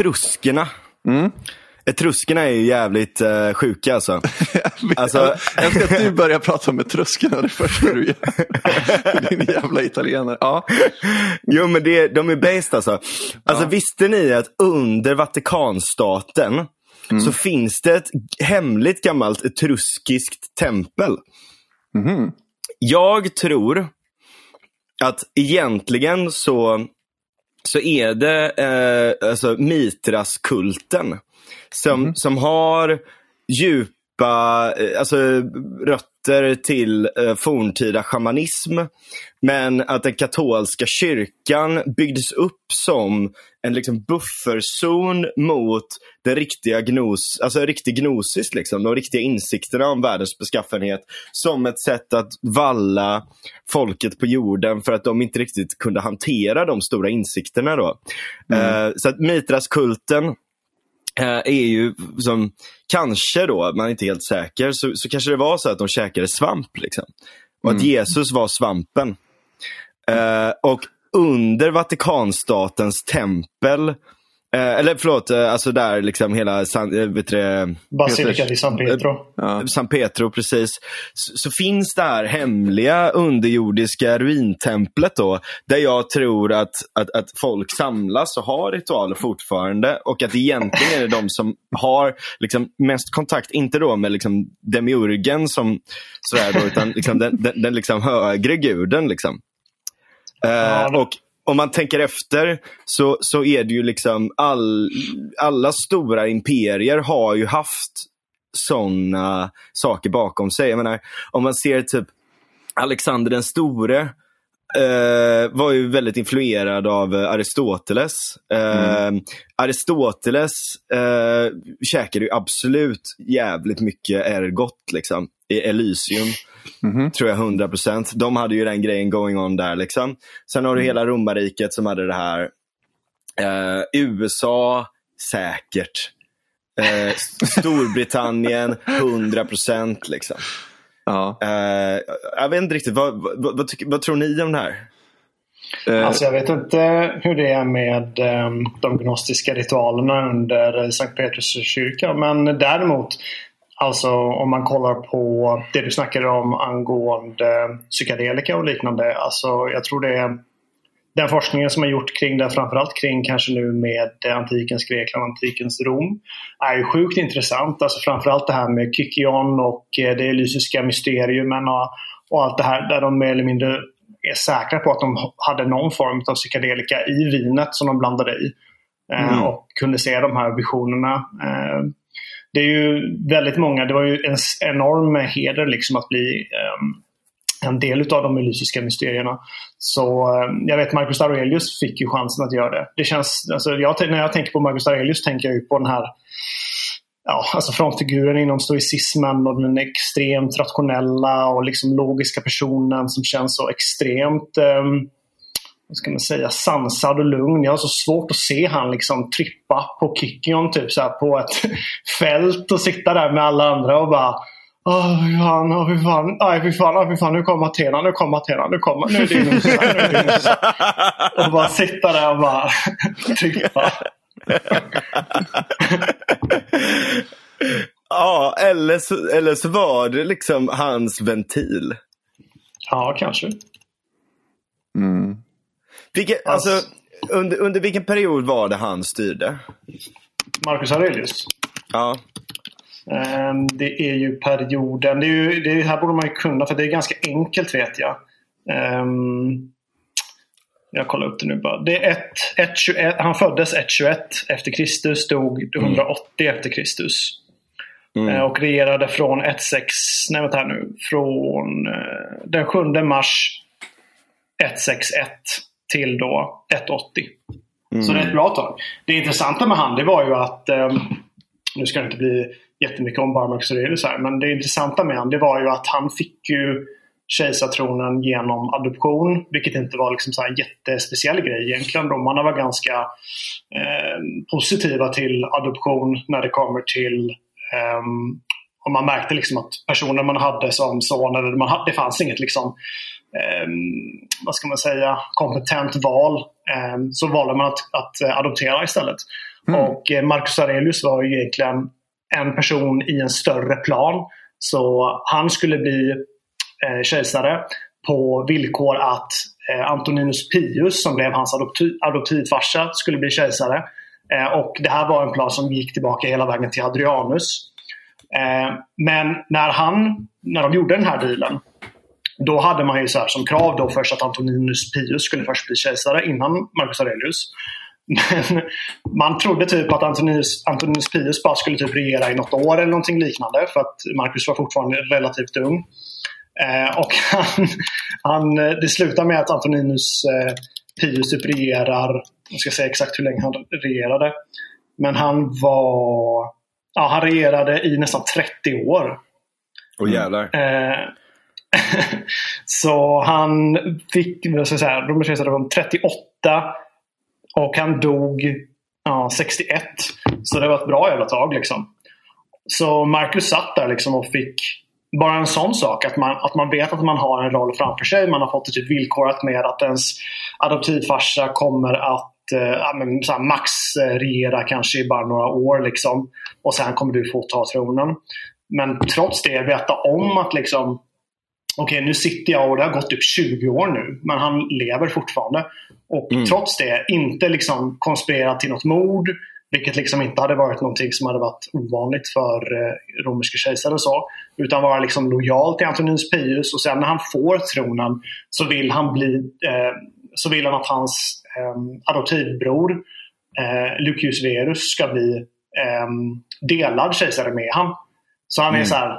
Etruskerna. Mm. Etruskerna är ju jävligt uh, sjuka alltså. alltså jag älskar att du börjar prata om etruskerna det första du gör. Din jävla italienare. Ja. Jo men det, de är based alltså. Alltså Ja. visste ni att under Vatikanstaten Mm. så finns det ett hemligt gammalt etruskiskt tempel. Mhm. Jag tror att egentligen så, så är det eh, alltså Mitras-kulten som, som har djupa eh, alltså, rötter till eh, forntida shamanism. Men att den katolska kyrkan byggdes upp som en liksom, bufferzon mot den riktiga gnos, alltså riktig gnosis, liksom, de riktiga insikterna om världens beskaffenhet. Som ett sätt att valla folket på jorden för att de inte riktigt kunde hantera de stora insikterna. Då. Eh, så att Mitras-kulten eh, är ju som, kanske då, man är inte helt säker, så, så kanske det var så att de käkade svamp. Liksom. Och att Jesus var svampen. Eh, och under Vatikanstatens tempel, eh, eller förlåt, eh, alltså där liksom hela San, eh, vet det, Basilika di San Pietro. Ja. San Petro precis, så, så finns det här hemliga underjordiska ruintemplet då, där jag tror att, att, att folk samlas och har ritualer fortfarande och att egentligen är det de som har liksom mest kontakt, inte då med liksom demiurgen som sådär då, utan liksom den, den, den liksom högre guden. Liksom. Eh, och om man tänker efter så, så är det ju liksom all, alla stora imperier har ju haft sådana saker bakom sig. Jag menar, om man ser typ Alexander den store eh, var ju väldigt influerad av Aristoteles. Eh, Aristoteles eh, käkade ju absolut jävligt mycket ergot liksom, i Elysium. Tror jag 100%. De hade ju den grejen going on där. Liksom. Sen har du hela romarriket som hade det här. Eh, USA, säkert. Eh, Storbritannien, 100% liksom. Ja. Eh, jag vet inte riktigt, vad, vad, vad, tycker, vad tror ni om det här? Eh, Alltså jag vet inte hur det är med ehm, de gnostiska ritualerna under Sankt Petrus kyrka. Men däremot, alltså om man kollar på det du snackade om angående psykedelika och liknande. Alltså jag tror det är den forskningen som har gjort kring det, framförallt kring kanske nu med antikens Grekland och antikens Rom, är ju sjukt intressant. Alltså framförallt det här med Kykion och eh, det elysiska mysteriumen och, och allt det här där de mer eller mindre är säkra på att de hade någon form av psykedelika i vinet som de blandade i. Eh, Mm. Och kunde se de här visionerna. Det är ju väldigt många, det var ju en enorm heder liksom att bli um, en del utav de elysiska mysterierna. Så ehm, jag vet Marcus Aurelius fick ju chansen att göra det. det känns, alltså, jag, när jag tänker på Marcus Aurelius tänker jag ju på den här ja, alltså frontfiguren inom stoicismen och den extremt rationella och liksom logiska personen som känns så extremt um, vad ska man säga, sansad och lugn. Jag har så svårt att se han liksom trippa på Kikion typ så här, på ett fält och sitta där med alla andra och bara Åh fy fan, åh fy fan, aj fy fan, aj fy fan, nu kommer Athena, nu kommer Athena, nu kommer, nu är det Dionysos, nu är det Dionysos. Och bara sitta där och bara trippa. Ja, eller så, eller så var det liksom hans ventil. Ja, kanske. mm. Vilken, Alltså- under, under vilken period var det han styrde? Marcus Aurelius. Ja. Ehm, Det är ju perioden. Det, är ju, det här borde man ju kunna för det är ganska enkelt vet jag. Ehm, Jag kollar upp det nu bara. Det är ett, ett, 21, han föddes 121 efter Kristus, dog 180 efter Kristus. Mm. Eh, Och regerade från 16, nej vänta här nu, från eh, den 7 mars 161 till då 180. Så det är ett bra tag. Det intressanta med han det var ju att, eh, nu ska det inte bli jättemycket om bara Marcus Aurelius här, men det intressanta med han det var ju att han fick ju kejsartronen genom adoption, vilket inte var liksom så här en jättespeciell grej egentligen. Romarna var ganska eh, positiva till adoption när det kommer till ehm, och man märkte liksom att personen man hade som son, eller man hade, det fanns inget liksom, vad ska man säga, kompetent val. Ehm, så valde man att, att eh, adoptera istället. Mm. Och eh, Marcus Aurelius var ju egentligen en person i en större plan. Så han skulle bli eh, kejsare på villkor att eh, Antoninus Pius som blev hans adoptiv, adoptivfarsa skulle bli kejsare. Eh, och Det här var en plan som gick tillbaka hela vägen till Hadrianus. Eh, men när, han, när de gjorde den här dealen då hade man ju så som krav då först att Antoninus Pius skulle först bli kejsare innan Marcus Aurelius. Men man trodde typ att Antoninus, Antoninus Pius bara skulle typ regera i något år eller någonting liknande för att Marcus var fortfarande relativt ung. Eh, och han, han, det slutar med att Antoninus eh, Pius typ regerar, jag ska säga exakt hur länge han regerade. Men han var, ja han regerade i nästan 30 år. Åh jävlar. Eh, så han fick, vad ska jag säga, romersk var 38 och han dog ja, 61. Så det var ett bra jävla tag liksom. Så Marcus satt där liksom och fick bara en sån sak. Att man, att man vet att man har en roll framför sig. Man har fått det typ villkorat med att ens adoptivfarsa kommer att eh, men, så max regera kanske i bara några år. Liksom. Och sen kommer du få ta tronen. Men trots det veta om att liksom okej okay, nu sitter jag och det har gått typ 20 år nu men han lever fortfarande. Och mm. trots det inte liksom konspirerat till något mord. Vilket liksom inte hade varit någonting som hade varit ovanligt för eh, romerska kejsare och så. Utan vara liksom lojal till Antoninus Pius och sen när han får tronen så vill han bli eh, så vill han att hans eh, adoptivbror eh, Lucius Verus ska bli eh, delad kejsare med han. Så han är mm. så här,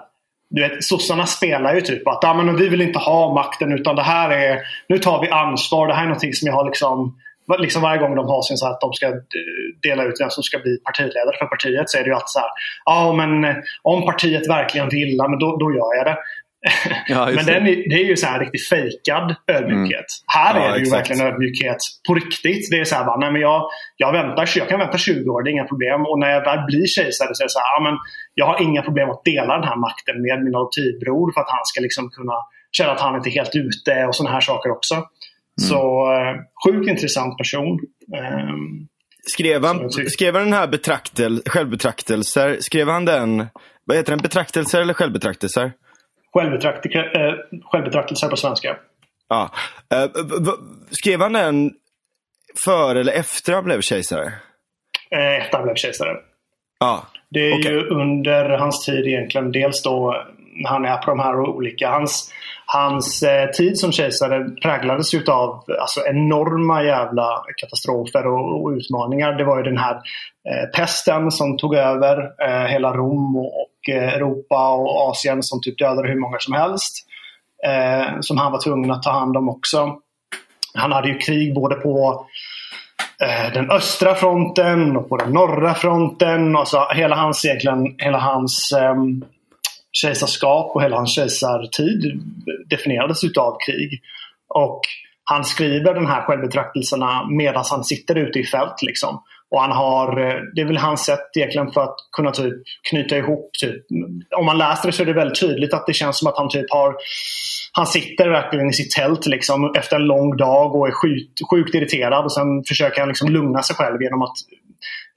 du vet, sossarna spelar ju typ att ah, men vi vill inte ha makten utan det här är, nu tar vi ansvar. Det här är någonting som jag har liksom, liksom varje gång de har sin så att de ska eh, dela ut vem som ska bli partiledare för partiet så är det ju alltid så här, ja ah, men om partiet verkligen vill, men då, då gör jag det. Ja, men den är, det är ju så här riktigt fejkad ödmjukhet. Mm. Här ja, är det ju exakt. verkligen ödmjukhet på riktigt. Det är så här, bara, nej, men jag, jag, väntar, jag kan vänta 20 år, det är inga problem. Och när jag väl blir kejsare så är det så här, ja, men jag har inga problem att dela den här makten med min adoptivbror för att han ska liksom kunna känna att han inte är helt ute och sådana här saker också. Mm. Så eh, sjukt intressant person. Um, skrev, han, skrev han den här betraktel, självbetraktelser, skrev han den, vad heter den, betraktelser eller självbetraktelser? Självbetraktelse, eh, självbetraktelse på svenska. Ja. Eh, skrev han den före eller efter han blev kejsare? Eh, efter han blev kejsare. Ja. Det är okay. ju under hans tid egentligen. Dels då när han är på de här olika. Hans, hans tid som kejsare präglades ju av alltså, enorma jävla katastrofer och, och, utmaningar. Det var ju den här eh, pesten som tog över eh, hela Rom och, Eh, Europa och Asien som typ dödade hur många som helst. Eh, som han var tvungen att ta hand om också. Han hade ju krig både på eh, den östra fronten och på den norra fronten. Alltså hela hans, egentligen, hela hans eh, kejsarskap och hela hans kejsartid definierades utav krig. Och han skriver de här självbetraktelserna medan han sitter ute i fält. Liksom. Och han har, eh, det är väl hans sätt egentligen för att kunna typ knyta ihop. Typ. Om man läser det så är det väldigt tydligt att det känns som att han typ har han sitter verkligen i sitt tält liksom, efter en lång dag och är sjukt, sjukt irriterad. Och Sen försöker han liksom lugna sig själv genom att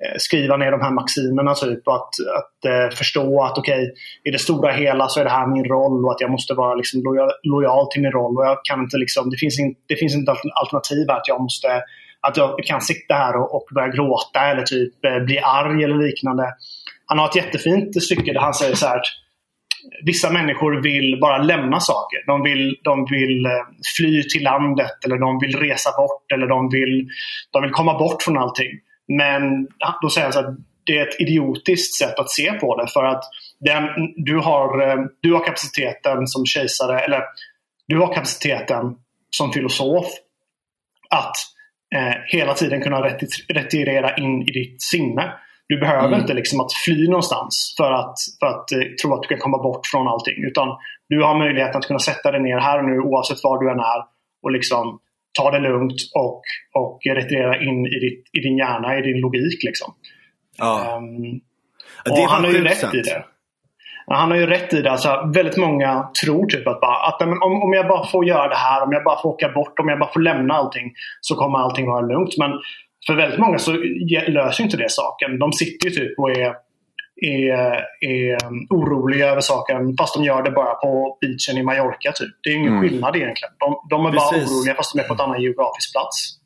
eh, skriva ner de här maximerna typ och att, att eh, förstå att okej, okay, i det stora hela så är det här min roll och att jag måste vara liksom lojal, lojal till min roll. Och jag kan inte liksom, det, finns in, det finns inte alternativ att jag måste att jag kan sitta här och, och börja gråta eller typ eh, bli arg eller liknande. Han har ett jättefint stycke där han säger så här Vissa människor vill bara lämna saker. De vill, de vill eh, fly till landet eller de vill resa bort eller de vill, de vill komma bort från allting. Men då säger han så att det är ett idiotiskt sätt att se på det. För att den, du, har, eh, du har kapaciteten som kejsare, eller du har kapaciteten som filosof att eh, hela tiden kunna retirera in i ditt sinne. Du behöver mm. inte liksom att fly någonstans för att, för att eh, tro att du kan komma bort från allting. Utan du har möjligheten att kunna sätta dig ner här och nu oavsett var du än är och liksom ta det lugnt och, och retirera in i, ditt, i din hjärna, i din logik. Liksom. Ja. Um, och han har ju rätt i det. Han har ju rätt i det. Alltså, väldigt många tror typ att, bara, att om, om jag bara får göra det här, om jag bara får åka bort, om jag bara får lämna allting så kommer allting vara lugnt. Men för väldigt många så löser inte det saken. De sitter ju typ och är, är, är oroliga över saken fast de gör det bara på beachen i Mallorca. Typ. Det är ingen mm. skillnad egentligen. De, de är Precis. bara oroliga fast de är på en annan geografisk plats.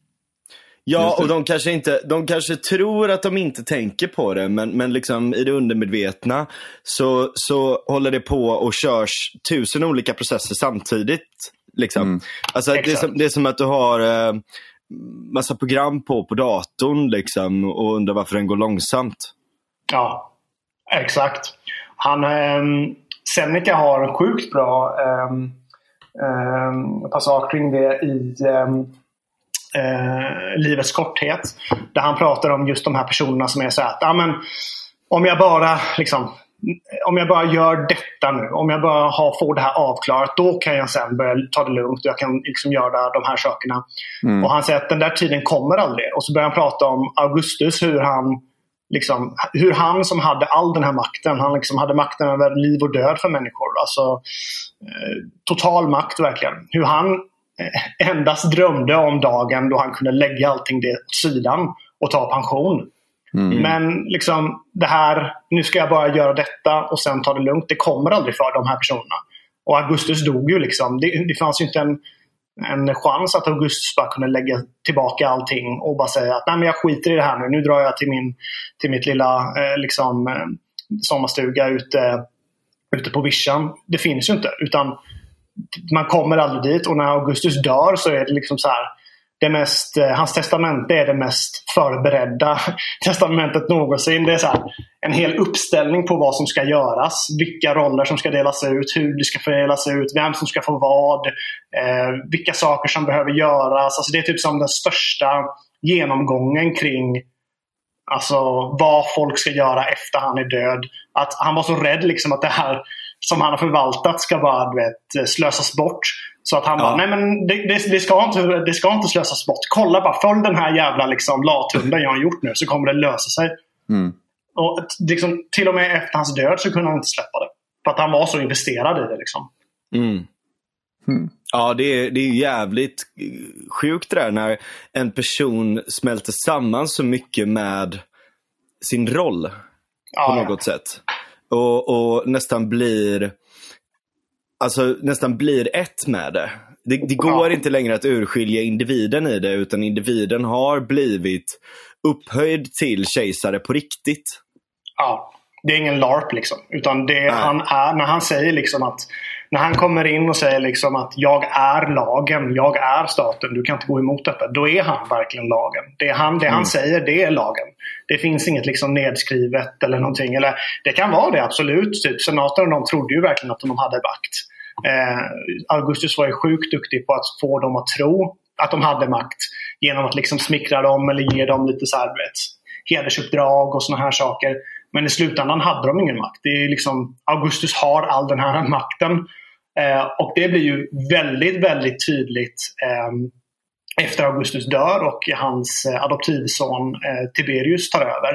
Ja, och de kanske, inte, de kanske tror att de inte tänker på det, men, men liksom i det undermedvetna så, så håller det på och körs tusen olika processer samtidigt. Liksom. Mm. Alltså, det är, som, det, är som, att du har eh, massa program på på datorn liksom, och undrar varför den går långsamt. Ja, exakt. Han, eh, Seneca har en sjukt bra eh, eh, passage kring det i eh, Livets korthet. Där han pratar om just de här personerna som är så att, ja, men, om jag bara liksom, om jag bara gör detta nu, om jag bara har, får det här avklarat, då kan jag sen börja ta det lugnt och jag kan liksom göra de här sakerna. Mm. Och han säger att den där tiden kommer aldrig. Och så börjar han prata om Augustus, hur han Liksom, hur han som hade all den här makten, han liksom hade makten över liv och död för människor. Alltså, eh, total makt verkligen. Hur han endast drömde om dagen då han kunde lägga allting det åt sidan och ta pension. Mm. Men liksom det här, nu ska jag bara göra detta och sen ta det lugnt. Det kommer aldrig för de här personerna. Och Augustus dog ju liksom. Det, det fanns ju inte en, en chans att Augustus bara kunde lägga tillbaka allting och bara säga att Nej, men jag skiter i det här nu. Nu drar jag till, min, till mitt lilla eh, liksom, eh, sommarstuga ute, ute på vischan. Det finns ju inte. Utan man kommer aldrig dit och när Augustus dör så är det liksom så här, det mest, eh, hans testamente är det mest förberedda testamentet någonsin. Det är så här, en hel uppställning på vad som ska göras. Vilka roller som ska delas ut, hur det ska fördelas ut, vem som ska få vad. Eh, vilka saker som behöver göras. Alltså det är typ som den största genomgången kring alltså, vad folk ska göra efter han är död. Att han var så rädd liksom att det här som han har förvaltat ska bara du vet, slösas bort. Så att han ja. bara, nej men det, det, det, ska inte, det ska inte slösas bort. Kolla bara, följ den här jävla liksom, lathunden jag har gjort nu så kommer det lösa sig. Mm. Och liksom, Till och med efter hans död så kunde han inte släppa det. För att han var så investerad i det. Liksom. Mm. Mm. Ja, det är, det är jävligt sjukt det där när en person smälter samman så mycket med sin roll. Ja, på något ja. sätt. Och, och, nästan blir alltså nästan blir ett med det. Det, det går ja. inte längre att urskilja individen i det utan individen har blivit upphöjd till kejsare på riktigt. Ja, det är ingen LARP liksom. Utan det han är, när han säger liksom att när han kommer in och säger liksom att jag är lagen, jag är staten, du kan inte gå emot detta. Då är han verkligen lagen. Det, han, det mm. han säger, det är lagen. Det finns inget liksom nedskrivet eller någonting. Eller, det kan vara det, absolut. Typ, senatorn de trodde ju verkligen att de hade makt. Eh, Augustus var ju sjukt duktig på att få dem att tro att de hade makt. Genom att liksom smickra dem eller ge dem lite så här, vet, hedersuppdrag och såna här saker. Men i slutändan hade de ingen makt. Det är liksom, Augustus har all den här makten. Eh, och det blir ju väldigt, väldigt tydligt eh, efter Augustus dör och hans eh, adoptivson eh, Tiberius tar över.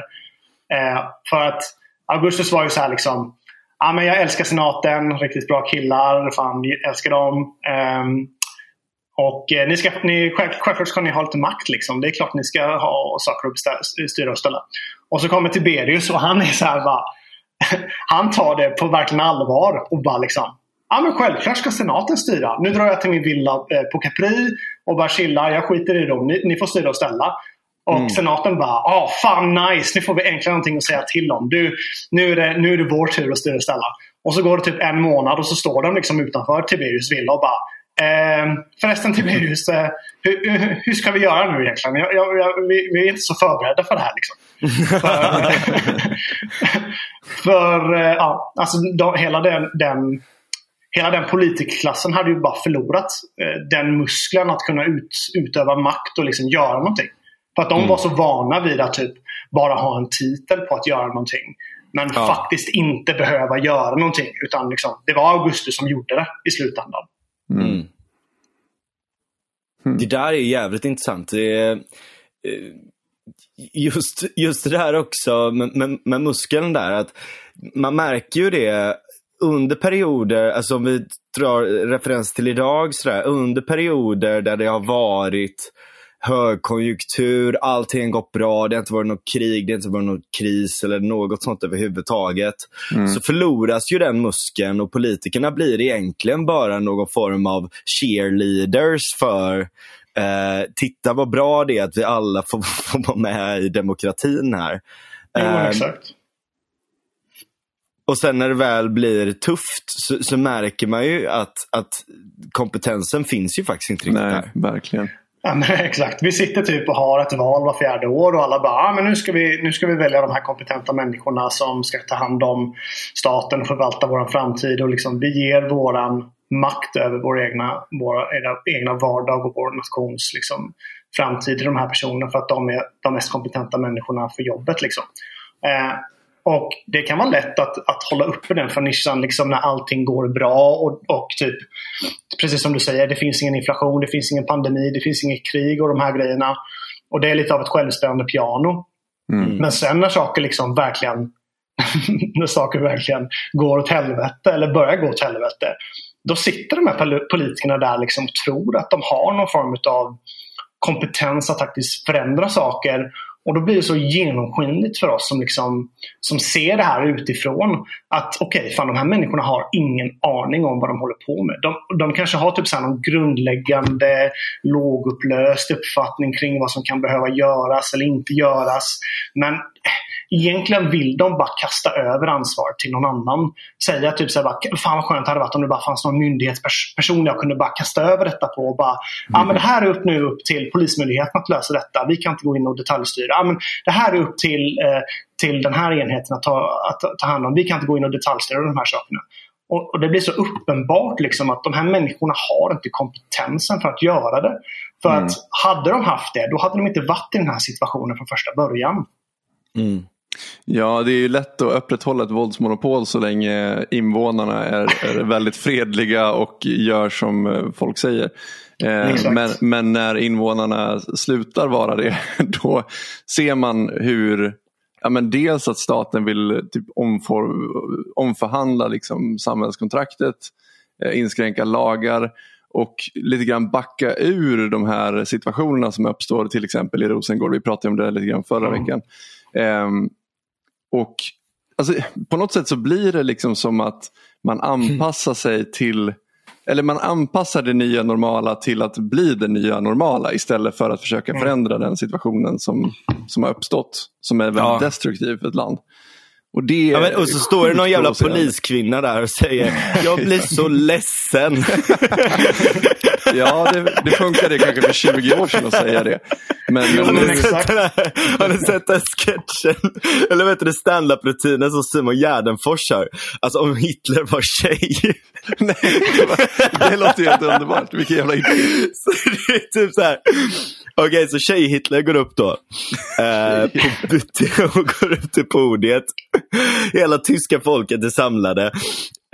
Eh, för att Augustus var ju så här liksom Ja, men jag älskar senaten, riktigt bra killar, fan älskar dem. Ehm, och eh, ni ska, ni, självklart ska ni ha lite makt. Liksom. Det är klart ni ska ha saker att styra och ställa. Och så kommer Tiberius och han är så här bara, Han tar det på verkligen allvar och bara liksom Ja men självklart ska senaten styra. Nu drar jag till min villa eh, på Capri och bara chillar. Jag skiter i dem. Ni, ni får styra och ställa. Och mm. senaten bara, ah fan nice, nu får vi äntligen någonting att säga till om. Du, nu, är det, nu är det vår tur att styra och ställa. Och så går det typ en månad och så står de liksom utanför Tiberius villa och bara Eh, förresten Tiberius, eh, hur, hur, ska vi göra nu egentligen? Jag, jag, jag, vi, vi, är inte så förberedda för det här. Liksom. för, för eh, ja, alltså, då, hela, den, den, hela den politikerklassen hade ju bara förlorat eh, den muskeln att kunna ut, utöva makt och liksom göra någonting. För att de mm. var så vana vid att typ bara ha en titel på att göra någonting. Men ja. faktiskt inte behöva göra någonting. Utan liksom, det var Augustus som gjorde det i slutändan. Mm. mm. Det där är jävligt intressant. Det är, eh, just, just det där också med, med, med muskeln där. att Man märker ju det under perioder, alltså om vi drar referens till idag, så där, under perioder där det har varit högkonjunktur, allting gått bra, det har inte varit något krig, det har inte varit någon kris eller något sånt överhuvudtaget. Mm. Så förloras ju den muskeln och politikerna blir egentligen bara någon form av cheerleaders för eh, titta vad bra det är att vi alla får, får vara med i demokratin här. Jo, eh, exakt. Och sen när det väl blir tufft så, så, märker man ju att, att kompetensen finns ju faktiskt inte riktigt Nej, där. verkligen. Ja, men exakt. Vi sitter typ och har ett val var fjärde år och alla bara ah, men nu, ska vi, nu ska vi välja de här kompetenta människorna som ska ta hand om staten och förvalta vår framtid. Och liksom, vi ger våran makt över vår egna, vår egna vardag och vår nations liksom, framtid till de här personerna för att de är de mest kompetenta människorna för jobbet. Liksom. Eh, och det kan vara lätt att, att hålla uppe den fernischen liksom när allting går bra och, och typ precis som du säger, det finns ingen inflation, det finns ingen pandemi, det finns inget krig och de här grejerna. Och det är lite av ett självspelande piano. Mm. Men sen när saker liksom verkligen när saker verkligen går åt helvete eller börjar gå åt helvete. Då sitter de här politikerna där liksom och tror att de har någon form av kompetens att faktiskt förändra saker och då blir det så genomskinligt för oss som, liksom, som ser det här utifrån. Att okej, okay, de här människorna har ingen aning om vad de håller på med. De, de kanske har typ så någon grundläggande lågupplöst uppfattning kring vad som kan behöva göras eller inte göras. Men eh, egentligen vill de bara kasta över ansvaret till någon annan. Säga typ så här, bara, fan vad skönt det hade varit om det bara fanns någon myndighetsperson jag kunde bara kasta över detta på. Och bara, mm. ah, men det här är upp nu upp till Polismyndigheten att lösa detta. Vi kan inte gå in och detaljstyra. Ah, men det här är upp till, eh, till den här enheten att ta, att ta hand om. Vi kan inte gå in och detaljstyra de här sakerna. Och, och Det blir så uppenbart liksom att de här människorna har inte kompetensen för att göra det. För mm. att hade de haft det, då hade de inte varit i den här situationen från första början. Mm. Ja, det är ju lätt att upprätthålla ett våldsmonopol så länge invånarna är, är väldigt fredliga och gör som eh, folk säger. Eh, men, men, när invånarna slutar vara det, då ser man hur ja, men dels att staten vill typ omfor, omförhandla liksom samhällskontraktet, eh, inskränka lagar och lite grann backa ur de här situationerna som uppstår till exempel i Rosengård. Vi pratade om det lite grann förra mm. veckan. Um, och alltså, På något sätt så blir det liksom som att man anpassar sig till eller man anpassar det nya normala till att bli det nya normala istället för att försöka mm. förändra den situationen som, som har uppstått. Som är väldigt ja. destruktiv för ett land. Och, det ja, men, och så står det någon jävla poliskvinna där och säger jag blir så ledsen. ja, det, det funkade kanske för 20 år sedan att säga det. Men, men har, ni sett den här, har ni sett den sketchen? Eller vet du standup-rutinen som Simon Gärdenfors har? Alltså om Hitler var tjej. Nej, det låter helt underbart. Vilken jävla idé. Så det är typ så här. Okej, okay, så Tjej-Hitler går upp då. Eh, på, och går upp till podiet. Hela tyska folket är samlade.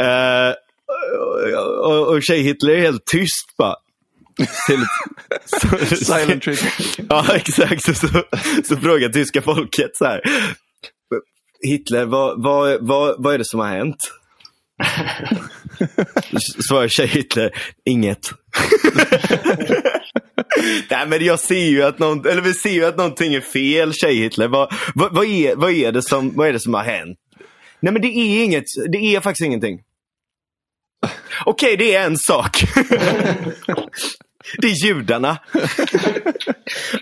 Eh, och, och Tjej-Hitler är helt tyst bara. Silent treatment. Ja, exakt. Så, så, så frågar tyska folket så här. Hitler, vad, vad, vad, vad är det som har hänt? Svarar Tjej-Hitler, inget. Nej men jag ser ju att, någon, eller vi ser ju att någonting är fel, Tjej-Hitler. Vad, vad, vad, är, vad, är det som, vad är det som har hänt? Nej men det är inget, det är faktiskt ingenting. Okej, okay, det är en sak. det är judarna.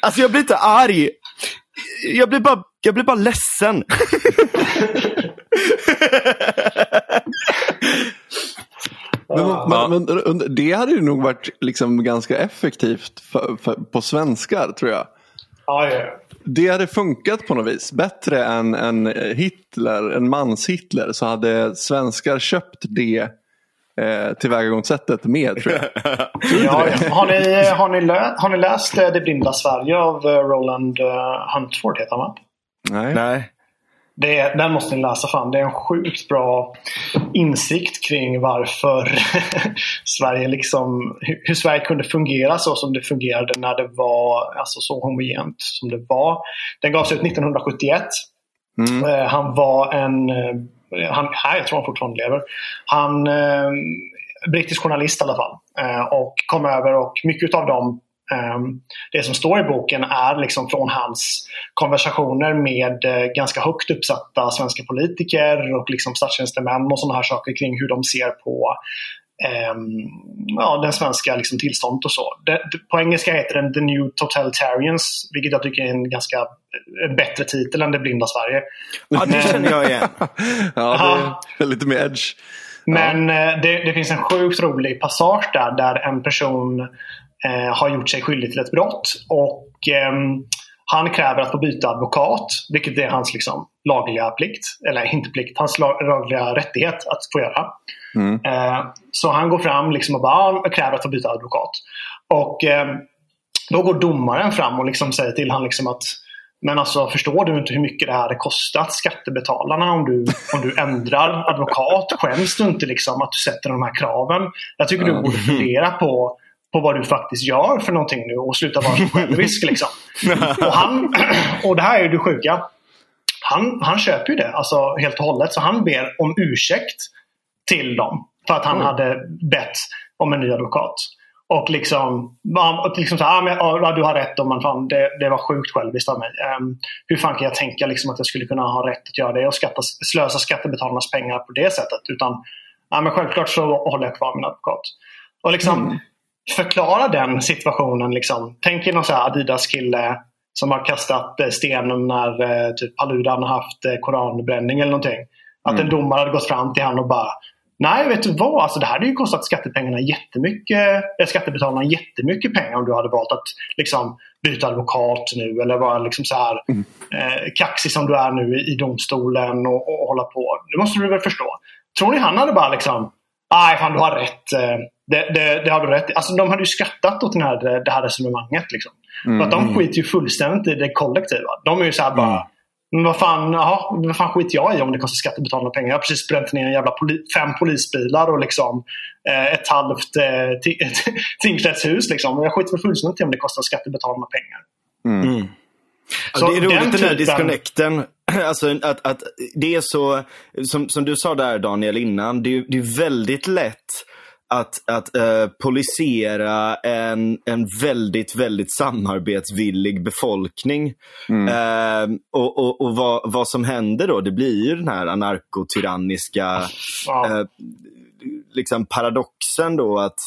alltså jag blir inte arg. Jag blir bara, jag blir bara ledsen. Men, men, men, det hade ju nog varit liksom ganska effektivt för, för, på svenskar tror jag. Ja, ja, Det hade funkat på något vis. Bättre än en Hitler, en mans-Hitler så hade svenskar köpt det eh, tillvägagångssättet med tror jag. ja, har, ni, har, ni lö, har ni läst eh, Det blinda Sverige av eh, Roland uh, Huntford? Heter han Nej. Nej. Det, den måste ni läsa fram. Det är en sjukt bra insikt kring varför Sverige liksom, hur Sverige kunde fungera så som det fungerade när det var alltså så homogent som det var. Den gavs ut 1971. Mm. Eh, han var en, eh, han, här, jag tror han fortfarande lever. Han, eh, brittisk journalist i alla fall. Och kom över och mycket av de Um, det som står i boken är liksom från hans konversationer med uh, ganska högt uppsatta svenska politiker och liksom statstjänstemän och sådana här saker kring hur de ser på um, ja, den svenska liksom, tillståndet och så. Det, på engelska heter den The New Totalitarians, vilket jag tycker är en ganska en bättre titel än Det blinda Sverige. Ja, det känner jag igen. ja, det är lite mer edge. Men ja. Eh, det, det, finns en sjukt rolig passage där, där en person eh, har gjort sig skyldig till ett brott. Och eh, han kräver att få byta advokat, vilket är hans liksom, lagliga plikt. Eller inte plikt, hans lagliga rättighet att få göra. Mm. Eh, så han går fram liksom och bara, kräver att få byta advokat. Och eh, Då går domaren fram och liksom säger till honom liksom att men alltså förstår du inte hur mycket det hade kostat skattebetalarna om du, om du ändrar advokat? Skäms du inte liksom att du sätter de här kraven? Jag tycker du borde fundera på, på vad du faktiskt gör för någonting nu och sluta vara så självisk. Liksom. Och, han, och det här är ju det sjuka. Han, han köper ju det alltså, helt och hållet. Så han ber om ursäkt till dem för att han mm. hade bett om en ny advokat. Och liksom, liksom så här, ah, men, ja, du har rätt, och man, fan, det, det var sjukt själviskt av mig. Um, hur fan kan jag tänka liksom, att jag skulle kunna ha rätt att göra det och skatta, slösa skattebetalarnas pengar på det sättet? Utan ja, men självklart så håller jag kvar min advokat. Och liksom mm. Förklara den situationen. Liksom. Tänk er någon Adidas-kille som har kastat eh, stenen när eh, typ Paludan har haft eh, koranbränning eller någonting. Att mm. en domare hade gått fram till honom och bara Nej, vet du vad? Alltså, det här hade ju kostat skattepengarna jättemycket, äh, skattebetalarna jättemycket pengar om du hade valt att liksom, byta advokat nu eller vara liksom så här mm. eh, kaxig som du är nu i, i domstolen och, och, hålla på. Det måste du väl förstå. Tror ni han hade bara liksom Nej, fan du har rätt. Det, det, det har du rätt Alltså de hade ju skrattat åt den här, det här resonemanget. Liksom. Mm. För att de mm. skiter ju fullständigt i det kollektiva. De är ju så här bara mm. Men vad fan, aha, vad fan skiter jag i om det kostar skattebetalarna pengar? Jag har precis bränt ner en jävla poli fem polisbilar och liksom, eh, ett halvt eh, tingsrättshus. Liksom. Jag skiter fullständigt i om det kostar skattebetalarna pengar. Mm. Mm. Ja, det är roligt den, den här disconnecten. Alltså att, att det är så, som, som du sa där Daniel innan, det är, det är väldigt lätt att, att uh, polisera en, en väldigt, väldigt samarbetsvillig befolkning. Mm. Uh, och och, och vad, vad som händer då, det blir ju den här anarkotyranniska uh, liksom paradoxen då att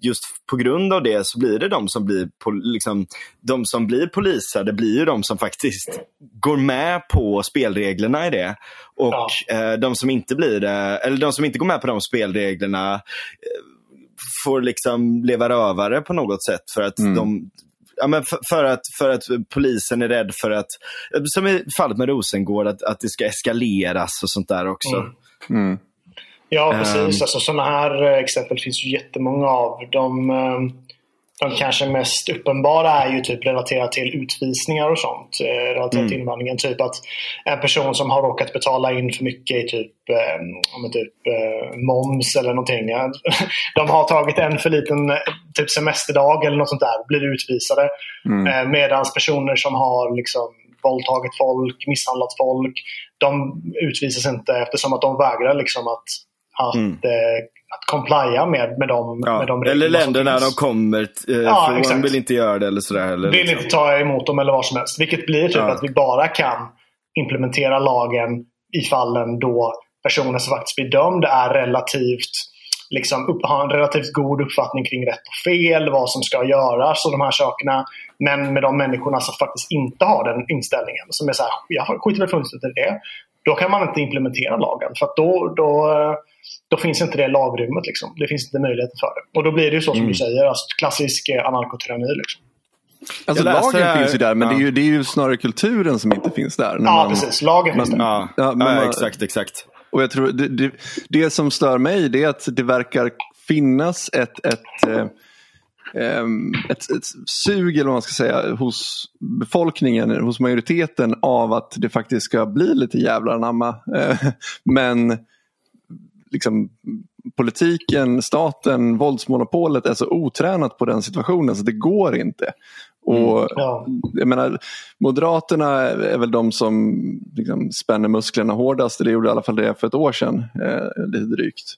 just på grund av det så blir det de som blir, liksom, de som blir polisade blir ju de som faktiskt går med på spelreglerna i det. Och ja. eh, de som inte blir det, eller de som inte går med på de spelreglerna eh, får liksom leva rövare på något sätt för att mm. de Ja, men för, för, att, för att polisen är rädd för att, som i fallet med Rosengård, att, att det ska eskaleras och sånt där också. Mm. Mm. Ja, precis. Um, alltså, sådana här eh, exempel finns ju jättemånga av. De, eh, de kanske mest uppenbara är ju typ relaterat till utvisningar och sånt. Eh, relaterat mm. till invandringen. Typ att en person som har råkat betala in för mycket i typ, eh, typ eh, moms eller någonting. De har tagit en för liten typ semesterdag eller något sånt där blir utvisade. Mm. Eh, Medan personer som har liksom våldtagit folk, misshandlat folk. De utvisas inte eftersom att de vägrar liksom att att, mm. eh, att complya med, med de, ja. med de Eller länderna de kommer eh, ja, från exakt. vill inte göra det eller sådär. Eller vill liksom. inte ta emot dem eller vad som helst. Vilket blir typ ja. att vi bara kan implementera lagen i fallen då personer som faktiskt blir dömd är relativt liksom, upp, har en relativt god uppfattning kring rätt och fel, vad som ska göras och de här sakerna. Men med de människorna som faktiskt inte har den inställningen, som är så här, jag skiter väl fullständigt i det. Då kan man inte implementera lagen. För då, då, då finns inte det lagrummet. Liksom. Det finns inte möjligheter för det. Och då blir det ju så som mm. du säger, alltså, klassisk eh, anarkotyranni. Liksom. Alltså lagen här, finns ju där men ja. det, är ju, det är ju snarare kulturen som inte finns där. ja man, precis, lagen finns där. Ja, ja, man, exakt, exakt. Och jag tror det, det, det, som stör mig det är att det verkar finnas ett, ett, ett, eh, ett, ett sug eller vad man ska säga hos befolkningen, hos majoriteten av att det faktiskt ska bli lite jävlar anamma. Eh, men liksom, politiken, staten, våldsmonopolet är så otränat på den situationen så det går inte. Och, mm, ja. jag menar, Moderaterna är väl de som liksom spänner musklerna hårdast. Det gjorde i alla fall det för ett år sedan, eh, lite drygt.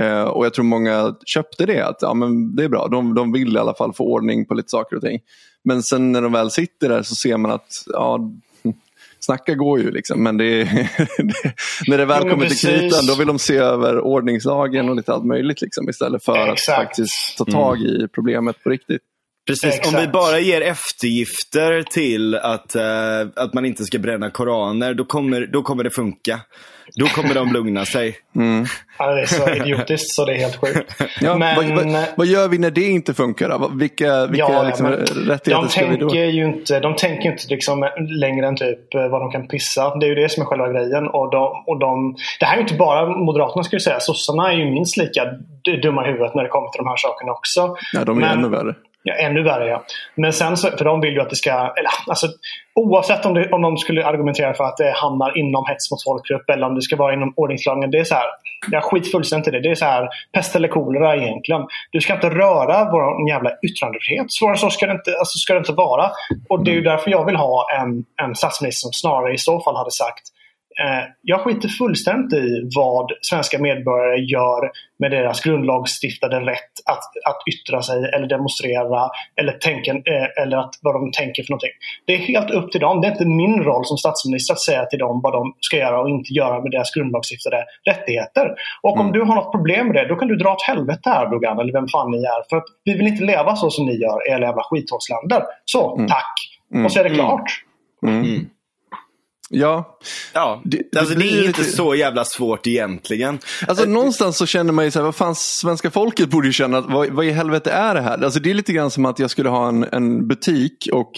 Eh, och jag tror många köpte det, att ja, men det är bra, de, de vill i alla fall få ordning på lite saker och ting. Men sen när de väl sitter där så ser man att ja, snacka går ju liksom, men det är, när det väl kommer till kritan då vill de se över ordningslagen och lite allt möjligt liksom, istället för Exakt. att faktiskt ta tag i mm. problemet på riktigt. Precis, Exakt. om vi bara ger eftergifter till att, uh, att man inte ska bränna koraner, då kommer, då kommer det funka. Då kommer de lugna sig. Mm. Ja, det är så idiotiskt så det är helt sjukt. Ja, men, vad, vad, vad, gör vi när det inte funkar? Då? Vilka, vilka ja, liksom, rättigheter ska vi då? Ju inte, de tänker inte liksom längre än typ eh, vad de kan pissa. Det är ju det som är själva grejen. Och de, och de, det här är ju inte bara Moderaterna skulle jag säga. Sossarna är ju minst lika dumma i huvudet när det kommer till de här sakerna också. Ja, de är men, ännu värre. Ja, ännu värre ja. Men sen så, för de vill ju att det ska, eller alltså oavsett om, det, om de skulle argumentera för att det hamnar inom hets mot folkgrupp eller om det ska vara inom ordningslagen. Det är så här, jag skit fullständigt i det. Det är så här, pest eller kolera egentligen. Du ska inte röra vår jävla yttrandefrihet. Svårare så ska det inte, alltså ska det inte vara. Och det är ju därför jag vill ha en, en statsminister som snarare i så fall hade sagt jag skiter fullständigt i vad svenska medborgare gör med deras grundlagsstiftade rätt att, att yttra sig eller demonstrera eller, tänka, eh, eller att, vad de tänker för någonting. Det är helt upp till dem. Det är inte min roll som statsminister att säga till dem vad de ska göra och inte göra med deras grundlagsstiftade rättigheter. Och om mm. du har något problem med det, då kan du dra åt helvete Erdogan eller vem fan ni är. För att vi vill inte leva så som ni gör i alla jävla skithålsländer. Så, mm. tack! Mm. Och så är det klart. Ja. ja. Det, alltså, det, är inte så jävla svårt egentligen. Alltså någonstans så känner man ju så här, vad fan svenska folket borde ju känna, vad, vad i helvete är det här? Alltså det är lite grann som att jag skulle ha en, en butik och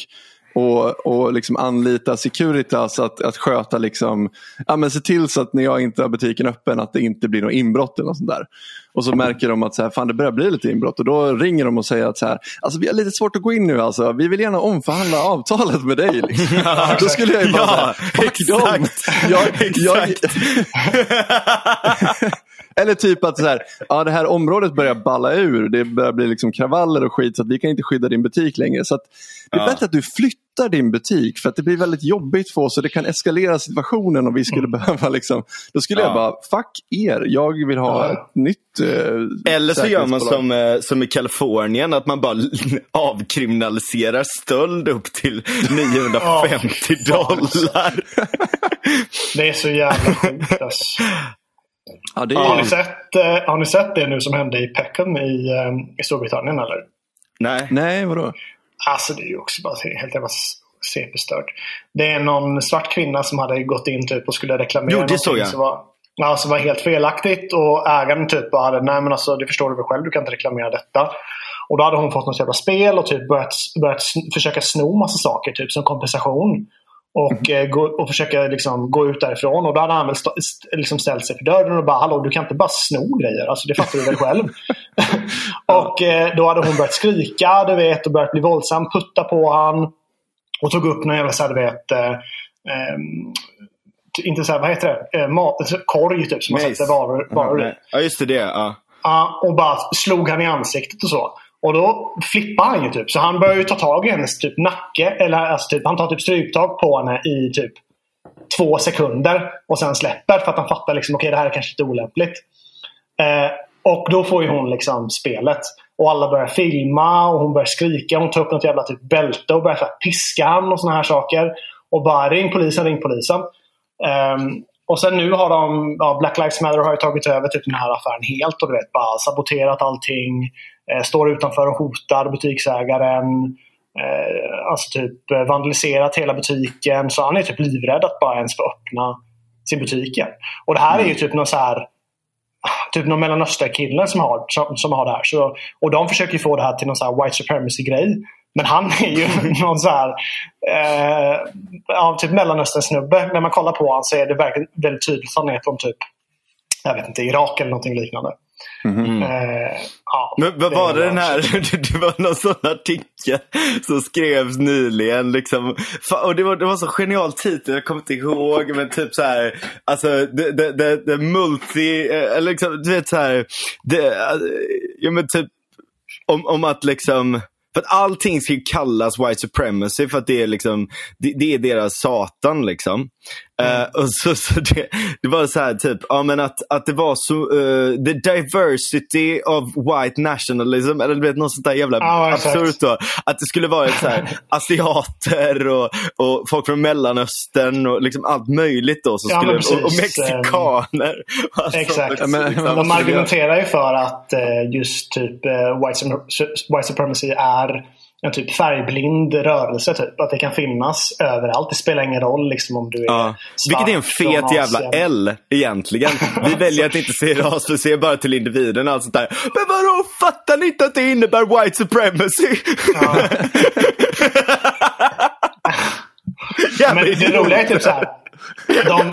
och, och liksom anlita Securitas att, att sköta, liksom, ja, men se till så att när jag inte har butiken öppen att det inte blir något inbrott eller något sånt där. Och så märker de att så här, fan, det börjar bli lite inbrott och då ringer de och säger att så här, alltså, vi har lite svårt att gå in nu, alltså. vi vill gärna omförhandla avtalet med dig. Liksom. Ja, då skulle jag ju bara ja, säga, fuck dem. Jag, exakt. Eller typ att så här, ja, det här området börjar balla ur. Det börjar bli liksom kravaller och skit så att vi kan inte skydda din butik längre. Så det är ja. bättre att du flyttar din butik för att det blir väldigt jobbigt för oss och det kan eskalera situationen om vi skulle mm. behöva liksom. Då skulle ja. jag bara, fuck er, jag vill ha ja. ett nytt eh, Eller så gör man som, eh, som i Kalifornien, att man bara avkriminaliserar stöld upp till 950 dollar. det är så jävla sjukt alltså. Ja, är... har, ni sett, eh, har ni sett det nu som hände i Peckham i, eh, i Storbritannien eller? Nej. Nej, vadå? Alltså det är ju också bara helt jävla CP-stört. Det är någon svart kvinna som hade gått in typ och skulle reklamera jo, det såg jag. Som var, ja, som var helt felaktigt och ägaren typ bara hade, nej men alltså det förstår du väl själv, du kan inte reklamera detta. Och då hade hon fått något jävla spel och typ börjat, börjat försöka sno massa saker typ som kompensation och, mm. gå, och försöka liksom, gå ut därifrån. Och då hade han väl st liksom ställt sig för dörren och bara Hallå, du kan inte bara sno grejer. Alltså, det fattar du väl själv. och eh, då hade hon börjat skrika du vet, och börjat bli våldsam. Putta på han Och tog upp någon jävla så här, du vet, eh, eh, inte så här, vad heter det? Eh, mat, korg typ som man sätter varor, varor i. Ja, just det. Ja. Ja, och bara slog han i ansiktet och så. Och då flippar han ju typ. Så han börjar ju ta tag i hennes typ nacke. Eller alltså typ, han tar typ stryptag på henne i typ två sekunder. Och sen släpper för att han fattar liksom okej okay, det här är kanske lite olämpligt. Eh, och då får ju hon liksom spelet. Och alla börjar filma och hon börjar skrika. Hon tar upp något jävla typ bälte och börjar så piska han och såna här saker. Och bara ring polisen, ring polisen. Um, och sen nu har de, ja, Black Lives Matter har ju tagit över typ den här affären helt och du vet bara saboterat allting. Eh, står utanför och hotar butiksägaren. Eh, alltså typ eh, vandaliserat hela butiken. Så han är typ livrädd att bara ens få öppna sin butik igen. Och det här är ju mm. typ någon så här Typ någon mellanösternkille som har, som, som har det här. Så, och de försöker få det här till någon så här white supremacy-grej. Men han är ju någon så här, eh, ja, typ mellanösternsnubbe. När man kollar på honom så är det verkligen väldigt tydligt att han är från typ, jag vet inte, Irak eller någonting liknande. Mm. Eh, ja, Men vad var det den här, det var någon sån artikel som skrevs nyligen. Liksom, och det var, det var så genial titel, jag kommer inte ihåg. Men typ så här, alltså det, det, det, det multi, eller liksom, du vet så här, det, ja men typ om, om att liksom för att allting ska kallas white supremacy för att det är, liksom, det, det är deras satan. liksom. Uh, och så, så det, det, var så här typ, ja men att, att det var så, uh, the diversity of white nationalism, eller du vet något sånt där jävla ah, absurt då. Att det skulle vara så här, asiater och, och folk från mellanöstern och liksom allt möjligt då. Så skulle, ja, och, och, mexikaner. Alltså, exakt. Men, men, de argumenterar ju för att just typ white, white supremacy är en typ färgblind rörelse. Typ. Att det kan finnas överallt. Det spelar ingen roll liksom, om du är ja. Vilket är en fet jävla L egentligen. Vi väljer att inte se ras, vi ser bara till individen och allt sånt där. Men vadå, fattar ni inte att det innebär white supremacy? Ja. Men det roliga är typ så här. De, de,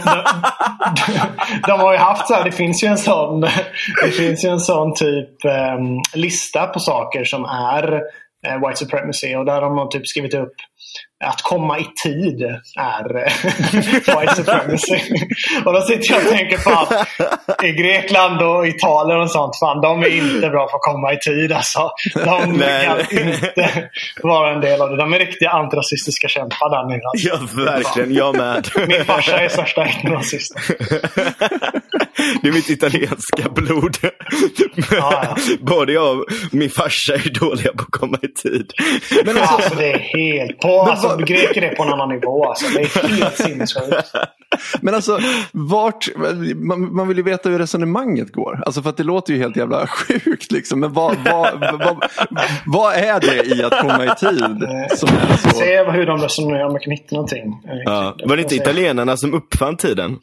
de, har ju haft så här, det finns ju en sån, det finns ju en sån typ um, lista på saker som är white supremacy och där har man typ skrivit upp att komma i tid är eh, white supremacy. och då sitter jag och tänker på att i Grekland och Italien och sånt, fan, de är inte bra på att komma i tid. Alltså. De Nej. kan inte vara en del av det. De är riktiga antirasistiska kämpar där nere. Alltså. Ja, verkligen. Jag med. Min farsa är största etnorasist. Det är mitt italienska blod. Ja, ja. Både jag och min farsa är dåliga på att komma i tid. Men alltså, alltså det är helt på. Alltså, greker är på en annan nivå. Alltså. Det är helt sinnessjukt. Men alltså, vart, man, man, vill ju veta hur resonemanget går. Alltså för att det låter ju helt jävla sjukt. Liksom. Men vad, vad, vad, vad är det i att komma i tid? Som är så... Se hur de resonerar, man kan hitta någonting. Ja. Var det inte italienarna som uppfann tiden?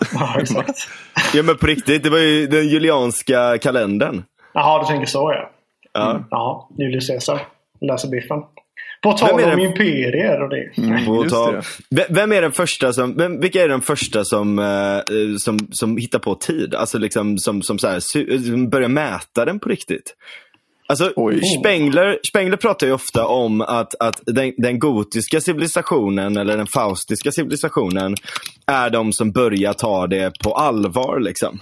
Ja, exakt. ja, men på riktigt. Det var ju den julianska kalendern. Jaha, du tänker så ja. Ja, mm. ja Julius Caesar. Läser biffen. På tal om imperier och det. Mm, ta, vem är den första som, vem, vilka är de första som, uh, som, som hittar på tid? Alltså liksom som, som, så här, som börjar mäta den på riktigt? Alltså, Spengler, Spengler pratar ju ofta om att, att den, den, gotiska civilisationen eller den faustiska civilisationen är de som börjar ta det på allvar. Liksom.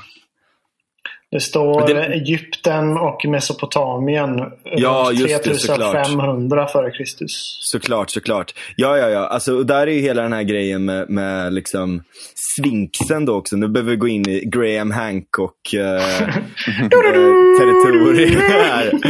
Det står det... Egypten och Mesopotamien ja, just 3500 före Kristus. Såklart, såklart. Ja, ja, ja. Alltså, där är ju hela den här grejen med, med liksom Sfinxen då också. Nu behöver vi gå in i Graham Hancock uh, territorium här.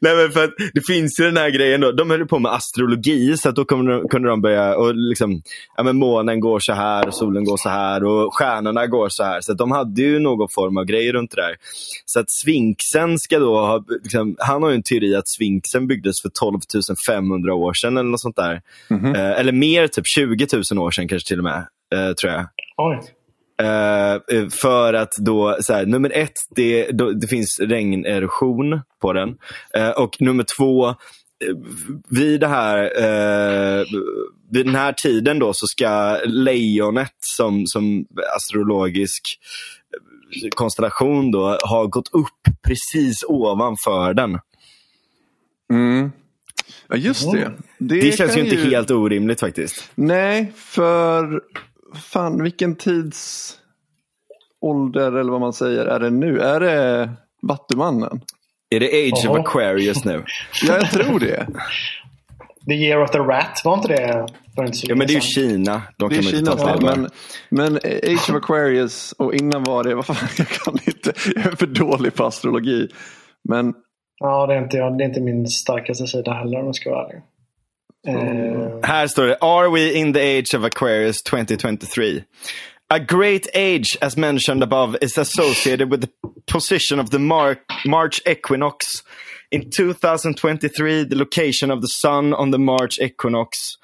Nej, men för att det finns ju den här grejen då. De höll på med astrologi så att då kunde de börja och liksom, ja men månen går så här och solen går så här och stjärnorna går så här. Så de hade ju någon form av grej runt det där. Så att sfinxen ska då ha, liksom, han har ju en teori att sfinxen byggdes för 12 500 år sedan eller något sånt där. Mm -hmm. eh, eller mer, typ 20 000 år sedan kanske till och med, eh, tror jag. Oj. Uh, för att då, så här, nummer ett, det, då, det finns regnerosion på den. Uh, och nummer två, vid, det här, eh, vid den här tiden då så ska lejonet som, som astrologisk konstellation då ha gått upp precis ovanför den. Mm. Ja, just det. Det, det känns ju inte ju... helt orimligt faktiskt. Nej, för fan vilken tidsålder eller vad man säger är det nu? Är det Vattumannen? Är det Age oh. of Aquarius nu? ja, jag tror det. The year of the rat, var inte det? ja, men det är ju Kina. De det är Kina, ja, men, men Age of Aquarius och innan var det, vad fan, jag kan inte, jag är för dålig på astrologi. Men... Ja, det är inte, det är inte min starkaste sida heller om jag ska vara ärlig. Mm. Här står det, Are we in the age of Aquarius 2023? A great age, as mentioned above, is associated with the position of the Mar March equinox. In 2023, the location of the sun on the March equinox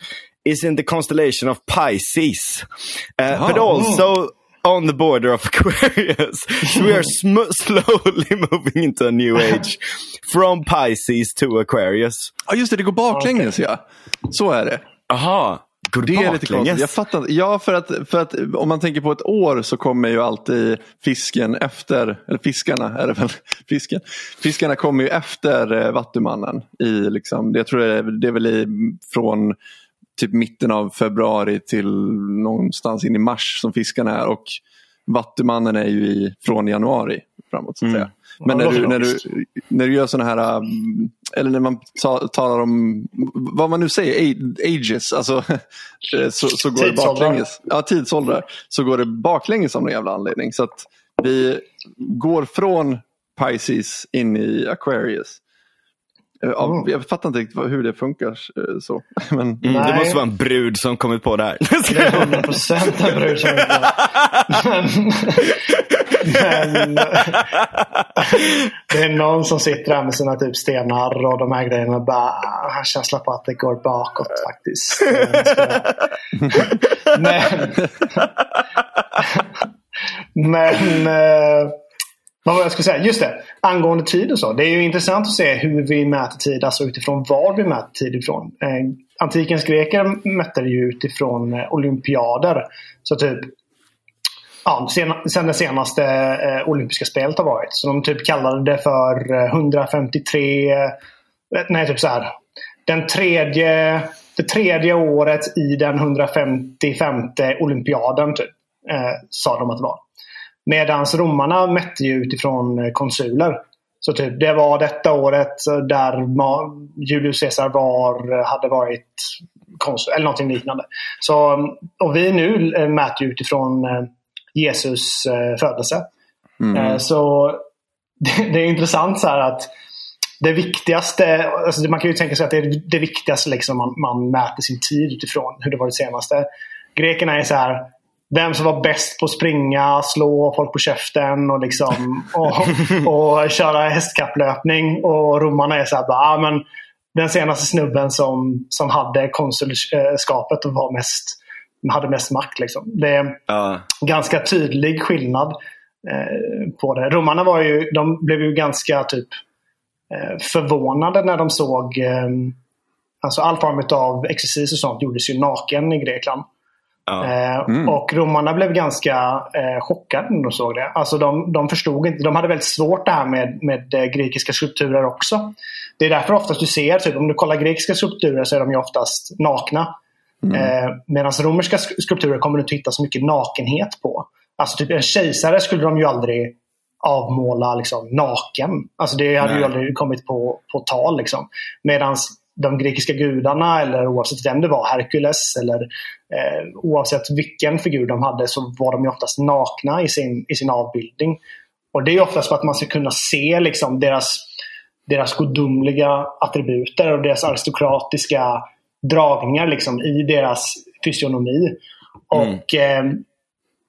is in the constellation of Pisces, uh, oh. but also on the border of Aquarius. we are slowly moving into a new age from Pisces to Aquarius. Ja, just det, det går baklänges okay. ja. Så är det. Aha. Går det är lite konstigt. Jag fattar Ja, för att, för att om man tänker på ett år så kommer ju alltid fisken efter, eller fiskarna är det väl, fisken. Fiskarna kommer ju efter eh, Vattumannen. I liksom, jag tror det är, det är väl i, från typ mitten av februari till någonstans in i mars som fiskarna är. Och Vattumannen är ju i, från januari framåt. Så att säga. Men Ja, när, du, när, du, när du gör sådana här, um, eller när man ta, talar om vad man nu säger, ages, alltså, eh, så, så går det baklänges. Ja, tidsåldrar. Så går det baklänges av någon jävla anledning. Så att vi går från Pisces in i Aquarius. Eh, Av, Mm. Jag fattar inte riktigt hur det funkar eh, så. Men, Mm, det måste vara en brud som kommit på det här. Det är 100 procent en brud som inte Men, men det är någon som sitter där med sina typ stenar och de här grejerna och bara "Ah, har känsla på att det går bakåt faktiskt. Men, men eh, vad var jag skulle säga? Just det, angående tid och så. Det är ju intressant att se hur vi mäter tid, alltså utifrån var vi mäter tid ifrån. Eh, antikens greker mätte det ju utifrån eh, olympiader. Så typ ja, sen, sen det senaste eh, olympiska spelet har varit. Så de typ kallade det för eh, 153, eh, nej typ så här. Den tredje, det tredje året i den 155 olympiaden typ. Eh, sa de att det var. Medan romarna mätte ju utifrån eh, konsuler. Så typ det var detta året där Ma- Julius Caesar var, eh, hade varit konsul eller någonting liknande. Så, och vi nu eh, mäter ju utifrån eh, Jesus eh, födelse. Eh, Så det, det är intressant så att det viktigaste, alltså man kan ju tänka sig att det är det viktigaste liksom man, man mäter sin tid utifrån hur det var det senaste. Grekerna är så här, vem som var bäst på att springa, slå folk på käften och, liksom, och, och köra hästkapplöpning. Och romarna är så här, bara, ah, men den senaste snubben som, som hade konsulskapet och var mest, hade mest makt. Liksom. Det är ja. ganska tydlig skillnad eh, på det. Romarna var ju, de blev ju ganska typ eh, förvånade när de såg eh, Alltså all form av exercis och sånt gjordes ju naken i Grekland. Ja. Eh, Och romarna blev ganska eh, chockade när de såg det. Alltså de, de förstod inte. De hade väldigt svårt det här med, med eh, grekiska skulpturer också. Det är därför oftast du ser, typ, om du kollar grekiska skulpturer så är de ju oftast nakna. Eh, Medan romerska sk- skulpturer kommer du inte hitta så mycket nakenhet på. Alltså typ en kejsare skulle de ju aldrig avmåla liksom, naken. Alltså det hade ju Nej. aldrig kommit på, på tal. Liksom. Medan de grekiska gudarna, eller oavsett vem det var, Herkules eller eh, oavsett vilken figur de hade så var de ju oftast nakna i sin, i sin avbildning. Och det är oftast för att man ska kunna se liksom, deras, deras gudomliga attributer och deras aristokratiska dragningar liksom, i deras fysionomi. Och eh,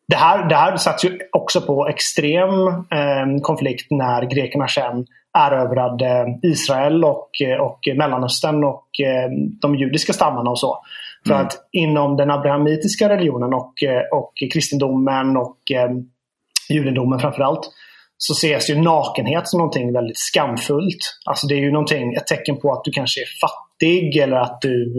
det här, det här satt ju också på extrem eh, konflikt när grekerna sen erövrade Israel och, och Mellanöstern och eh, de judiska stammarna och så. För att inom den abrahamitiska religionen och, eh, och kristendomen och eh, judendomen framförallt så ses ju nakenhet som någonting väldigt skamfullt. Alltså det är ju någonting, ett tecken på att du kanske är fattig eller att du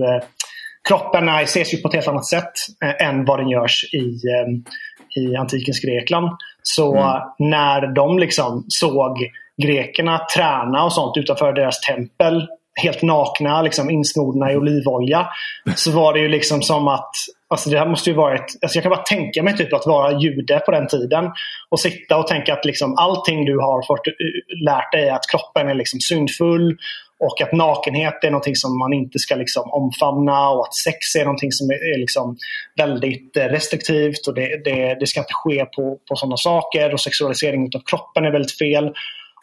kroppen ses ju på ett helt annat sätt eh, än vad den görs i, eh, i antikens Grekland. Så när de liksom såg grekerna träna och sånt utanför deras tempel helt nakna, liksom insmorna i olivolja. Så var det ju liksom som att Alltså det här måste ju varit, alltså jag kan bara tänka mig typ att vara jude på den tiden och sitta och tänka att liksom allting du har fått eh, lärt dig är att kroppen är liksom syndfull och att nakenhet är någonting som man inte ska liksom omfamna och att sex är någonting som är är liksom väldigt eh, restriktivt och det, det, det ska inte ske på, på sådana saker och sexualisering av kroppen är väldigt fel.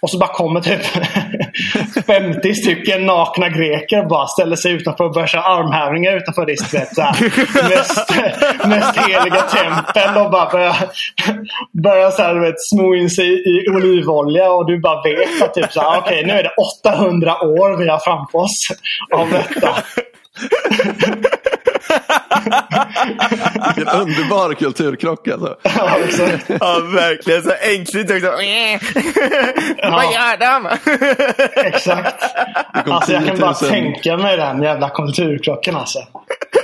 Och så bara kommer typ 50 stycken nakna greker bara ställer sig utanför och börjar köra armhävningar utanför ditt vet, så här, mest, mest heliga tempel och bara börjar, börjar så här, vet, smo in sig i olivolja och du bara vet att typ så här, okej nu är det 800 år vi har framför oss av detta. Vilken underbar kulturkrock alltså. Ja, exakt. ja, verkligen. Så ängsligt också. Vad gör de? exakt. Alltså jag kan bara 10 000. tänka mig den jävla kulturkrocken alltså.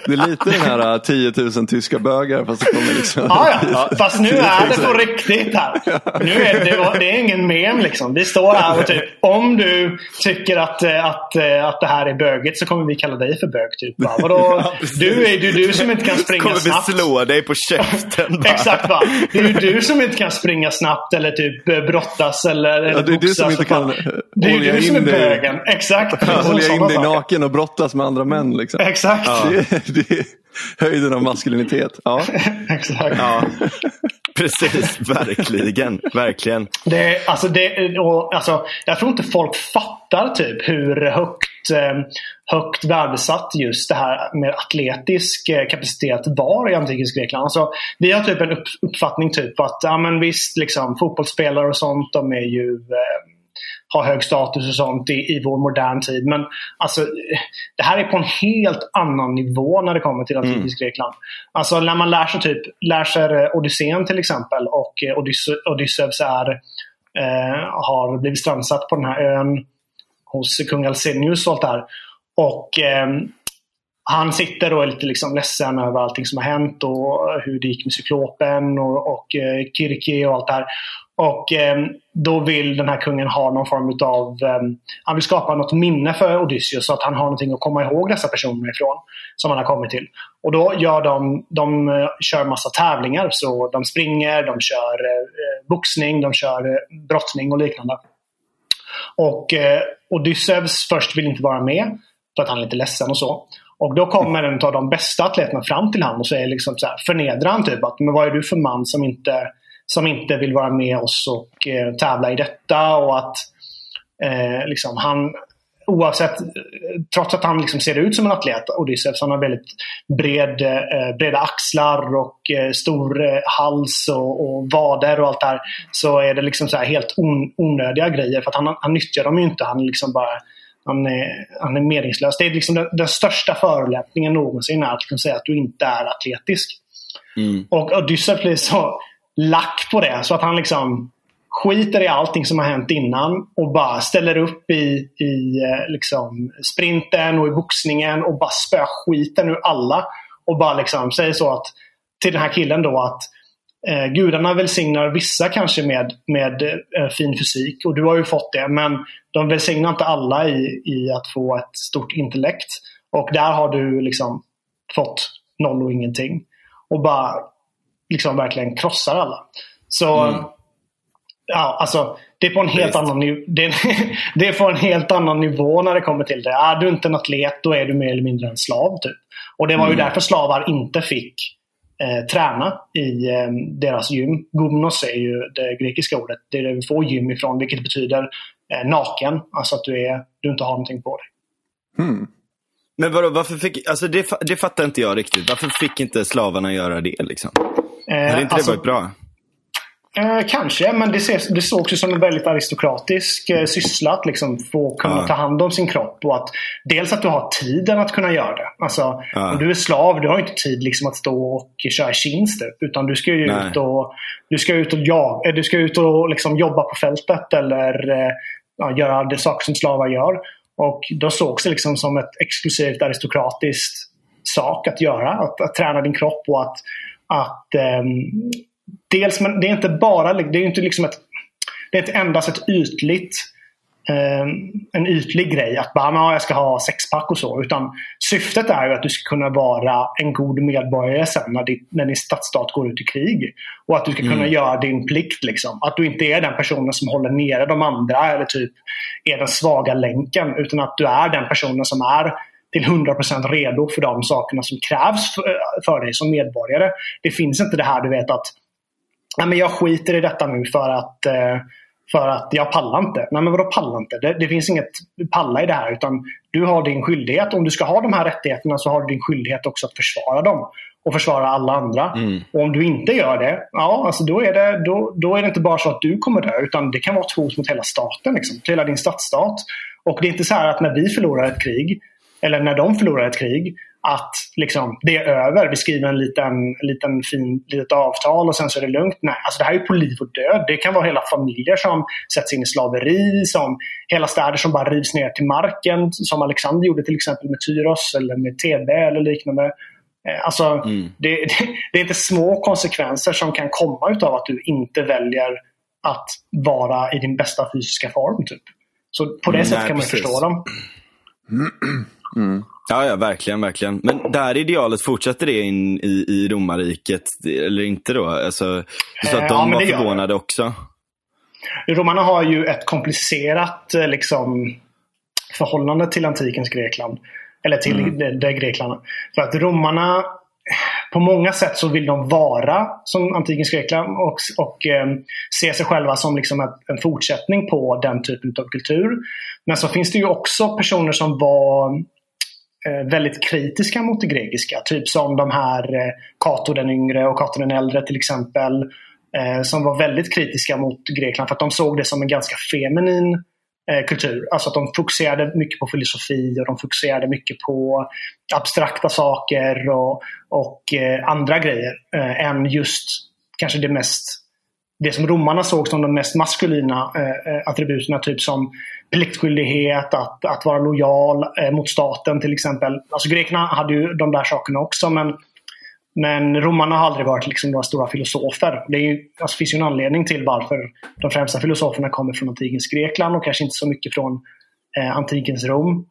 Det är lite den här 10 äh, 000 tyska bögar fast det kommer liksom... Ja, ja. Fast nu är det på riktigt här. Nu är det, det är ingen mem liksom. Vi står här och typ om du tycker att, äh, att, äh, att det här är bögigt så kommer vi kalla dig för bög. Typ. Va? Vadå? Du är ju du som inte kan springa kommer snabbt. Kommer vi slå dig på käften bara. Exakt va. Det är ju du som inte kan springa snabbt eller typ brottas eller, eller Ja, det är du som inte kan Det är ju du som är bögen. Exakt. Hålla Sådana in dig naken och brottas med andra män. Liksom. Exakt. Det, är, det är höjden av maskulinitet. Ja. Exakt. Ja, precis. Verkligen. Verkligen. Det, alltså det, och, alltså, jag tror inte folk fattar typ hur högt, eh, högt värdesatt just det här med atletisk eh, kapacitet var i antikens Grekland. Alltså, vi har typ en upp, uppfattning typ att ja, men visst, liksom, fotbollsspelare och sånt de är ju eh, har hög status och sånt i, i vår modern tid. Men alltså, det här är på en helt annan nivå när det kommer till antikens Grekland. Alltså när man lär sig, typ, lär sig Odysseen till exempel och eh, Odysse- Odysseus är, eh, har blivit strandsatt på den här ön hos kung Alcenius och allt det här. Och eh, han sitter och är lite liksom ledsen över allting som har hänt och hur det gick med cyklopen och, och eh, Kirki och allt det här. Och eh, då vill den här kungen ha någon form av eh, Han vill skapa något minne för Odysseus så att han har någonting att komma ihåg dessa personer ifrån. Som han har kommit till. Och då gör de, de eh, kör massa tävlingar. Så de springer, de kör eh, boxning, de kör eh, brottning och liknande. Och eh, Odysseus först vill inte vara med för att han är lite ledsen och så. Och då kommer en av de bästa atleterna fram till honom och säger liksom så här, förnedrar han typ att men vad är du för man som inte, som inte vill vara med oss och eh, tävla i detta och att eh, liksom han Oavsett, trots att han liksom ser ut som en atlet, Odysseus, han har väldigt bred, eh, breda axlar och eh, stor eh, hals och, och vader och allt det här. Så är det liksom så helt on, onödiga grejer för att han, han nyttjar dem ju inte. Han liksom bara han är, han är meningslös. Det är liksom den, den största förolämpningen någonsin att liksom säga att du inte är atletisk. Och Odysseus blir så lack på det så att han liksom skiter i allting som har hänt innan och bara ställer upp i, i eh, liksom sprinten och i boxningen och bara spöar skiten ur alla. Och bara liksom säger så att till den här killen då att eh, gudarna välsignar vissa kanske med, med eh, fin fysik och du har ju fått det men de välsignar inte alla i, i att få ett stort intellekt. Och där har du liksom fått noll och ingenting. Och bara liksom verkligen krossar alla. Så Ja, alltså det är på en helt Visst. annan nivå. Det, det är på en helt annan nivå när det kommer till det. Är du inte en atlet, då är du mer eller mindre en slav. Typ. Och det var ju därför slavar inte fick eh, träna i eh, deras gym. Gumnos är ju det grekiska ordet. Det är det vi får gym ifrån, vilket betyder eh, naken. Alltså att du, är, du inte har någonting på dig. Hmm. Men vadå, varför fick, alltså det, det fattar inte jag riktigt. Varför fick inte slavarna göra det liksom? Eh, Hade inte alltså- det varit bra? Eh, kanske, men det, ses, det sågs ju som en väldigt aristokratisk eh, syssla att liksom få kunna Ja. ta hand om sin kropp. Och att, dels att du har tiden att kunna göra det. Alltså, Ja. Om du är slav, du har inte tid liksom att stå och köra chins. Typ, utan du ska ju Nej. ut och, du ska ut och, ja, eh, du ska ut och liksom jobba på fältet eller eh, ja, göra det saker som slavar gör. Och då sågs det liksom som ett exklusivt aristokratiskt sak att göra. Att, att träna din kropp och att, att ehm, dels, men det är inte bara, det är inte liksom ett, det är inte endast ett ytligt ehm, en ytlig grej att bara, "Ja, jag ska ha sexpack och så. Utan syftet är ju att du ska kunna vara en god medborgare sen när, ditt, när din stadsstat går ut i krig. Och att du ska kunna göra din plikt. Liksom. Att du inte är den personen som håller nere de andra eller typ är den svaga länken. Utan att du är den personen som är till 100% redo för de sakerna som krävs för, för dig som medborgare. Det finns inte det här du vet att Nej, men jag skiter i detta nu för att, eh, för att jag pallar inte. Nej men vadå pallar inte? Det, det finns inget palla i det här. Utan du har din skyldighet. Om du ska ha de här rättigheterna så har du din skyldighet också att försvara dem. Och försvara alla andra. Och om du inte gör det, ja alltså då är det, då, då är det inte bara så att du kommer dö. Utan det kan vara ett hot mot hela staten. Liksom, hela din stadsstat. Och det är inte så här att när vi förlorar ett krig. Eller när de förlorar ett krig att liksom, det är över. Vi skriver en liten, liten fin litet avtal och sen så är det lugnt. Nej, alltså det här är ju på liv och död. Det kan vara hela familjer som sätts in i slaveri, som hela städer som bara rivs ner till marken. Som Alexander gjorde till exempel med Tyros eller med TB eller liknande. Eh, alltså, mm. det, det, det, är inte små konsekvenser som kan komma utav att du inte väljer att vara i din bästa fysiska form. Typ. Så på det mm, sättet kan man precis. förstå dem. Mm. Ja, ja, verkligen, verkligen. Men det här idealet, fortsätter det in i, i romarriket eller inte då? Alltså, du sa att de ja, var förvånade också. Romarna har ju ett komplicerat eh, liksom, förhållande till antikens Grekland. Eller till mm. det, det Grekland. För att romarna på många sätt så vill de vara som antikens Grekland och, och eh, se sig själva som liksom ett, en fortsättning på den typen av kultur. Men så finns det ju också personer som var eh, Eh, väldigt kritiska mot det grekiska. Typ som de här eh, Cato den yngre och Cato den äldre till exempel. Eh, som var väldigt kritiska mot Grekland för att de såg det som en ganska feminin kultur. Alltså att de fokuserade mycket på filosofi och de fokuserade mycket på abstrakta saker och, och andra grejer än just kanske det mest det som romarna såg som de mest maskulina eh, eh attributen, typ som pliktskyldighet, att, att vara lojal eh, mot staten till exempel. Alltså grekerna hade ju de där sakerna också men men romarna har aldrig varit liksom några stora filosofer. Det är, alltså, finns ju en anledning till varför de främsta filosoferna kommer från antikens Grekland och kanske inte så mycket från eh, antikens Rom.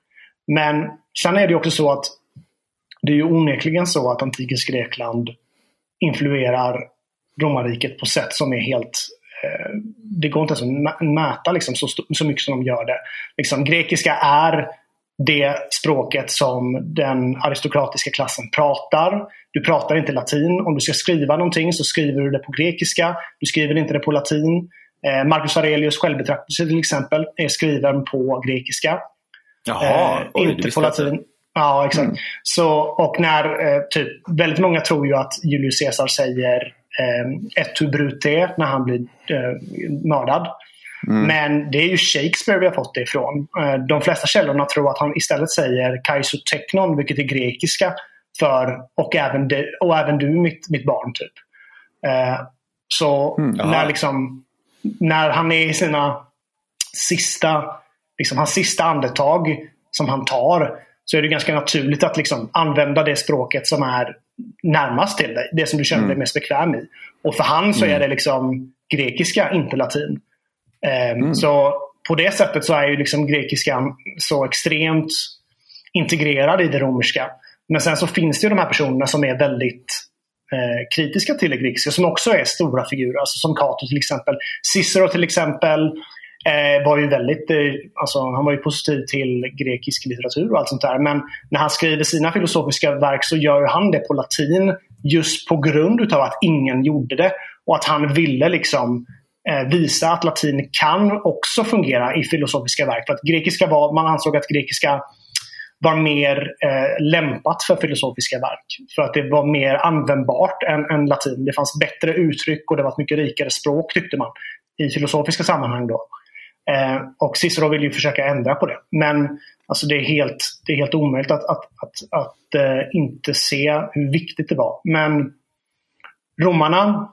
Men sen är det också så att det är ju onekligen så att antikens Grekland influerar romarriket på sätt som är helt eh, det går inte ens att mäta liksom, så, så mycket som de gör det. Liksom, grekiska är det språket som den aristokratiska klassen pratar. Du pratar inte latin. Om du ska skriva någonting så skriver du det på grekiska. Du skriver inte det på latin. Eh, Marcus Aurelius självbetraktelse till exempel är skriven på grekiska. Jaha, eh, oj, inte på latin. Ja, exakt. Mm. Så, och när, eh, typ, väldigt många tror ju att Julius Caesar säger eh, et tu brute när han blir eh, mördad. Mm. Men det är ju Shakespeare vi har fått det ifrån. Eh, de flesta källorna tror att han istället säger kaisoteknon, vilket är grekiska för och även, de, och även du mitt, mitt barn. typ. Eh, så mm, när, liksom, när han är i sina sista, liksom, hans sista andetag som han tar så är det ganska naturligt att liksom, använda det språket som är närmast till dig. Det som du känner dig mm. mest bekväm i. Och för han så mm. är det liksom grekiska, inte latin. Mm. Så på det sättet så är ju liksom grekiskan så extremt integrerad i det romerska. Men sen så finns det ju de här personerna som är väldigt eh, kritiska till det grekiska som också är stora figurer. Alltså som Cato till exempel. Cicero till exempel eh, var ju väldigt, eh, alltså, han var ju positiv till grekisk litteratur och allt sånt där. Men när han skriver sina filosofiska verk så gör han det på latin just på grund utav att ingen gjorde det. Och att han ville liksom eh, visa att latin kan också fungera i filosofiska verk. För att grekiska var, man ansåg att grekiska var mer eh, lämpat för filosofiska verk. För att det var mer användbart än, än, latin. Det fanns bättre uttryck och det var ett mycket rikare språk tyckte man i filosofiska sammanhang. då. Eh, och Cicero vill ju försöka ändra på det. Men alltså, det, är helt, det är helt omöjligt att, att, att, att eh, inte se hur viktigt det var. Men romarna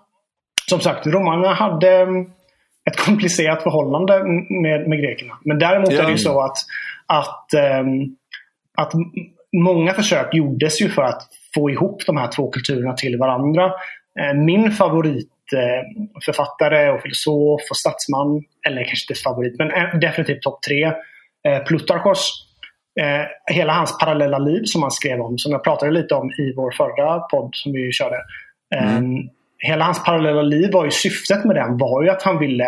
som sagt, romarna hade mm, ett komplicerat förhållande med, med grekerna. Men däremot ja. är det ju så att, att, um, att många försök gjordes ju för att få ihop de här två kulturerna till varandra. Eh, min favoritförfattare och filosof och statsman, eller kanske inte favorit, men eh, definitivt topp tre, eh, Plutarchos. Hela hans parallella liv som han skrev om, som jag pratade lite om i vår förra podd som vi körde. Mm. Hela hans parallella liv var ju syftet med den var ju att han ville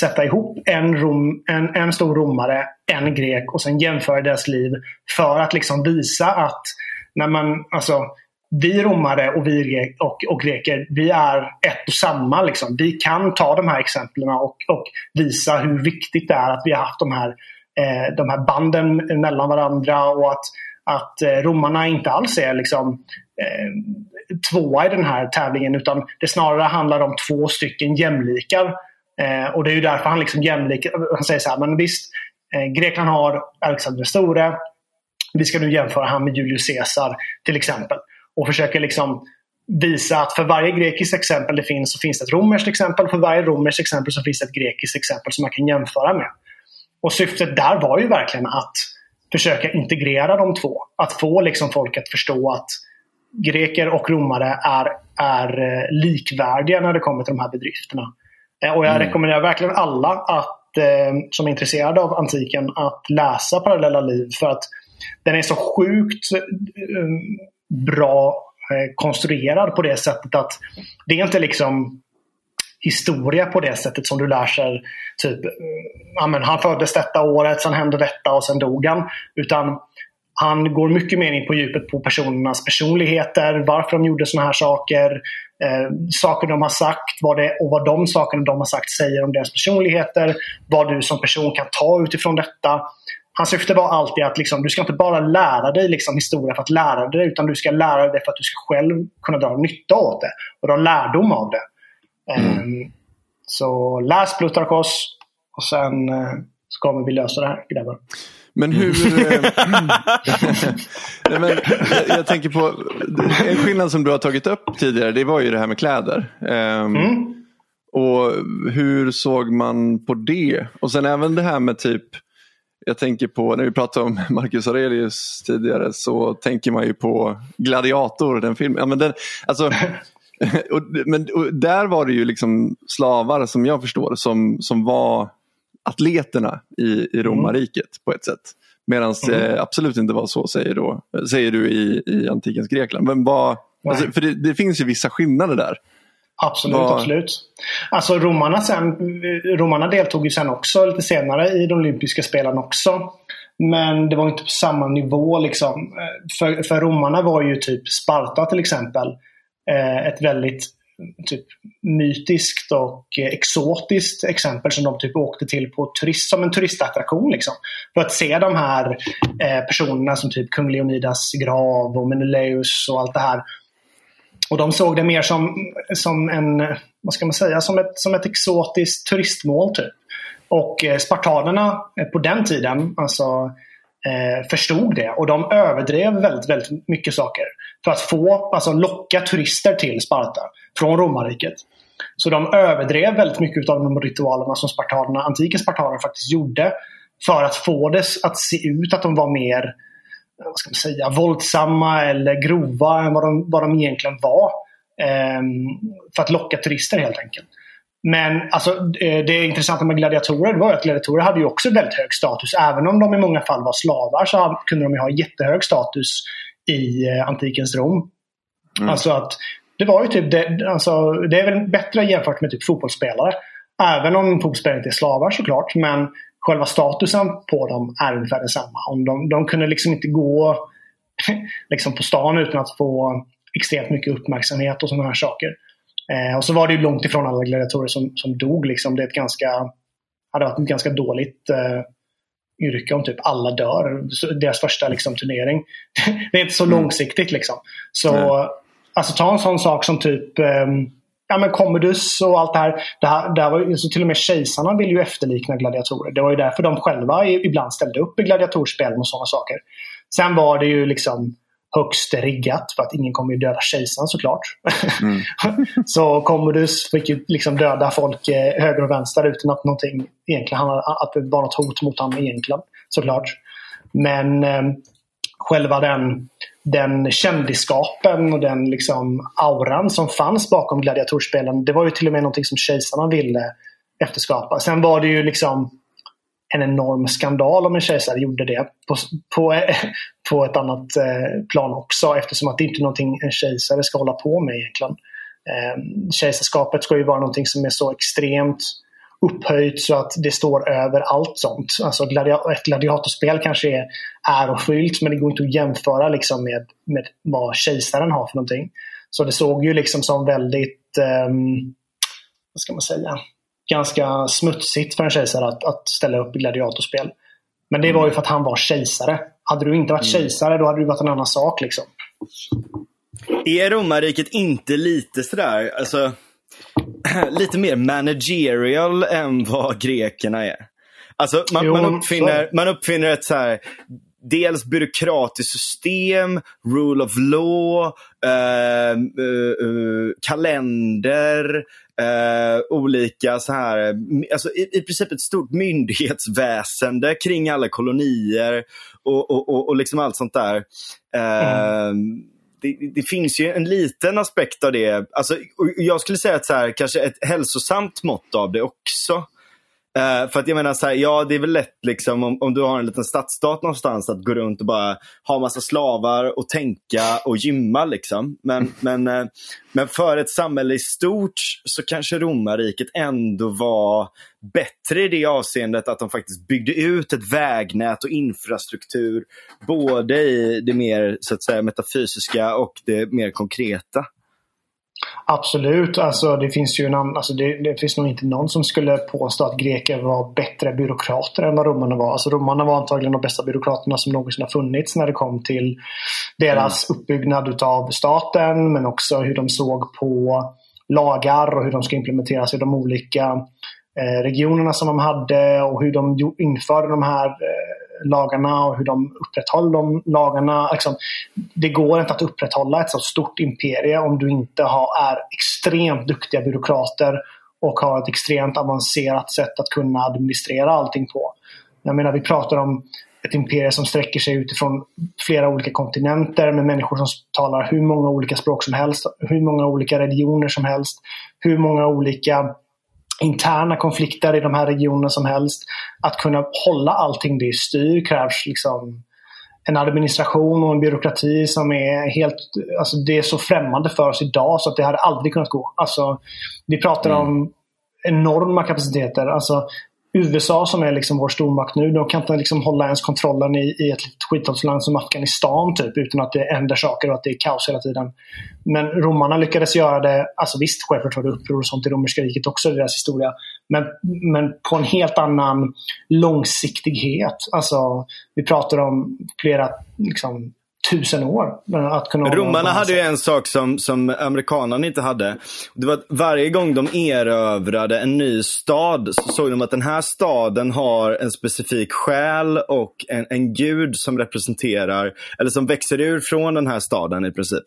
sätta ihop en, rom, en, en stor romare, en grek och sen jämföra deras liv för att liksom visa att när man, alltså, vi romare och vi och, och greker, vi är ett och samma. Liksom. Vi kan ta de här exemplen och, och visa hur viktigt det är att vi har haft de här, eh, de här banden mellan varandra och att, att eh, romarna inte alls är liksom, eh, tvåa i den här tävlingen utan det snarare handlar om två stycken jämlikar. Eh, och det är ju därför han liksom jämlik, han säger så här, men visst, eh, Grekland har Alexander den store. Vi ska nu jämföra han med Julius Caesar till exempel. Och försöker liksom visa att för varje grekiskt exempel det finns så finns det ett romerskt exempel. För varje romerskt exempel så finns det ett grekiskt exempel som man kan jämföra med. Och syftet där var ju verkligen att försöka integrera de två. Att få liksom folk att förstå att greker och romare är, är eh, likvärdiga när det kommer till de här bedrifterna. Eh, och jag mm. rekommenderar verkligen alla att, eh, som är intresserade av antiken att läsa Parallella liv. För att den är så sjukt bra eh, konstruerad på det sättet att det är inte liksom historia på det sättet som du lär sig. Typ, eh, ja, men han föddes detta året, sen hände detta och sen dog han. Utan han går mycket mer in på djupet på personernas personligheter, varför de gjorde sådana här saker, eh, saker de har sagt vad det, och vad de sakerna de har sagt säger om deras personligheter, vad du som person kan ta utifrån detta. Hans syfte var alltid att liksom, du ska inte bara lära dig liksom, historia för att lära dig utan du ska lära dig för att du ska själv kunna dra nytta av det och dra lärdom av det. Mm. Um, så läs Plutarkos och sen uh, så kommer vi lösa det här grabbar. Men hur... Eh, Nej, men jag, jag, tänker på en skillnad som du har tagit upp tidigare. Det var ju det här med kläder. Um, mm. Och hur såg man på det? Och sen även det här med typ jag tänker på, när vi pratade om Marcus Aurelius tidigare så tänker man ju på Gladiator, den filmen. Ja, men den, alltså, och, men, och där var det ju liksom slavar som jag förstår som, som var atleterna i, i romarriket på ett sätt. Medan mm. det absolut inte var så säger, då, säger du i, i antikens Grekland. Men vad, alltså, för det, det, finns ju vissa skillnader där. Absolut, vad... absolut. Alltså romarna, sen, romarna deltog ju sen också lite senare i de olympiska spelen också. Men det var inte på samma nivå liksom. För, för romarna var ju typ Sparta till exempel eh, ett väldigt typ mytiskt och exotiskt exempel som de typ åkte till på turist, som en turistattraktion. Liksom. För att se de här eh, personerna som typ kung Leonidas grav och Menelaus och allt det här. Och de såg det mer som, som en, vad ska man säga, som ett, som ett exotiskt turistmål typ. Och eh, spartanerna eh, på den tiden, alltså eh, förstod det och de överdrev väldigt, väldigt mycket saker. För att få, alltså locka turister till Sparta från romarriket. Så de överdrev väldigt mycket av de ritualerna som spartanerna, antikens spartaner faktiskt gjorde. För att få det att se ut att de var mer vad ska man säga, våldsamma eller grova än vad de, vad de egentligen var. Eh, för att locka turister helt enkelt. Men alltså, eh, det intressanta med gladiatorer var att gladiatorer hade ju också väldigt hög status. Även om de i många fall var slavar så kunde de ha jättehög status i eh, antikens Rom. Mm. Alltså att det var ju typ det, alltså, det är väl bättre jämfört med typ fotbollsspelare. Även om fotbollsspelare inte är slavar såklart. Men själva statusen på dem är ungefär densamma. Om de, de kunde liksom inte gå liksom på stan utan att få extremt mycket uppmärksamhet och sådana här saker. Eh, och så var det ju långt ifrån alla gladiatorer som, som dog. Liksom. Det är ett ganska, hade varit ett ganska dåligt eh, yrke om typ alla dör. Deras första liksom, turnering. det är inte så mm. långsiktigt. Liksom. Så alltså, ta en sån sak som typ eh, ja, men Commodus och allt det här. Det här, det här var, så till och med kejsarna ville ju efterlikna gladiatorer. Det var ju därför de själva ibland ställde upp i gladiatorspel och sådana saker. Sen var det ju liksom högst riggat för att ingen kommer ju döda kejsaren såklart. Mm. så Commodus fick ju liksom döda folk eh, höger och vänster utan att någonting egentligen att det var något hot mot honom egentligen. Såklart. Men eh, själva den, den kändiskapen och den liksom auran som fanns bakom gladiatorspelen. Det var ju till och med någonting som kejsarna ville efterskapa. Sen var det ju liksom en enorm skandal om en kejsare gjorde det på, på, på ett annat eh, plan också eftersom att det inte är någonting en kejsare ska hålla på med egentligen. Ehm, kejsarskapet ska ju vara någonting som är så extremt upphöjt så att det står över allt sånt. Alltså ett gladiatorspel kanske är ärofyllt men det går inte att jämföra liksom med, med vad kejsaren har för någonting. Så det såg ju liksom som väldigt, um, vad ska man säga, ganska smutsigt för en kejsare att, att ställa upp i gladiatorspel. Men det var ju för att han var kejsare. Hade du inte varit mm. kejsare då hade det varit en annan sak. liksom. Är romarriket inte lite sådär, alltså lite mer managerial än vad grekerna är? Alltså man, jo, man, uppfinner, man uppfinner ett så här, dels byråkratiskt system, rule of law, uh, uh, uh, kalender, Uh, olika så här, alltså i, i princip ett stort myndighetsväsende kring alla kolonier och, och, och, och liksom allt sånt där. Mm det, det, finns ju en liten aspekt av det. Alltså, jag skulle säga att så här, kanske ett hälsosamt mått av det också. Uh, för att jag menar, så här, ja det är väl lätt liksom, om, om du har en liten stadsstat någonstans att gå runt och bara ha massa slavar och tänka och gymma. Liksom. Men, men, uh, men för ett samhälle i stort så kanske romarriket ändå var bättre i det avseendet att de faktiskt byggde ut ett vägnät och infrastruktur. Både i det mer så att säga, metafysiska och det mer konkreta. Absolut. Alltså, det finns ju en alltså, det, det, finns nog inte någon som skulle påstå att greker var bättre byråkrater än vad romarna var. Alltså, romarna var antagligen de bästa byråkraterna som någonsin har funnits när det kom till deras mm. uppbyggnad utav staten men också hur de såg på lagar och hur de ska implementeras i de olika eh, regionerna som de hade och hur de införde de här eh, lagarna och hur de upprätthåller de lagarna. Liksom, det går inte att upprätthålla ett så stort imperie om du inte har, är extremt duktiga byråkrater och har ett extremt avancerat sätt att kunna administrera allting på. Jag menar, vi pratar om ett imperium som sträcker sig utifrån flera olika kontinenter med människor som talar hur många olika språk som helst, hur många olika religioner som helst, hur många olika interna konflikter i de här regionerna som helst. Att kunna hålla allting det i styr krävs liksom en administration och en byråkrati som är helt... Alltså det är så främmande för oss idag så att det hade aldrig kunnat gå. Alltså, vi pratar mm. om enorma kapaciteter. Alltså, USA som är liksom vår stormakt nu, de kan inte liksom hålla ens kontrollen i, i ett litet skithållsland som Afghanistan typ, utan att det händer saker och att det är kaos hela tiden. Men romarna lyckades göra det, alltså visst självklart var det uppror och sånt i romerska riket också i deras historia, men, men på en helt annan långsiktighet. Alltså, vi pratar om flera liksom, tusen år. Att kunna Romarna hade ju en sak som, som amerikanerna inte hade. Det var att varje gång de erövrade en ny stad så såg de att den här staden har en specifik själ och en, en gud som representerar, eller som växer ur från den här staden i princip.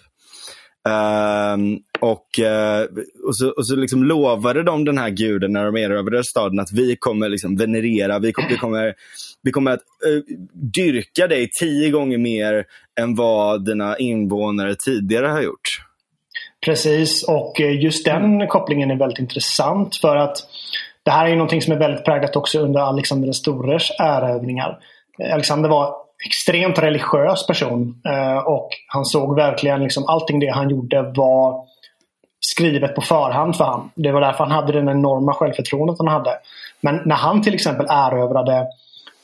Um, och, uh, och så, och så liksom lovade de den här guden när de erövrade staden att vi kommer liksom venerera, vi kommer, vi kommer, vi kommer att uh, dyrka dig tio gånger mer än vad dina invånare tidigare har gjort. Precis, och eh, just den kopplingen är väldigt intressant för att det här är någonting som är väldigt präglat också under Alexander den stores erövringar. Alexander var extremt religiös person. Eh, och han såg verkligen liksom allting det han gjorde var skrivet på förhand för honom. Det var därför han hade den enorma självförtroendet han hade. Men när han till exempel erövrade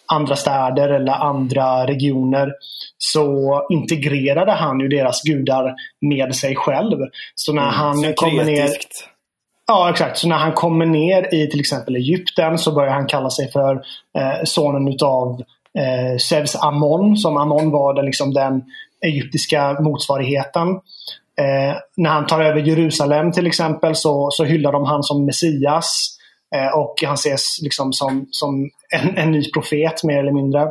andra städer eller andra regioner så integrerade han ju deras gudar med sig själv. Så när mm, han kommer ner... Ja, exakt. Så när han kommer ner i till exempel Egypten så börjar han kalla sig för eh, sonen utav eh, Zeus Amon, som Amon var den, liksom, den egyptiska motsvarigheten. Eh, när han tar över Jerusalem till exempel så, så hyllar de han som Messias. Eh, och han ses liksom som, som en, en ny profet mer eller mindre.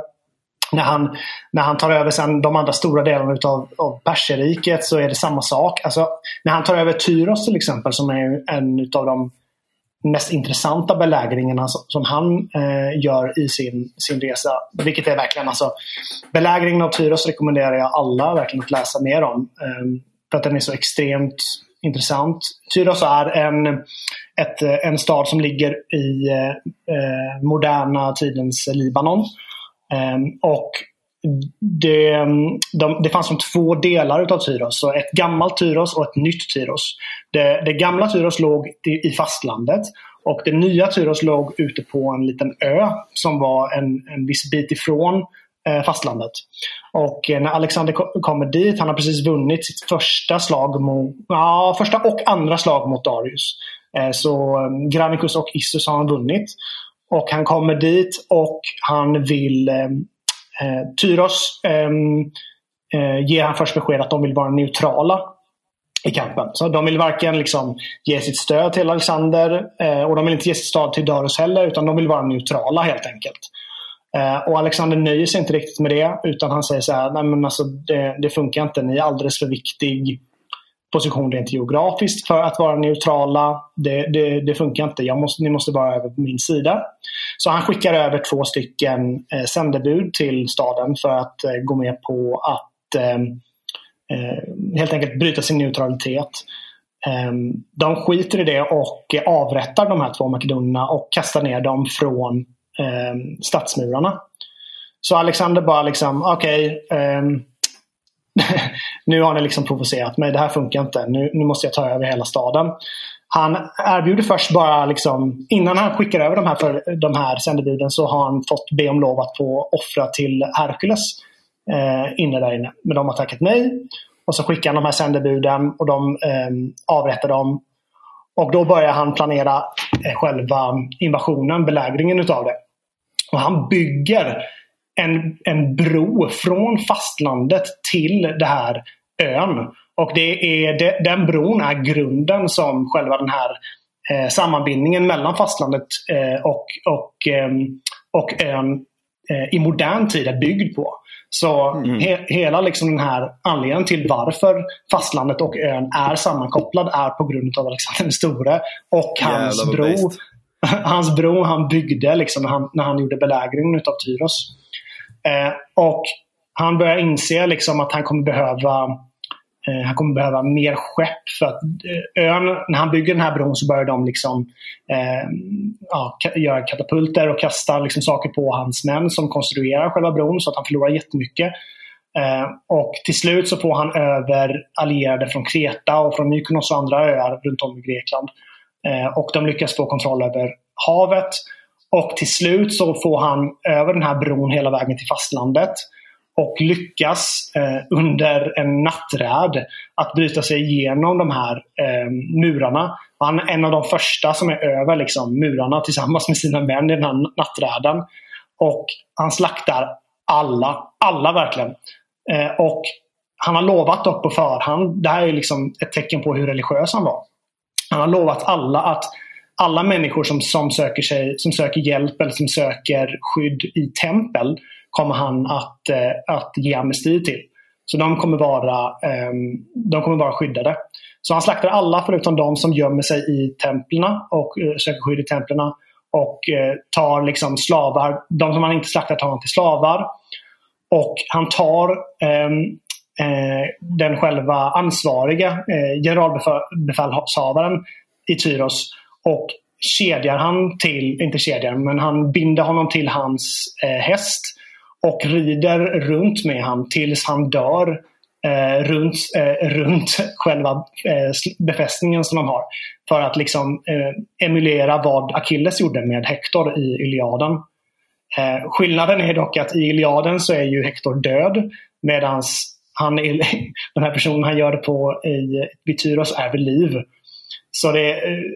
När han, när han tar över sen de andra stora delarna utav, av Perserriket så är det samma sak. Alltså, när han tar över Tyros till exempel som är en utav de mest intressanta belägringarna som, som han eh, gör i sin, sin resa. Vilket är verkligen alltså Belägringen av Tyros rekommenderar jag alla verkligen att läsa mer om. Eh, för att den är så extremt intressant. Tyros är en, ett, en stad som ligger i eh, eh moderna tidens Libanon. Ehm, och det, ehm, de, det fanns som två delar utav Tyros. Så ett gammalt Tyros och ett nytt Tyros. Det, det gamla Tyros låg i, i fastlandet och det nya Tyros låg ute på en liten ö som var en, en viss bit ifrån eh, fastlandet. Och eh, när Alexander kommer dit, han har precis vunnit sitt första slag mot, ja, första och andra slag mot Darius. Eh, så eh, Granicus och Issus har han vunnit. Och han kommer dit och han vill eh, eh Tyros eh, eh ger han först besked att de vill vara neutrala i kampen. Så de vill varken liksom ge sitt stöd till Alexander eh, och de vill inte ge sitt stöd till Darius heller utan de vill vara neutrala helt enkelt. Eh, och Alexander nöjer sig inte riktigt med det utan han säger så här, nej men alltså det, det funkar inte, ni är alldeles för viktig position rent geografiskt för att vara neutrala. Det, det, det funkar inte. Jag måste, ni måste vara över på min sida. Så han skickar över två stycken eh, sändebud till staden för att eh, gå med på att eh, eh, helt enkelt bryta sin neutralitet. Ehm, de skiter i det och avrättar de här två makedonerna och kastar ner dem från eh, stadsmurarna. Så Alexander bara liksom, okej. Okay, nu har ni liksom provocerat mig. Det här funkar inte. Nu, nu måste jag ta över hela staden. Han erbjuder först bara, liksom, innan han skickar över de här, för, de här sändebuden så har han fått be om lov att få offra till Herkules eh, inne där inne. Men de har tackat nej. Och så skickar han de här sändebuden och de eh, avrättar dem. Och då börjar han planera eh, själva invasionen, belägringen utav det. Och han bygger en, en bro från fastlandet till det här ön. Och det är, det, den bron är grunden som själva den här eh, sammanbindningen mellan fastlandet eh, och, och, eh, och ön eh, i modern tid är byggd på. Så mm. he, hela liksom den här anledningen till varför fastlandet och ön är sammankopplad är på grund av Alexander den store och hans bro. Hans bro han byggde liksom när, han, när han gjorde belägringen av Tyros. Eh, och han börjar inse liksom att han kommer behöva eh, han kommer behöva mer skepp. För att eh, ön, när han bygger den här bron så börjar de liksom, eh, ja, göra katapulter och kasta liksom saker på hans män som konstruerar själva bron så att han förlorar jättemycket. Eh, och till slut så får han över allierade från Kreta och från Mykonos och andra öar runt om i Grekland. Eh, och de lyckas få kontroll över havet. Och till slut så får han över den här bron hela vägen till fastlandet. Och lyckas eh, under en natträd att bryta sig igenom de här eh, murarna. Han är en av de första som är över liksom, murarna tillsammans med sina män i den här natträden. Och han slaktar alla. Alla verkligen. Eh, och han har lovat dock på förhand. Det här är liksom ett tecken på hur religiös han var. Han har lovat alla att alla människor som, som, söker sig, som söker hjälp eller som söker skydd i tempel kommer han att, eh, att ge amnesti till. Så de kommer, vara, eh, de kommer vara skyddade. Så han slaktar alla förutom de som gömmer sig i templerna och eh, söker skydd i templerna. Och eh, tar liksom slavar. De som han inte slaktar tar han till slavar. Och han tar ehm, eh, den själva ansvariga eh, generalbefälhavaren i Tyros och kedjar han till, inte kedjar, men han binder honom till hans eh, häst och rider runt med han tills han dör eh, runt, eh, runt själva eh, befästningen som de har. För att liksom eh, emulera vad Achilles gjorde med Hector i Iliaden. Eh, skillnaden är dock att i Iliaden så är ju Hector död medan han, den här personen han gör det på i Vityros är vid liv. Så det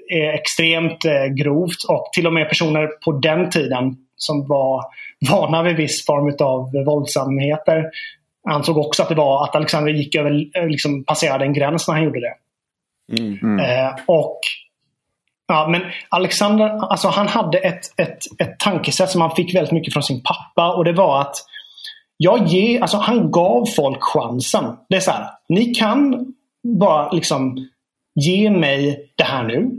är extremt eh, grovt och till och med personer på den tiden som var vana vid viss form av våldsamheter ansåg också att det var att Alexander gick över, eh, liksom passerade en gräns när han gjorde det. Mm. Mm. Eh, och ja, men Alexander, alltså han hade ett, ett, ett tankesätt som han fick väldigt mycket från sin pappa och det var att jag ger, alltså han gav folk chansen. Det är så här, ni kan bara liksom ge mig det här nu.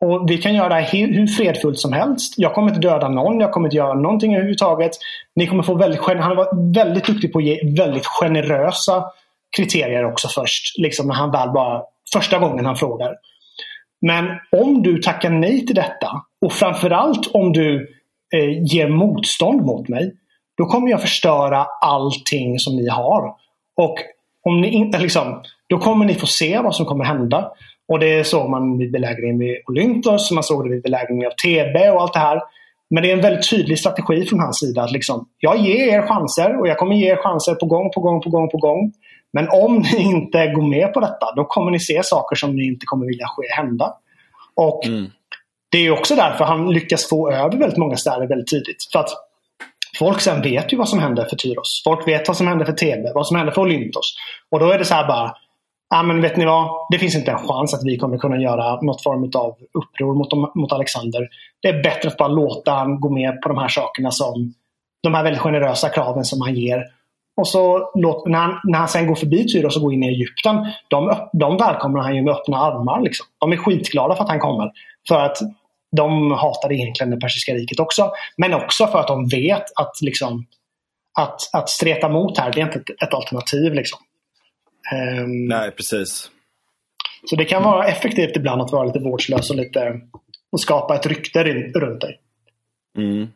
Och Vi kan göra det här hur fredfullt som helst. Jag kommer inte döda någon. Jag kommer inte göra någonting överhuvudtaget. Ni kommer få väldigt, han var väldigt duktig på att ge väldigt generösa kriterier också först. Liksom när han väl bara, första gången han frågar. Men om du tackar nej till detta och framförallt om du eh, ger motstånd mot mig. Då kommer jag förstöra allting som ni har. Och om ni inte, liksom, då kommer ni få se vad som kommer hända. Och det såg man vid belägringen vid Olympos, man såg det vid belägringen av TB och allt det här. Men det är en väldigt tydlig strategi från hans sida. att liksom, Jag ger er chanser och jag kommer ge er chanser på gång, på gång, på gång, på gång. Men om ni inte går med på detta, då kommer ni se saker som ni inte kommer vilja ske hända. Och mm. Det är också därför han lyckas få över väldigt många städer väldigt tidigt. För att Folk sen vet ju vad som händer för Tyros. Folk vet vad som händer för TB, vad som händer för Olympos. Och då är det så här bara, ja men vet ni vad? Det finns inte en chans att vi kommer kunna göra något form av uppror mot, mot Alexander. Det är bättre att bara låta han gå med på de här sakerna som de här väldigt generösa kraven som han ger. Och så låt, när, han, när han sen går förbi Tyros och går in i Egypten, de, de välkomnar han ju med öppna armar. Liksom. De är skitglada för att han kommer. För att de hatar egentligen det persiska riket också. Men också för att de vet att, liksom, att, att streta mot här, det är inte ett, ett alternativ. Liksom. Um, Nej, precis. Så det kan vara effektivt ibland att vara lite vårdslös och, lite, och skapa ett rykte runt dig. Mm.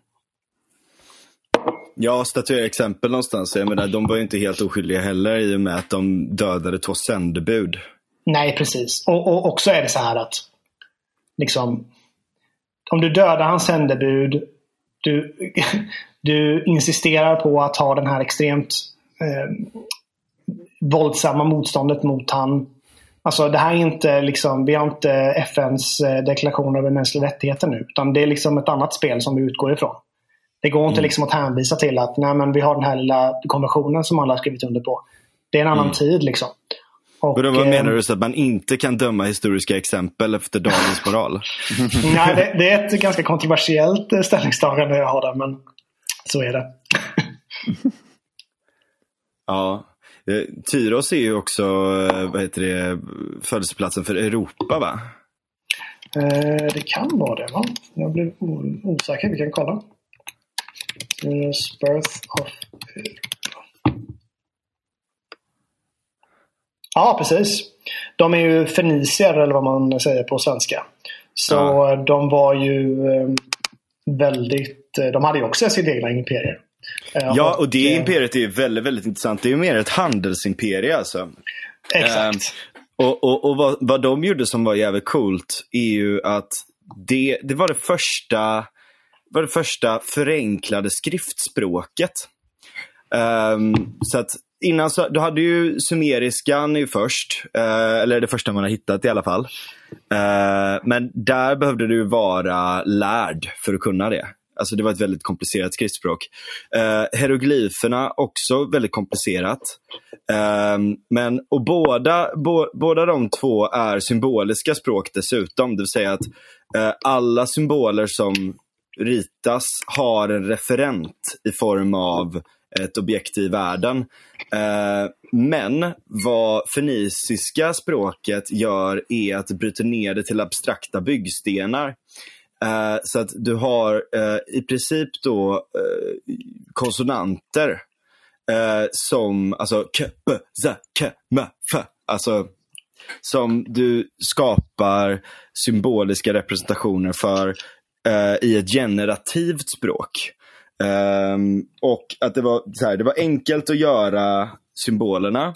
Ja, statuera exempel någonstans. Jag menar, de var ju inte helt oskyldiga heller i och med att de dödade två sändebud. Nej, precis. Och, och också är det så här att liksom, om du dödar hans sändebud, du, du insisterar på att ha den här extremt eh, våldsamma motståndet mot han. Alltså det här är inte liksom, vi har inte FNs eh, deklaration över mänskliga rättigheter nu. Utan det är liksom ett annat spel som vi utgår ifrån. Det går inte mm. liksom att hänvisa till att nej, men vi har den här lilla konventionen som alla har skrivit under på. Det är en annan mm. tid liksom. Och, då, vad eh, menar du? Så att man inte kan döma historiska exempel efter dagens moral? nej, det, det, är ett ganska kontroversiellt eh, ställningstagande jag har där, men så är det. ja. Eh, Tyros är ju också vad heter det, födelseplatsen för Europa va? det kan vara det va? Jag blir osäker, vi kan kolla. Tyros birth of Ja, precis. De är ju fenicier eller vad man säger på svenska. Så ja. de var ju väldigt... De hade ju också sitt egna imperier. Eh, ja, och det imperiet är väldigt, väldigt intressant. Det är ju mer ett handelsimperie alltså. Exakt. Um, och och, och vad, vad de gjorde som var jävligt coolt är ju att det, det var det första var det första förenklade skriftspråket. Um, så att innan så, du hade ju sumeriskan ju först. Eh, eller det första man har hittat i alla fall. Eh, men där behövde du vara lärd för att kunna det. Alltså det var ett väldigt komplicerat skriftspråk. Eh, hieroglyferna också väldigt komplicerat. Eh, men, och båda, bo, båda de två är symboliska språk dessutom. Det vill säga att eh, alla symboler som ritas har en referent i form av ett objekt i världen. Eh, men vad feniciska språket gör är att det bryter ner det till abstrakta byggstenar. Eh, så att du har eh, i princip då eh, konsonanter eh, som alltså k, b, z, k, m, f. Alltså som du skapar symboliska representationer för eh, i ett generativt språk. Ehm, och att det var, så här, det var enkelt att göra symbolerna.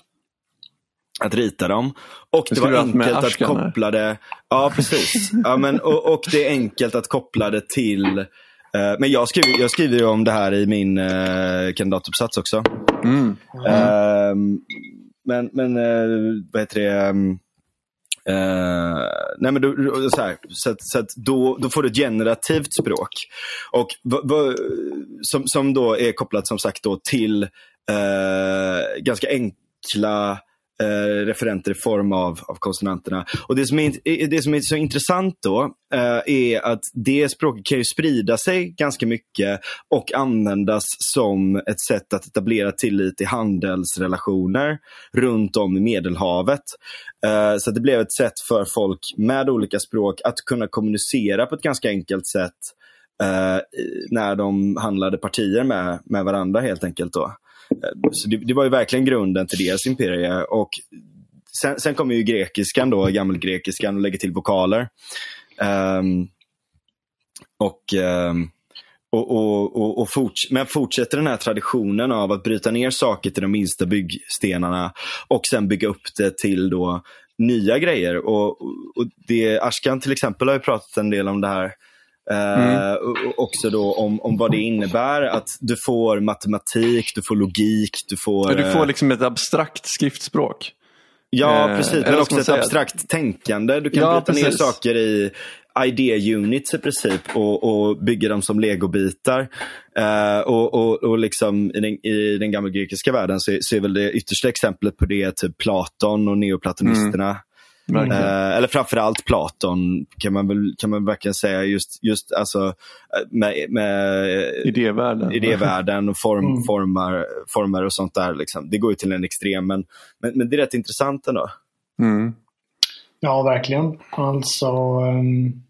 Att rita dem. Och det, det var enkelt att koppla det. Ja, precis. ja, men, och, och, det är enkelt att koppla det till uh, men jag skriver, jag skriver ju om det här i min uh, kandidatuppsats också. Mm. Mm. Uh, men, men uh, vad heter det? Um, Uh, nej men då, så, här, så, så att då, då får du ett generativt språk. Och som, som då är kopplat som sagt då till uh, ganska enkla eh, referenter i form av, av konsonanterna. Och det som, är, det som är så intressant då eh, är att det språket kan ju sprida sig ganska mycket och användas som ett sätt att etablera tillit i handelsrelationer runt om i Medelhavet. Eh, så det blev ett sätt för folk med olika språk att kunna kommunicera på ett ganska enkelt sätt eh, när de handlade partier med, med varandra helt enkelt. då. Så det, det, var ju verkligen grunden till deras imperie. Och sen, sen kommer ju grekiskan då, gammelgrekiskan och lägger till vokaler. Um, och, um, och, och, och, och forts men fortsätter den här traditionen av att bryta ner saker till de minsta byggstenarna och sen bygga upp det till då nya grejer. Och, och det, Ashkan till exempel har ju pratat en del om det här Mm. Uh, också då om, om vad det innebär. Att du får matematik, du får logik, du får... du får eh, liksom ett abstrakt skriftspråk. Ja, uh, precis. Men också ett säga... abstrakt tänkande. Du kan ja, bryta ner saker i idea units i princip och, och bygga dem som legobitar. Uh, och, och, och liksom i den, i den gamla grekiska världen så, så är väl det yttersta exemplet på det typ Platon och neoplatonisterna. Mm. Eh, eller framförallt Platon kan man väl kan man verkligen säga. Just, just alltså eh, med, med idévärlden. idévärlden och form, mm. formar, former och sånt där. Liksom. Det går ju till en extrem, men, men, men det är rätt intressant ändå. Mm. Ja, verkligen. Alltså, um,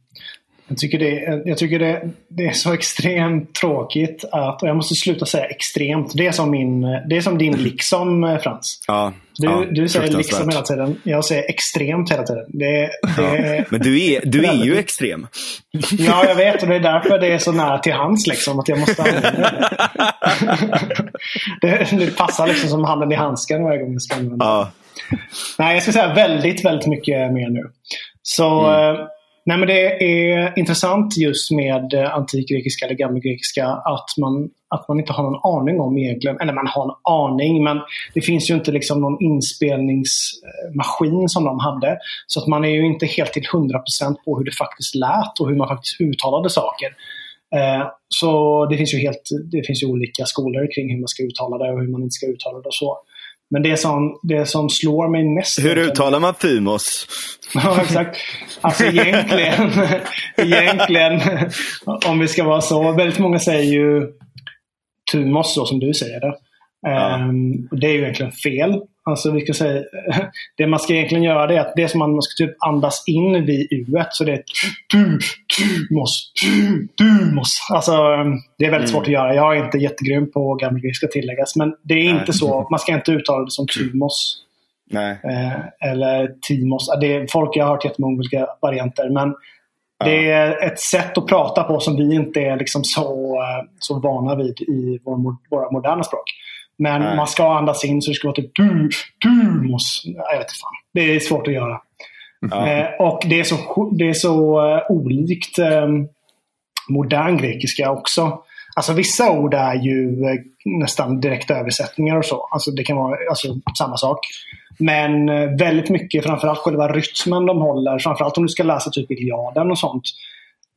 jag tycker, det, jag tycker det, det är så extremt tråkigt att, och jag måste sluta säga extremt, det är som, min, det är som din liksom Frans. Ja. Du, Ja, du säger liksom hela tiden. Jag säger extremt hela tiden. Det, det, Men du är, du är ju extrem. Ja, jag vet. Och det är därför det är så nära till hands. Liksom, att jag måste använda det. det. Det passar liksom som handen i handsken varje gång jag ska använda det. Ja. Nej, jag ska säga väldigt, väldigt mycket mer nu. Så, Mm nej men det är intressant just med eh, antikgrekiska eller gammelgrekiska att man, att man inte har någon aning om egentligen, eller man har en aning men det finns ju inte liksom någon inspelningsmaskin som de hade. Så att man är ju inte helt till 100% på hur det faktiskt lät och hur man faktiskt uttalade saker. Eh, Så det finns ju helt, det finns ju olika skolor kring hur man ska uttala det och hur man inte ska uttala det och så. Men det som, det som slår mig mest... Hur uttalar man Thymos? Ja, exakt. Alltså egentligen, egentligen, om vi ska vara så. Väldigt många säger ju Tumos, så som du säger det. Ja. Och det är ju egentligen fel. Alltså vi ska säga, det man ska egentligen göra det är att det som man ska typ andas in vid u så det är du, Tumos, du, Dumos. Alltså det är väldigt svårt att göra. Jag är inte jättegrym på gammalgrekiska tilläggas. Men det är inte Nej. så. Man ska inte uttala det som Tumos. Nej. Eh, eller Timos. Det är, folk, jag har hört jättemånga olika varianter. Men det är ett sätt att prata på som vi inte är liksom så, eh, så vana vid i vår, våra moderna språk. Men Nej. man ska andas in så det ska vara typ du, du måste. Jag vet inte fan. Det är svårt att göra. Ja. Eh, och det är så, det är så eh, olikt eh, modern grekiska också. Alltså vissa ord är ju eh, nästan direkta översättningar och så. Alltså det kan vara alltså, samma sak. Men eh, väldigt mycket, framförallt själva rytmen de håller, framförallt om du ska läsa typ Iliaden och sånt.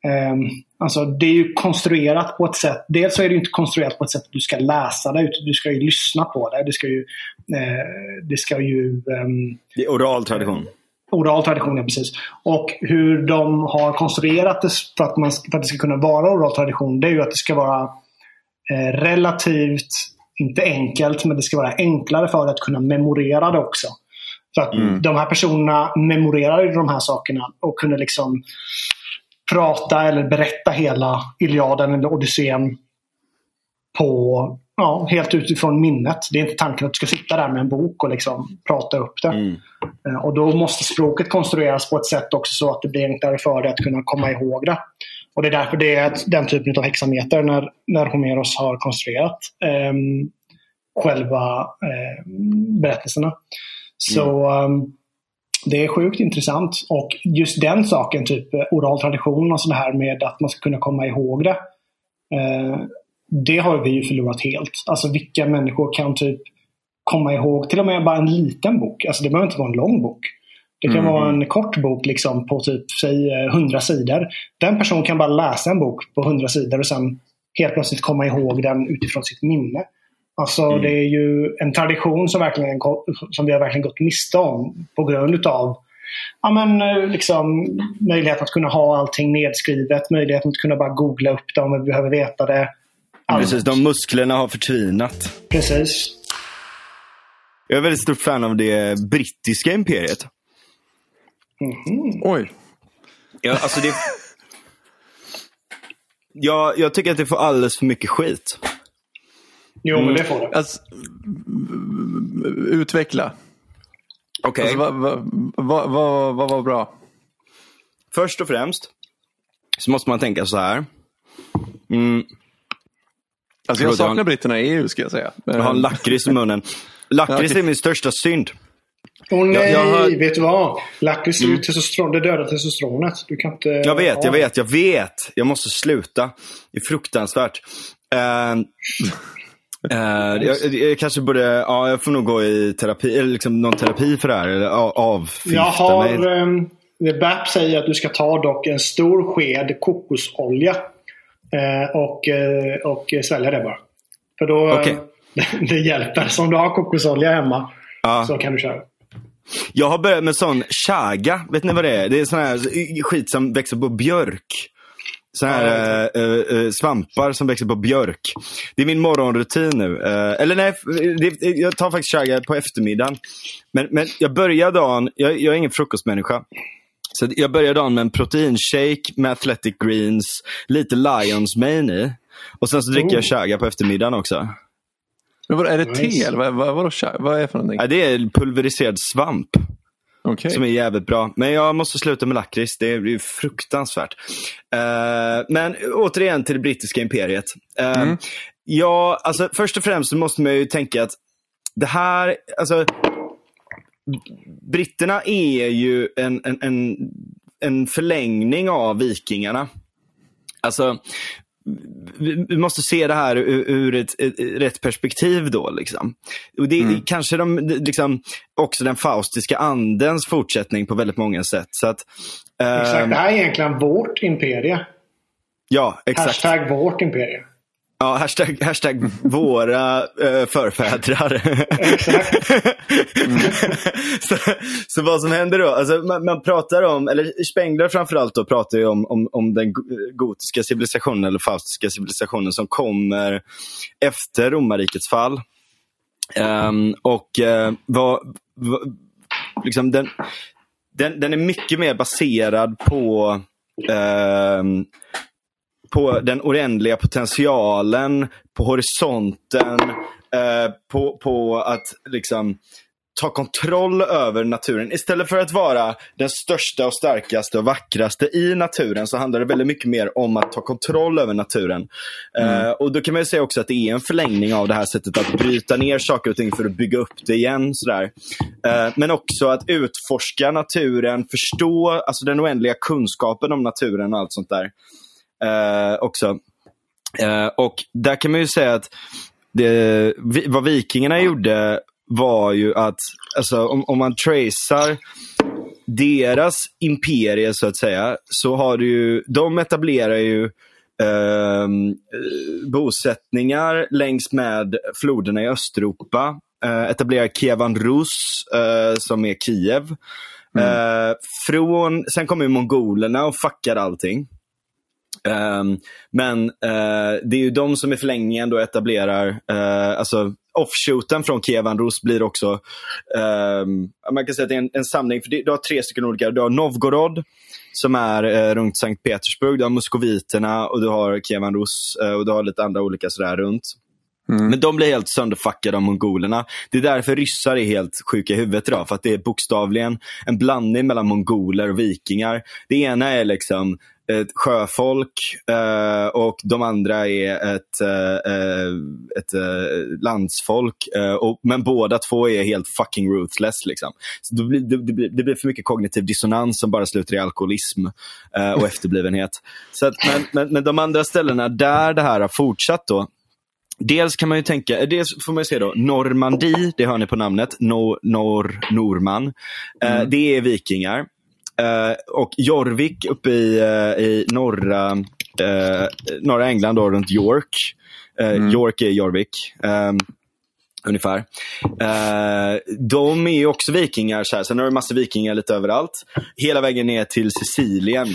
Ehm, alltså det är ju konstruerat på ett sätt. Dels så är det inte konstruerat på ett sätt att du ska läsa det, utan du ska ju lyssna på det. Det ska ju, eh, det ska ju ehm, Det är oral tradition. oral tradition, ja precis. Och hur de har konstruerat det för att, man, för att det ska kunna vara oral tradition, det är ju att det ska vara eh, relativt, inte enkelt, men det ska vara enklare för att kunna memorera det också. För att Mm. de här personerna memorerar ju de här sakerna och kunde liksom prata eller berätta hela Iliaden eller Odysseen på, ja, helt utifrån minnet. Det är inte tanken att du ska sitta där med en bok och liksom prata upp det. Mm. Eh, Och då måste språket konstrueras på ett sätt också så att det blir enklare för dig att kunna komma ihåg det. Och det är därför det är den typen av hexameter när, när Homeros har konstruerat ehm, själva eh, berättelserna. Så ehm, det är sjukt intressant. Och just den saken, typ eh, oral tradition och sådär med att man ska kunna komma ihåg det. Eh, det har vi ju förlorat helt. Alltså vilka människor kan typ komma ihåg till och med bara en liten bok. Alltså det behöver inte vara en lång bok. Det kan Mm. vara en kort bok liksom på typ säg eh, 100 sidor. Den personen kan bara läsa en bok på 100 sidor och sen helt plötsligt komma ihåg den utifrån sitt minne. Alltså Mm. det är ju en tradition som, verkligen, som vi har verkligen gått miste om på grund utav ja, men, eh, liksom, möjligheten att kunna ha allting nedskrivet, möjligheten att kunna bara googla upp det om vi behöver veta det. Allt. Precis, de musklerna har förtvinat. Precis. Jag är väldigt stort fan av det brittiska imperiet. Oj. Ja, alltså det... jag, jag tycker att det får alldeles för mycket skit. Jo, men det får det. Alltså, utveckla. Okej. Alltså, vad, vad, vad, vad, var bra? Först och främst så måste man tänka så här. Mm, Alltså, jag jag saknar en- britterna i EU ska jag säga. jag har en lakrits i munnen. Lakrits är min största synd. Åh nej, jag har- vet du vad? Lakrits är ju testosteron. Det dödar testosteronet. Du kan inte... Jag vet, jag vet, jag vet. Jag måste sluta. Det är fruktansvärt. Eh, eh, jag, jag kanske borde, ja jag får nog gå i terapi, eller liksom någon terapi för det här. Eller av- avförgifta Jag har... Um, BAP säger att du ska ta dock en stor sked kokosolja. eh, och, eh, och svälja det bara. För då... eh, Okej. det hjälper. Så om du har kokosolja hemma så kan du köra. Jag har börjat med sån chaga. Vet ni vad det är? Det är sån här skit som växer på björk. Så här Ja, eh, svampar som växer på björk. Det är min morgonrutin nu. Eh, eller nej, det, jag tar faktiskt chaga på eftermiddagen. Men, men jag börjar dagen, jag, jag är ingen frukostmänniska. Så jag börjar dagen med en proteinshake med athletic greens, lite Lions mane i. Och sen så dricker Oh. jag chaga på eftermiddagen också. Men vad, är det te eller vad, vad, vad, vad är det för någonting? Ja, det är pulveriserad svamp. Okay. Som är jävligt bra. Men jag måste sluta med lakrits. Det är fruktansvärt. Uh, men återigen till det brittiska imperiet. Uh, mm. Ja, alltså först och främst så måste man ju tänka att det här, alltså britterna är ju en, en, en, en förlängning av vikingarna. Alltså, vi måste se det här ur, ett, ett, ett, rätt perspektiv då. Liksom. Och det är mm. kanske de, liksom, också den faustiska andens fortsättning på väldigt många sätt. Så att, eh, exakt, det här är egentligen vårt imperie. Ja, exakt. Hashtag vårt imperie. Ja, hashtag, hashtag våra äh, förfädrar. Mm. så, så, vad som händer då, alltså man, man, pratar om, eller Spengler framförallt då pratar ju om, om, om den gotiska civilisationen eller faustiska civilisationen som kommer efter romarrikets fall. Um, och uh, vad, vad, liksom den, den, den är mycket mer baserad på uh, på den oändliga potentialen, på horisonten, eh, på, på att liksom ta kontroll över naturen. Istället för att vara den största och starkaste och vackraste i naturen så handlar det väldigt mycket mer om att ta kontroll över naturen. Mm. Uh, och Då kan man säga också att det är en förlängning av det här sättet att bryta ner saker och ting för att bygga upp det igen. Sådär. Uh, men också att utforska naturen, förstå alltså den oändliga kunskapen om naturen och allt sånt där eh, också. Eh, och där kan man ju säga att det, vad vikingarna gjorde var ju att, alltså, om, om man tracear deras imperie så att säga, så har du ju, de etablerar ju eh, bosättningar längs med floderna i Östeuropa. Eh, etablerar Kievan Rus eh, som är Kiev. Mm. Eh, från, sen kommer mongolerna och fuckar allting. Um, men uh, det är ju de som i förlängningen då etablerar, uh, alltså offshooten från Kievan Rus blir också, um, man kan säga att det är en, en samling, för det, du har tre stycken olika, du har Novgorod som är uh, runt Sankt Petersburg, du har Muskoviterna och du har Kievan Rus och du har lite andra olika sådär runt. Mm. Men de blir helt sönderfuckade av mongolerna. Det är därför ryssar är helt sjuka i huvudet idag. För att det är bokstavligen en blandning mellan mongoler och vikingar. Det ena är liksom ett sjöfolk eh, och de andra är ett, eh, eh ett eh, landsfolk. Eh, och, men båda två är helt fucking ruthless. Liksom. Så det, blir, det, blir, det blir för mycket kognitiv dissonans som bara slutar i alkoholism eh, och efterblivenhet. Så att, men, men, men de andra ställena där det här har fortsatt då, Dels kan man ju tänka, dels får man ju se då, Normandie, det hör ni på namnet, no, Nor, Norman. Mm. det är vikingar. Uh, och Jorvik uppe i, uh, i norra, uh, norra England, då, runt York. Mm. York är Jorvik. Um, ungefär. de är ju också vikingar. Så här. Sen har du massa vikingar lite överallt. Hela vägen ner till Sicilien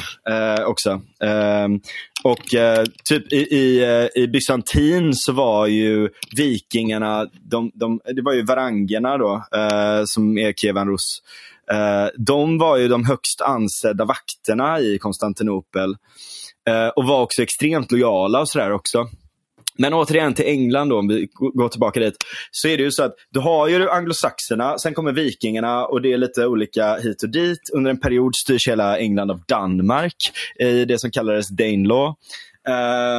också. Ehm, och typ i, i, i Bysantin så var ju vikingarna, de, de, det var ju varangerna då, som är Kievan Rus. Eh, de var ju de högst ansedda vakterna i Konstantinopel eh, och var också extremt lojala och sådär också. Men återigen till England då, om vi går tillbaka dit. Så är det ju så att du har ju anglosaxerna, sen kommer vikingarna och det är lite olika hit och dit. Under en period styrs hela England av Danmark i det som kallades Danelaw.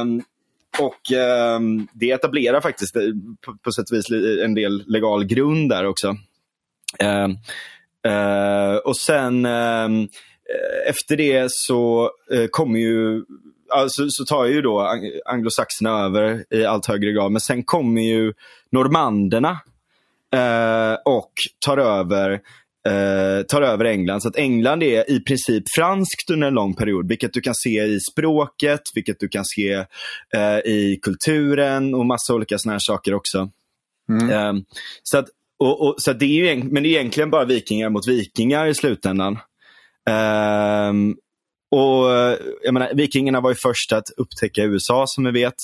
Um, och um, det etablerar faktiskt eh, på, på sätt och vis en del legal grund där också. Um, Uh, och sen uh, efter det så uh, kommer ju alltså, så tar ju då anglosaxerna över i allt högre grad. Men sen kommer ju normanderna och tar över tar över England. Så att England är i princip franskt under en lång period. Vilket du kan se i språket, vilket du kan se i kulturen och massa olika såna här saker också. Mm. Ehm, så att och, och, så det är ju, men det är egentligen bara vikingar mot vikingar i slutändan. Um, och jag menar, Vikingarna var ju först att upptäcka USA som vi vet.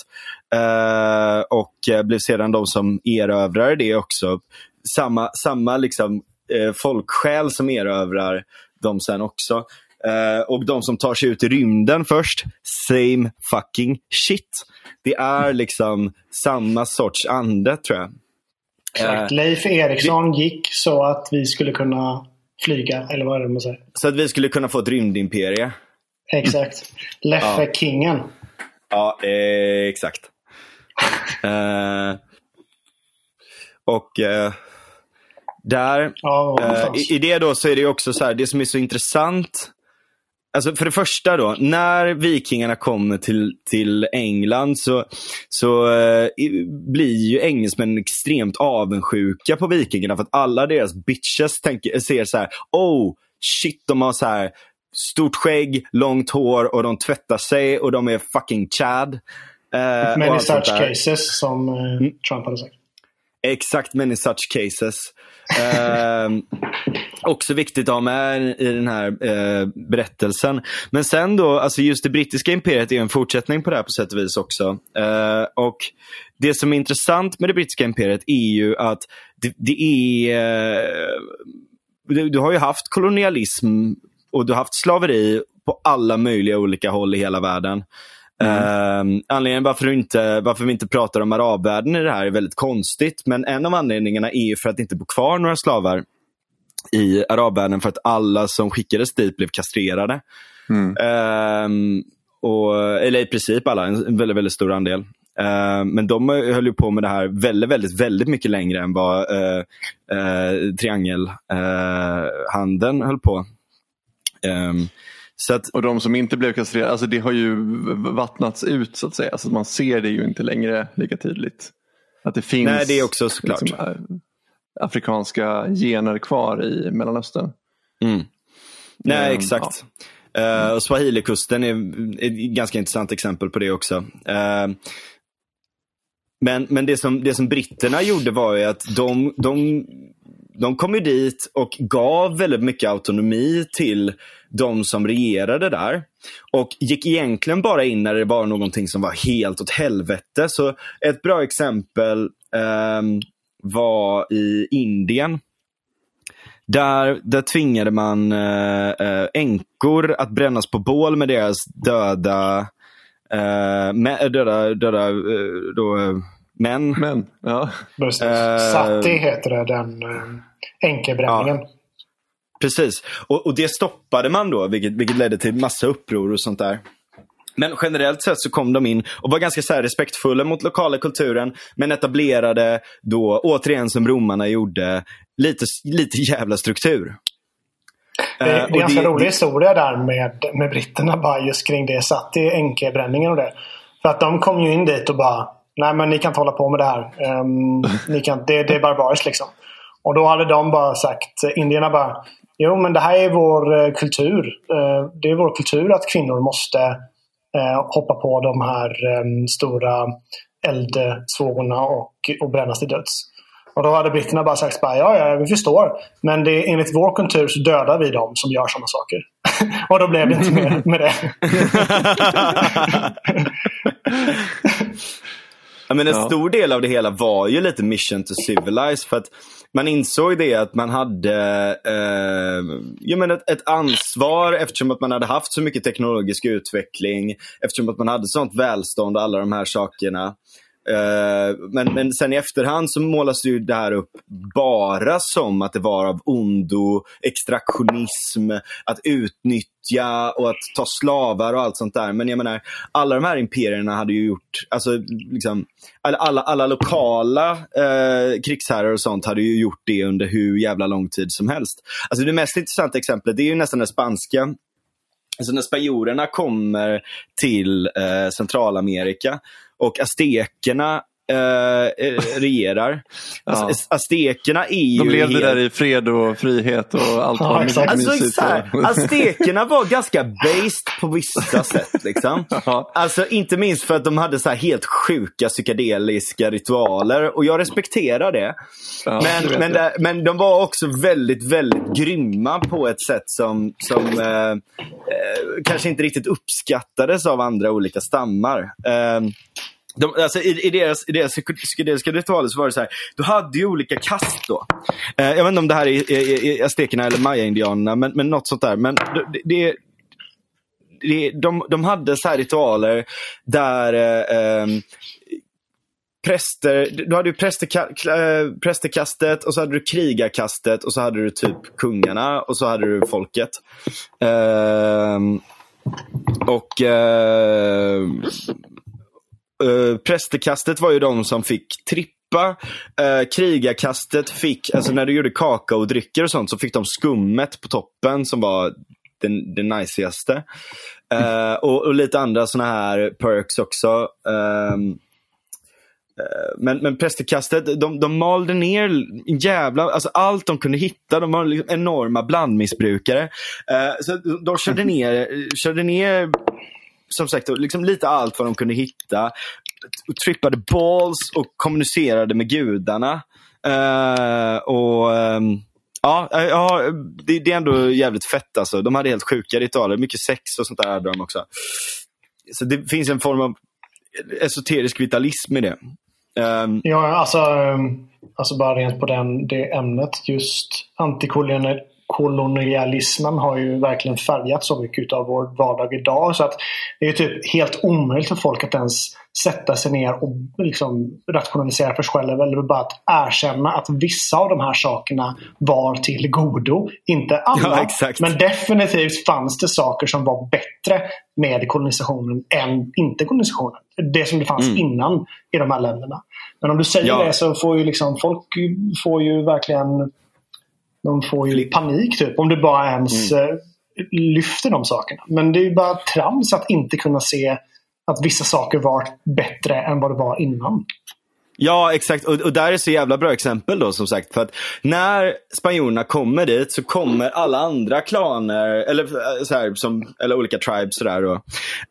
Uh, och eh, blev sedan de som erövrade det också. Samma, samma liksom, uh, folksjäl som erövrar dem sen också. Uh, och de som tar sig ut i rymden först, same fucking shit. Det är liksom samma sorts ande tror jag. Exakt. Leif Eriksson gick så att vi skulle kunna flyga, eller vad är det man säger? Så att vi skulle kunna få ett rymdimperie. Exakt. Leffe ja. kingen. Ja, eh, exakt. eh, och eh, där, ja, i, i, det då så är det också så här, det som är så intressant Alltså för det första då, när vikingarna kommer till, till England så, så eh, blir ju engelsmännen extremt avundsjuka på vikingarna för att alla deras bitches tänker, ser så här, oh shit de har så här stort skägg, långt hår och de tvättar sig och de är fucking chad. Eh, many such cases som eh, mm. Trump hade sagt. Exakt, many such cases. eh, också viktigt att ha med i den här eh, berättelsen. Men sen då, alltså just det brittiska imperiet är en fortsättning på det här på sätt och vis också. Eh, och Det som är intressant med det brittiska imperiet är ju att det, det är... Eh, du, du har ju haft kolonialism och du har haft slaveri på alla möjliga olika håll i hela världen. Mm. Uh, anledningen varför, inte, varför vi inte pratar om arabvärlden i det här är väldigt konstigt. Men en av anledningarna är för att det inte bor kvar några slavar i arabvärlden för att alla som skickades dit blev kastrerade. Mm. Uh, och, eller i princip alla, en väldigt, väldigt stor andel. Uh, men de höll ju på med det här väldigt, väldigt, väldigt mycket längre än vad uh, uh, triangelhandeln höll på. Um, att, och de som inte blev kastrerade, alltså det har ju vattnats ut så att säga. Alltså man ser det ju inte längre lika tydligt. Att det finns Nej, det är också såklart. Liksom, afrikanska gener kvar i Mellanöstern. Mm. Nej, um, exakt. Ja. Uh, och Swahilikusten är ett ganska intressant exempel på det också. Uh, men men det, som, det som britterna gjorde var ju att de, de, de kom ju dit och gav väldigt mycket autonomi till de som regerade där. Och gick egentligen bara in när det var någonting som var helt åt helvete. Så ett bra exempel eh, var i Indien. Där, där tvingade man eh, eh änkor att brännas på bål med deras döda, eh, med, döda, döda eh, då, eh, män. män ja. Eh, Sati heter det, den änkebränningen. Ja. Precis, och, och, det stoppade man då, vilket, vilket ledde till massa uppror och sånt där. Men generellt sett så kom de in och var ganska så respektfulla mot lokala kulturen. Men etablerade då, återigen som romarna gjorde, lite, lite jävla struktur. Det, det är en ganska rolig historia där med, med britterna bara just kring det. Satt i enkebränningen och det. För att de kom ju in dit och bara Nej men ni kan inte hålla på med det här. Um, ni kan, det, det är barbariskt liksom. Och då hade de bara sagt, indierna bara Jo, men det här är vår eh, kultur. Eh, det är vår kultur att kvinnor måste eh, hoppa på de här stora eldsvågorna och, och brännas till döds. Och då hade britterna bara sagt bara, ja, ja, vi förstår. Men det, enligt vår kultur så dödar vi dem som gör sådana saker. och då blev det inte mer med det. ja, men en stor del av det hela var ju lite mission to civilize. För att man insåg det att man hade eh, jag menar ett, ett, ansvar eftersom att man hade haft så mycket teknologisk utveckling. Eftersom att man hade sånt välstånd och alla de här sakerna. Eh, men, men sen i efterhand så målas ju det här upp bara som att det var av ondo, extraktionism, att utnyttja och att ta slavar och allt sånt där. Men jag menar, alla de här imperierna hade ju gjort, alltså liksom, alla, alla, alla lokala eh, krigsherrar och sånt hade ju gjort det under hur jävla lång tid som helst. Alltså det mest intressanta exemplet det är ju nästan det spanska Alltså när spanjorerna kommer till eh, Centralamerika och aztekerna eh, eh regerar. Alltså, ja. Aztekerna är ju... De levde helt... där i fred och frihet och allt ja, var mycket alltså, mysigt. Aztekerna var ganska based på vissa sätt. Liksom. Ja. Alltså inte minst för att de hade så helt sjuka psykedeliska ritualer och jag respekterar det. Ja, men, men, det, men de var också väldigt, väldigt grymma på ett sätt som, som eh, eh, kanske inte riktigt uppskattades av andra olika stammar. De, alltså, i, i, deras, I deras psykedeliska ritualer så var det så här, du hade ju olika kast då. Eh, jag vet inte om det här är, är, är aztekerna eller maya-indianerna, men, men något sånt där. Men det, det, det, de, de hade så ritualer där eh, ehm, präster, du hade ju prästerka, eh, prästerkastet och så hade du krigarkastet och så hade du typ kungarna och så hade du folket. Eh, och eh, Eh, uh, prästerkastet var ju de som fick trippa. Uh, krigarkastet fick, alltså när du gjorde kakaodrycker och sånt så fick de skummet på toppen som var den, den najsigaste. Uh, och, och, lite andra såna här perks också. Um, men, men prästerkastet, de, de malde ner jävla, alltså allt de kunde hitta. De var liksom enorma blandmissbrukare. Uh, så de körde ner, körde ner som sagt liksom lite allt vad de kunde hitta. Trippade balls och kommunicerade med gudarna. Uh, och um, Ja, eh, ja det, det, är ändå jävligt fett alltså. De hade helt sjuka ritualer. Mycket sex och sånt där hade de också. Så det finns en form av esoterisk vitalism i det. Um, ja, alltså, ehm, alltså bara rent på den, det ämnet. Just antikolonialismen har ju verkligen färgat så mycket av vår vardag idag. Så att det är typ helt omöjligt för folk att ens sätta sig ner och liksom rationalisera för sig själv. Eller bara att erkänna att vissa av de här sakerna var till godo. Inte alla. Ja, men definitivt fanns det saker som var bättre med kolonisationen än inte kolonisationen. Det som det fanns mm. innan i de här länderna. Men om du säger ja. det så får ju liksom folk får ju verkligen de får ju panik typ om du bara ens mm. Eh, lyfter de sakerna. Men det är ju bara trams att inte kunna se att vissa saker var bättre än vad det var innan. Ja, exakt. Och, och där är så jävla bra exempel då som sagt. För att när spanjorerna kommer dit så kommer alla andra klaner, eller, eh, så här, som, eller olika tribes sådär. Då,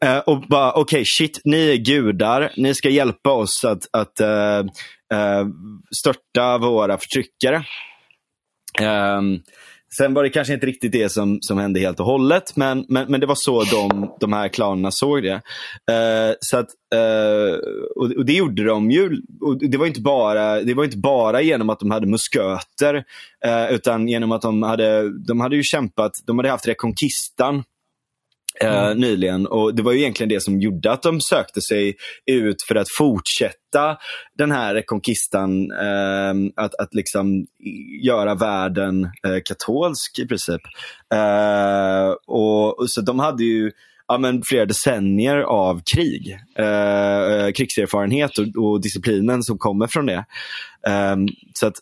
eh, och bara, okej okay, shit, ni är gudar. Ni ska hjälpa oss att, att uh, uh, störta våra förtryckare. Um, Sen var det kanske inte riktigt det som, som hände helt och hållet, men, men, men det var så de, de här klanerna såg det. Uh, så att, uh, och, och, det gjorde de ju. Och det, var inte bara, det var inte bara genom att de hade musköter, uh, utan genom att de hade, de hade ju kämpat, de hade haft reconquistan. Eh, mm. nyligen. Och Det var ju egentligen det som gjorde att de sökte sig ut för att fortsätta den här rekonkistan. Eh, att, att liksom göra världen eh, katolsk i princip. Eh, och, och, Så de hade ju ja, men flera decennier av krig. Eh, krigserfarenhet och, och, disciplinen som kommer från det. så att,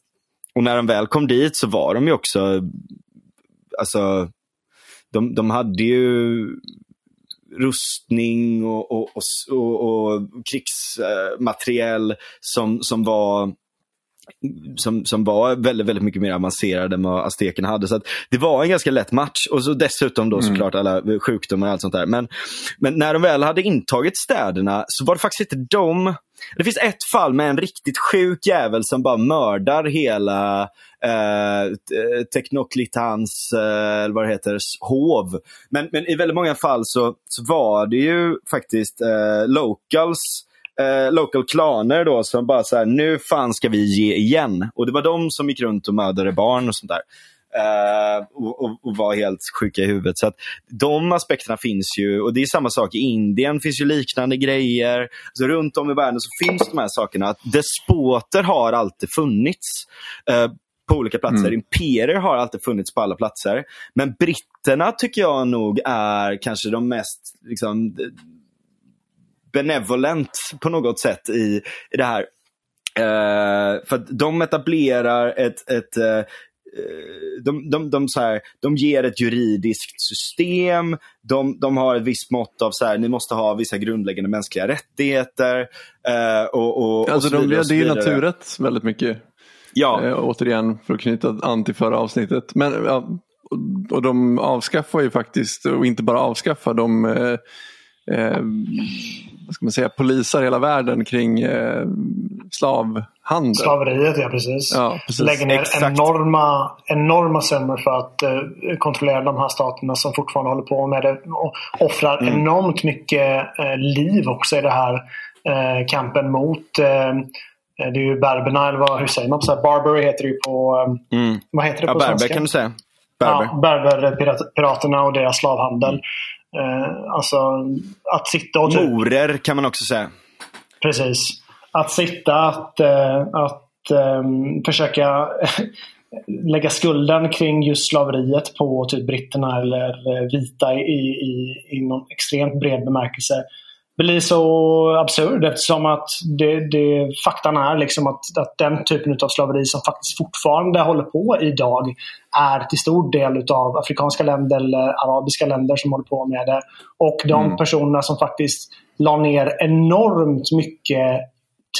och när de väl kom dit så var de ju också alltså de, de hade ju rustning och, och, och, och krigsmateriel som, som var som, som var väldigt, väldigt mycket mer avancerad än vad aztekerna hade. Så Det var en ganska lätt match och så dessutom då mm. såklart alla sjukdomar och allt sånt där. Men, men när de väl hade intagit städerna så var det faktiskt inte de. Det finns ett fall med en riktigt sjuk jävel som bara mördar hela eh, Teknoklitans, eh, vad det heter, hov. Men, men i väldigt många fall så, så var det ju faktiskt eh, locals eh, local klaner då som bara så här, nu fan ska vi ge igen. Och det var de som gick runt och mördade barn och sånt där. Uh, och, och, och, var helt sjuka i huvudet. Så att De aspekterna finns ju och det är samma sak i Indien, finns ju liknande grejer. Alltså, runt om i världen så finns de här sakerna. Att despoter har alltid funnits. Uh, på olika platser. Mm. Imperier har alltid funnits på alla platser. Men britterna tycker jag nog är kanske de mest liksom, benevolent på något sätt i, i det här. Uh, för att de etablerar ett, ett uh, de, de, de, så här, de ger ett juridiskt system, de, de har ett visst mått av så här, ni måste ha vissa grundläggande mänskliga rättigheter. Uh, och, och, alltså och de, det är ju naturrätt väldigt mycket. Ja. Eh, återigen för att knyta an till förra avsnittet. Men, ja, och de avskaffar ju faktiskt, och inte bara avskaffar, de eh, eh, vad ska man säga, polisar hela världen kring eh, slavhandel. Slaveriet, ja precis. Ja, precis. Lägger ner enorma, enorma summor för att eh, kontrollera de här staterna som fortfarande håller på med det. Och offrar mm. enormt mycket eh, liv också i det här eh, kampen mot eh, det är ju berberna, eller vad, hur säger man? Så här, Barbary heter det ju på... Eh, mm. Vad heter det på ja, svenska? Berber kan du säga. Berber. Ja, Berberpiraterna och deras slavhandel. Eh, alltså att sitta och... Typ, Morer kan man också säga. Precis. att sitta att, att um, försöka lägga skulden kring just slaveriet på typ britterna eller vita i, i, i någon extremt bred bemärkelse blir så absurd eftersom att det, det, faktan är liksom att, att den typen av slaveri som faktiskt fortfarande håller på idag är till stor del utav afrikanska länder eller arabiska länder som håller på med det. Och de mm. personerna som faktiskt la ner enormt mycket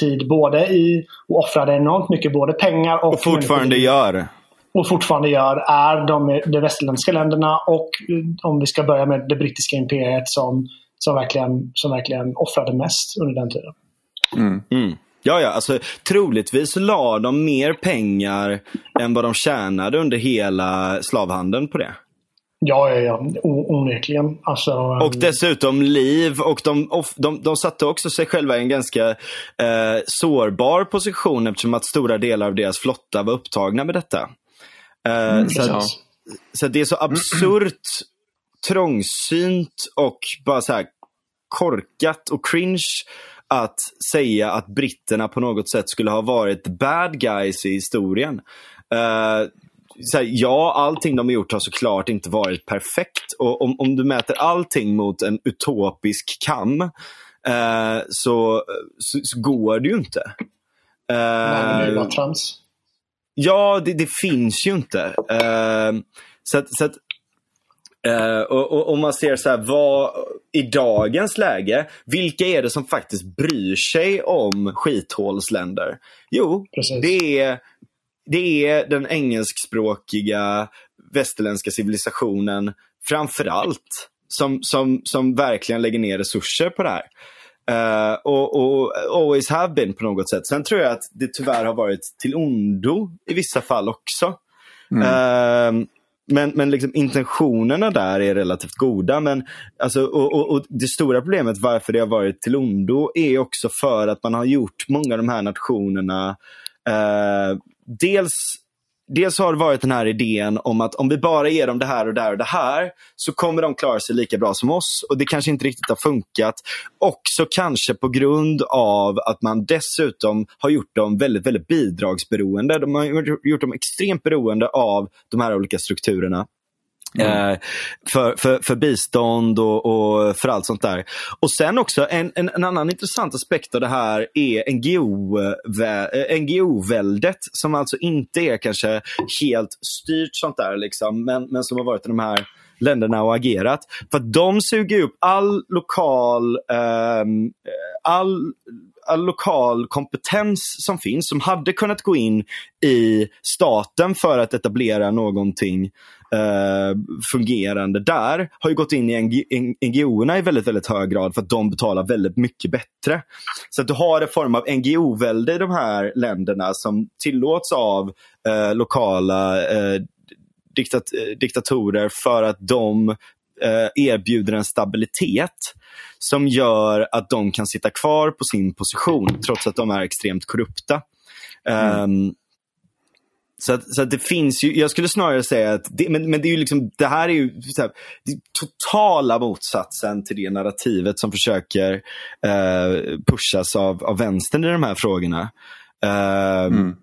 tid både i och offrade enormt mycket både pengar och... Och fortfarande gör. Och fortfarande gör är de, de västerländska länderna och om vi ska börja med det brittiska imperiet som som verkligen, som verkligen offrade mest under den tiden. Mm. Mm. Ja, ja, alltså troligtvis la de mer pengar än vad de tjänade under hela slavhandeln på det. Ja, ja, ja. onekligen. Alltså, och um... dessutom liv. Och de, de, de satte också sig själva i en ganska eh, sårbar position eftersom att stora delar av deras flotta var upptagna med detta. Eh, mm, så, att, så det är så absurt trångsynt och bara så här korkat och cringe att säga att britterna på något sätt skulle ha varit bad guys i historien. Uh, så här, ja, allting de har gjort har såklart inte varit perfekt. Och om, om du mäter allting mot en utopisk kam uh, så, så, så, går det ju inte. Uh, Nej, det är trams. Ja, det, det, finns ju inte. Uh, så att, så att Uh, och, och, man ser så här, vad, i dagens läge, vilka är det som faktiskt bryr sig om skithålsländer? Jo, det är, det är den engelskspråkiga västerländska civilisationen framför allt som, som, som verkligen lägger ner resurser på det här. Uh, och, och always have been på något sätt. Sen tror jag att det tyvärr har varit till ondo i vissa fall också. Mm. Uh, men, men liksom intentionerna där är relativt goda. Men, alltså, och, och, och, Det stora problemet varför det har varit till ondo är också för att man har gjort många av de här nationerna eh, dels dels har det varit den här idén om att om vi bara ger dem det här och det här och det här så kommer de klara sig lika bra som oss. Och det kanske inte riktigt har funkat. Också kanske på grund av att man dessutom har gjort dem väldigt, väldigt bidragsberoende. De har gjort dem extremt beroende av de här olika strukturerna. Mm. Eh, för, för, för bistånd och, och, för allt sånt där. Och sen också en, en, en annan intressant aspekt av det här är NGO-väldet eh, NGO som alltså inte är kanske helt styrt sånt där liksom, men, men som har varit i de här länderna och agerat. För de suger upp all lokal, ehm, eh, all all lokal kompetens som finns som hade kunnat gå in i staten för att etablera någonting eh, fungerande där har ju gått in i NGO-erna i väldigt, väldigt hög grad för att de betalar väldigt mycket bättre. Så att du har en form av NGO-välde i de här länderna som tillåts av eh, lokala eh, diktat diktatorer för att de eh, erbjuder en stabilitet som gör att de kan sitta kvar på sin position trots att de är extremt korrupta. Mm. Um, så, att, så att det finns ju, jag skulle snarare säga att, det, men, men det är ju liksom, det här är ju här, totala motsatsen till det narrativet som försöker eh, pushas av, av vänstern i de här frågorna. Eh, mm.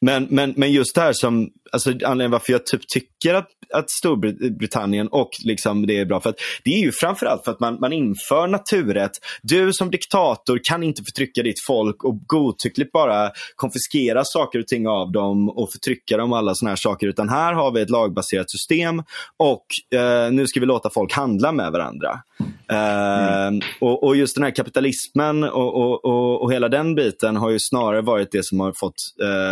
Men, men, men just det här som, alltså anledningen varför jag typ tycker att, att Storbritannien och liksom det är bra, för att det är ju framförallt för att man, man inför naturrätt. Du som diktator kan inte förtrycka ditt folk och godtyckligt bara konfiskera saker och ting av dem och förtrycka dem och alla såna här saker. Utan här har vi ett lagbaserat system och eh, nu ska vi låta folk handla med varandra. Mm. och, och, just den här kapitalismen och, och, och, och, hela den biten har ju snarare varit det som har fått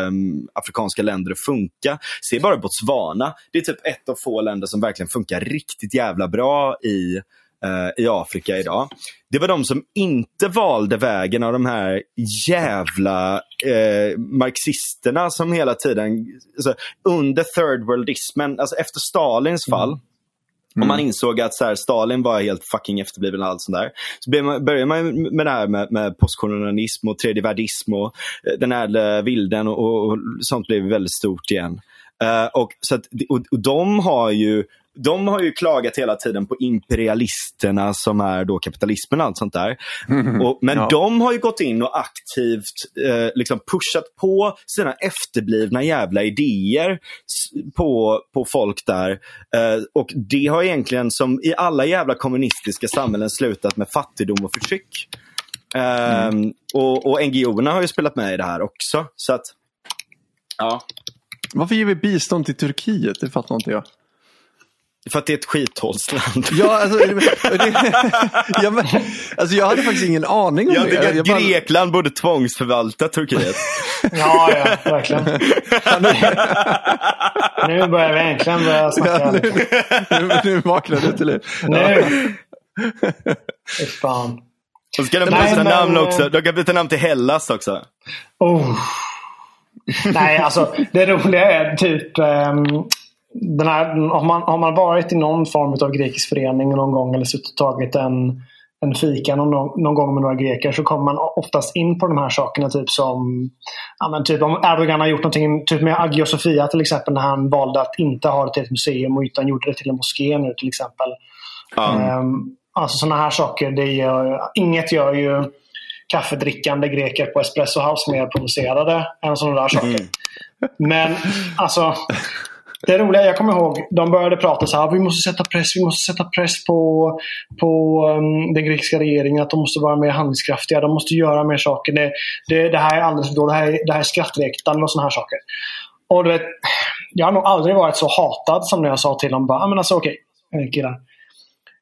um, afrikanska länder att funka. Se bara Botswana. Det är typ ett av få länder som verkligen funkar riktigt jävla bra i, uh, i Afrika idag. Det var de som inte valde vägen av de här jävla uh, marxisterna som hela tiden, alltså, under third worldismen, alltså efter Stalins fall, mm Mm. Och man insåg att så här, Stalin var helt fucking efterbliven och allt sånt där. Så började man med det här med, med postkolonialism och tredje världism och eh, den här vilden och, och, sånt blev väldigt stort igen. Uh, och, så att, och, och de har ju de har ju klagat hela tiden på imperialisterna som är då kapitalismen och allt sånt där. Mm, och, men ja. de har ju gått in och aktivt eh, liksom pushat på sina efterblivna jävla idéer på, på folk där. Eh, och det har egentligen som i alla jävla kommunistiska samhällen slutat med fattigdom och förtryck. Eh, mm. Och, och NGO-erna har ju spelat med i det här också. Så att, ja. Varför ger vi bistånd till Turkiet? Det fattar inte jag. För att det är ett skithålsland. Ja, alltså, det, ja, men, alltså, jag hade faktiskt ingen aning om jag det. Jag Grekland bara... borde tvångsförvalta Turkiet. ja, ja, verkligen. nu börjar vi äntligen börja snacka. Ja, nu, nu, nu vaknar du till liv. Nu. Fy fan. Och ska de byta namn också. De kan byta namn till Hellas också. Oh. Nej, alltså det roliga är typ um, den här, har, man, har man varit i någon form av grekisk förening någon gång eller suttit och tagit en, en fika någon, någon gång med några greker så kommer man oftast in på de här sakerna. Typ som ja, men typ om Erdogan har gjort någonting typ med Agio Sofia till exempel när han valde att inte ha det till ett museum utan gjorde det till en moské nu till exempel. Mm. Um, alltså sådana här saker. Det gör, inget gör ju kaffedrickande greker på Espresso House mer provocerade än sådana där saker. Mm. Men alltså det roliga, jag kommer ihåg, de började prata så här, vi måste sätta press, vi måste sätta press på, på um, den grekiska regeringen att de måste vara mer handlingskraftiga, de måste göra mer saker. Det, det, det här är alldeles för dåligt, det här, det här är skrattretande och sådana här saker. Och du vet, jag har nog aldrig varit så hatad som när jag sa till dem, bara, men alltså okej, okay, eh, killar.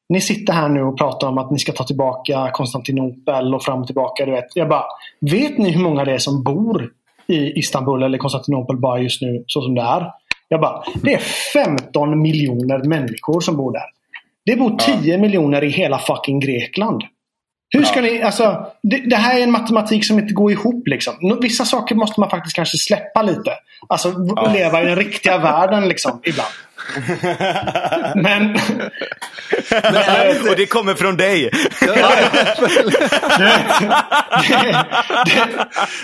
Ni sitter här nu och pratar om att ni ska ta tillbaka Konstantinopel och fram och tillbaka. Du vet. Jag bara, vet ni hur många det är som bor i Istanbul eller Konstantinopel bara just nu så som det är? Jag bara, det är 15 miljoner människor som bor där. Det bor 10 ja. miljoner i hela fucking Grekland. Hur ska ja. ni, alltså, det, det, här är en matematik som inte går ihop. Liksom. Vissa saker måste man faktiskt kanske släppa lite. Alltså ja. leva i den riktiga världen liksom, ibland. Men... Men och det kommer från dig.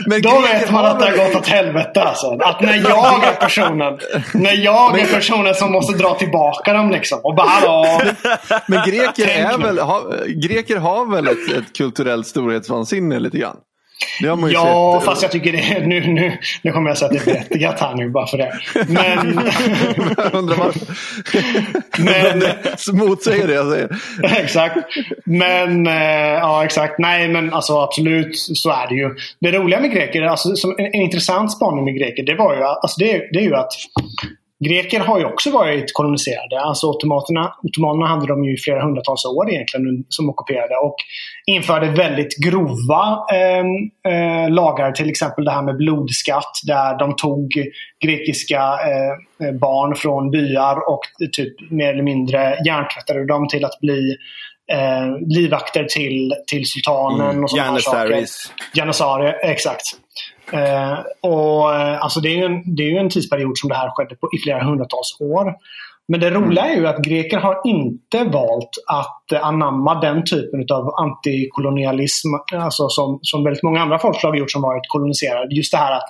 Men då vet man att det har gått åt helvete alltså. Att när jag är personen, när jag är personen som måste dra tillbaka dem liksom. Och bara hallå. Men greker, är väl, har, greker har väl ett, ett kulturellt storhetsvansinne lite grann? Ja, sett. fast jag tycker det nu, nu, nu kommer jag säga att det är berättigat här nu bara för det. Men... Men... Motsäger det jag säger. exakt. Men, eh, ja exakt. Nej men alltså absolut så är det ju. Det roliga med greker, alltså, som en, en intressant spaning med greker, det var ju, alltså, det, det är ju att Greker har ju också varit koloniserade. Alltså ottomanerna, ottomanerna hade de ju i flera hundratals år egentligen som ockuperade och införde väldigt grova eh, eh, lagar. Till exempel det här med blodskatt där de tog grekiska eh, barn från byar och typ mer eller mindre hjärntvättade dem till att bli eh, livvakter till, till sultanen mm. och sådana saker. Janissaries, exakt. Eh, och, eh, alltså det, är ju en, det är en tidsperiod som det här skedde på, i flera hundratals år. Men det roliga mm. är ju att greker har inte valt att anamma den typen av antikolonialism alltså som, som väldigt många andra folkslag har gjort som varit koloniserade. Just det här att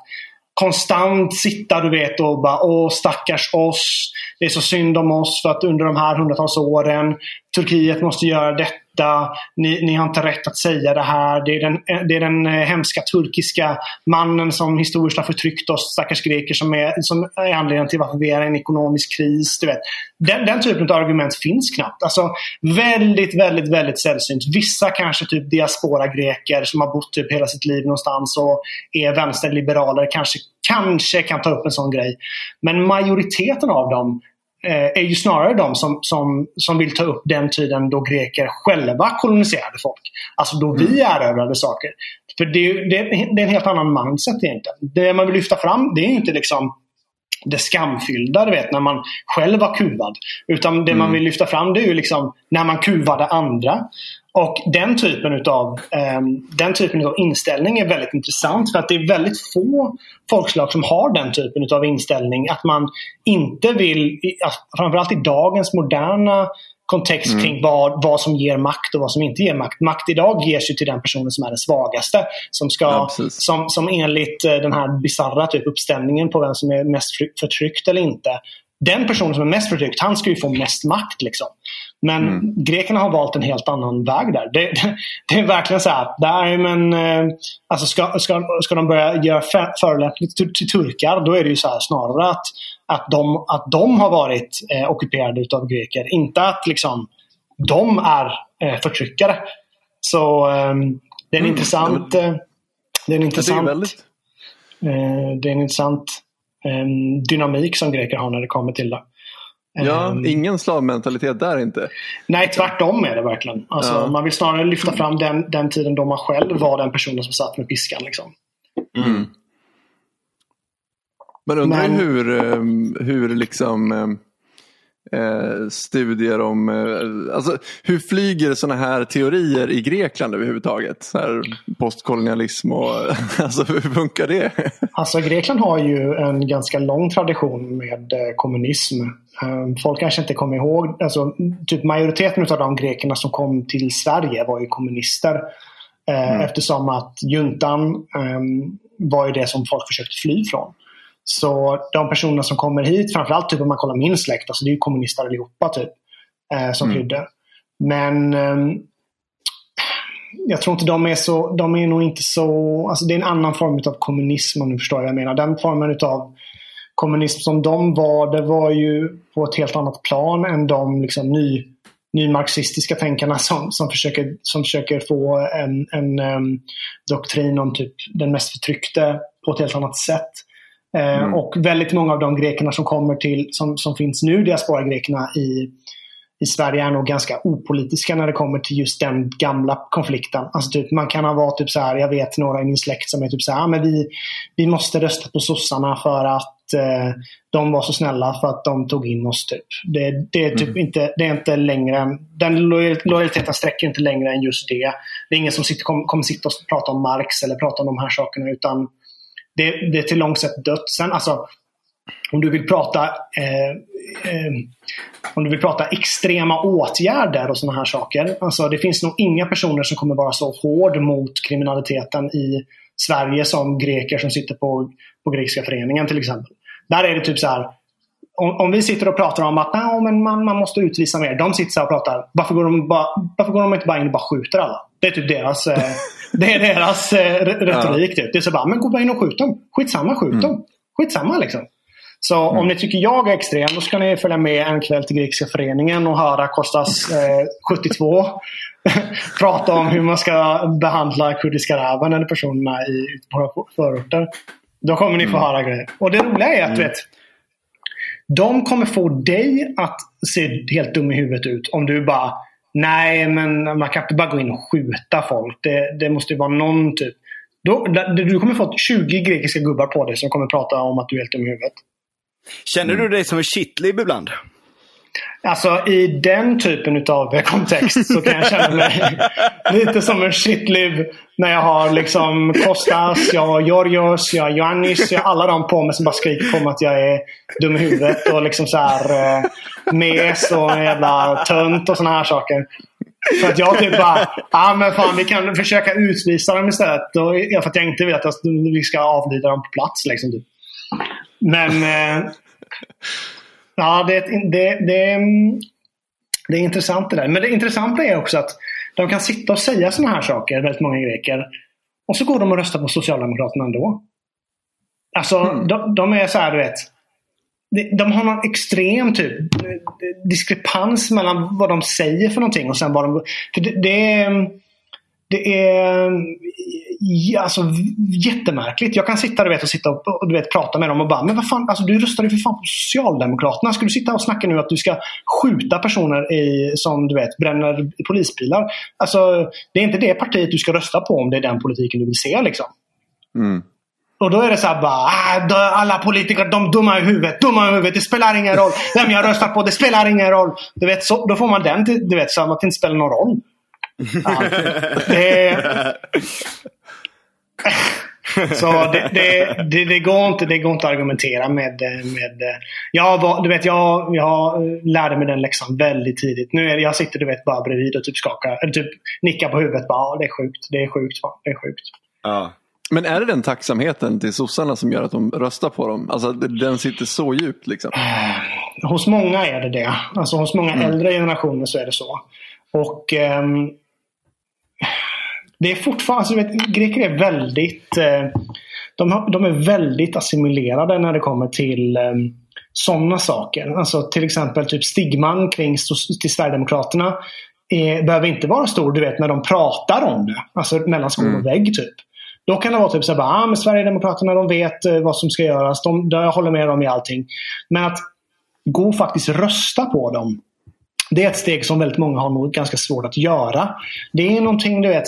konstant sitta du vet och bara åh stackars oss. Det är så synd om oss för att under de här hundratals åren Turkiet måste göra detta ni, ni har inte rätt att säga det här. Det är den, det är den eh, hemska turkiska mannen som historiskt har förtryckt oss, stackars greker, som är, som är anledningen till varför vi är i en ekonomisk kris. Du vet. Den, den typen av argument finns knappt. Alltså, väldigt, väldigt, väldigt sällsynt. Vissa kanske typ diaspora-greker som har bott typ hela sitt liv någonstans och är vänsterliberaler kanske, kanske kan ta upp en sån grej. Men majoriteten av dem är ju snarare de som, som, som vill ta upp den tiden då greker själva koloniserade folk. Alltså då vi mm. erövrade saker. För det, det, det, är en helt annan mindset egentligen. Det man vill lyfta fram det är inte liksom det skamfyllda, du vet, när man själv var kuvad. Utan det mm. man vill lyfta fram det är ju liksom när man kuvade andra. Och den typen utav, um, den typen av inställning är väldigt intressant för att det är väldigt få folkslag som har den typen av inställning. Att man inte vill, framförallt i dagens moderna kontext mm. kring vad, vad som ger makt och vad som inte ger makt. Makt idag ges ju till den personen som är den svagaste. Som, ska, ja, som, som enligt eh, den här bisarra typ uppställningen på vem som är mest förtryckt eller inte den personen som är mest förtryckt, han ska ju få mest makt. Liksom. Men mm. grekerna har valt en helt annan väg där. Det, det, det är verkligen så här, där, men, eh, alltså ska, ska, ska de börja göra förolämpning till, till turkar, då är det ju så här, snarare att, att, de, att de har varit eh, ockuperade av greker. Inte att liksom, de är eh, förtryckare. Så eh, det är en mm. intressant... Eh, det är en intressant... Det är, väldigt... Eh, det är en intressant ehm, dynamik som greker har när det kommer till det. Ja, um, ingen slavmentalitet där inte. Nej, tvärtom är det verkligen. Alltså, ja. Man vill snarare lyfta fram den, den tiden då man själv var den personen som satt med piskan. Liksom. Mm. Men undrar Men... hur, ehm, hur liksom ehm, eh, studier om, eh, alltså, hur flyger sådana här teorier i Grekland överhuvudtaget? Så här, postkolonialism och alltså, hur funkar det? Alltså Grekland har ju en ganska lång tradition med eh, kommunism. Eh, folk kanske inte kommer ihåg, alltså, typ majoriteten av de grekerna som kom till Sverige var ju kommunister. Eh, mm. Eftersom att juntan um, var ju det som folk försökte fly från. Så de personer som kommer hit, framförallt typ om man kollar min släkt, alltså det är ju kommunister allihopa typ, eh, som mm. flydde. Men eh, jag tror inte de är så, de är nog inte så, alltså det är en annan form av kommunism om du förstår vad jag menar. Den formen av kommunism som de var, det var ju på ett helt annat plan än de liksom ny, nymarxistiska tänkarna som, som, försöker, som försöker få en, en um, doktrin om typ den mest förtryckte på ett helt annat sätt. Eh, mm. Och väldigt många av de grekerna som kommer till, som, som finns nu, diaspora-grekerna i, i Sverige är nog ganska opolitiska när det kommer till just den gamla konflikten. Alltså typ, man kan ha varit typ så här, jag vet några i min släkt som är typ så här, ah, men vi, vi måste rösta på sossarna för att eh, de var så snälla för att de tog in oss. Typ. Det, det är typ mm. inte, det är inte längre än, den lojaliteten sträcker inte längre än just det. Det är ingen som sitter, kommer, kommer sitta och prata om Marx eller prata om de här sakerna utan det, det är till långt sett dött. Sen alltså, om du vill prata eh, eh, om du vill prata extrema åtgärder och sådana här saker. Alltså, det finns nog inga personer som kommer vara så hård mot kriminaliteten i Sverige som greker som sitter på, på grekiska föreningen till exempel. Där är det typ så här. Om, om vi sitter och pratar om att nej, men man, man måste utvisa mer. De sitter och pratar. Varför går, de bara, varför går de inte bara in och bara skjuter alla? Det är typ deras eh, Det är deras eh, retorik. Typ. Det är så bara, men gå bara in och skjut dem. Skitsamma, skjut mm. dem. Skitsamma liksom. Så mm. om ni tycker jag är extrem, då ska ni följa med en kväll till Grekiska föreningen och höra Kostas eh, 72 prata om hur man ska behandla kurdiska araben eller personerna i våra förorter. Då kommer ni få mm. höra grejer. Och det roliga är att mm. vet, de kommer få dig att se helt dum i huvudet ut om du bara Nej, men man kan inte bara gå in och skjuta folk. Det, det måste ju vara någon typ... Då, du kommer få 20 grekiska gubbar på dig som kommer prata om att du är helt dum i huvudet. Känner du dig som en shitlib ibland? Alltså i den typen av kontext så kan jag känna mig lite som en shitlib när jag har liksom Kostas, jag har Georgios, jag har Ioannis, jag har alla de på mig som bara skriker på mig att jag är dum i huvudet och liksom så här eh, mes och en jävla tönt och såna här saker. För att jag typ bara, ja ah, men fan vi kan försöka utvisa dem istället. Och, för att jag inte vet att vi ska avlida dem på plats. Liksom, typ. Men eh, Ja, det, det, det, det är intressant det där. Men det intressanta är också att de kan sitta och säga sådana här saker, väldigt många greker. Och så går de och röstar på Socialdemokraterna ändå. Alltså, mm. de, de, är så här, du vet. De, de har någon extrem typ diskrepans mellan vad de säger för någonting och sen vad de... För det, det är det är alltså, jättemärkligt. Jag kan sitta du vet, och, sitta och, och du vet, prata med dem och bara, men vad fan, alltså, du röstade för fan på Socialdemokraterna. Ska du sitta och snacka nu att du ska skjuta personer i, som du vet, bränner polisbilar? Alltså, det är inte det partiet du ska rösta på om det är den politiken du vill se. Liksom. Mm. Och då är det så här bara, ah, alla politiker de dumma i huvudet, dumma i huvudet. Det spelar ingen roll vem jag röstar på, det spelar ingen roll. Du vet, så, då får man den, du vet, så att det inte spelar någon roll. Ja, det, så det, det, det, det, går inte, det går inte att argumentera med... med jag, du vet, jag, jag lärde mig den läxan väldigt tidigt. Nu är, jag sitter du vet, bara bredvid och typ skakar, eller typ nickar på huvudet. Bara, ja, det är sjukt, det är sjukt, det är sjukt. Ja. Men är det den tacksamheten till sossarna som gör att de röstar på dem? Alltså den sitter så djupt liksom? hos många är det det. Alltså hos många mm. äldre generationer så är det så. Och um, det är fortfarande, alltså, vet, greker är väldigt eh, de, de, är väldigt assimilerade när det kommer till ehm, sådana saker. Alltså till exempel typ stigman kring till Sverigedemokraterna är, behöver inte vara stor, du vet, när de pratar om det. Alltså mellan skål och mm. vägg typ. Då kan det vara typ så här, ah, men Sverigedemokraterna de vet eh, vad som ska göras. De, jag håller med dem i allting. Men att gå och faktiskt rösta på dem. Det är ett steg som väldigt många har nog ganska svårt att göra. Det är någonting, du vet,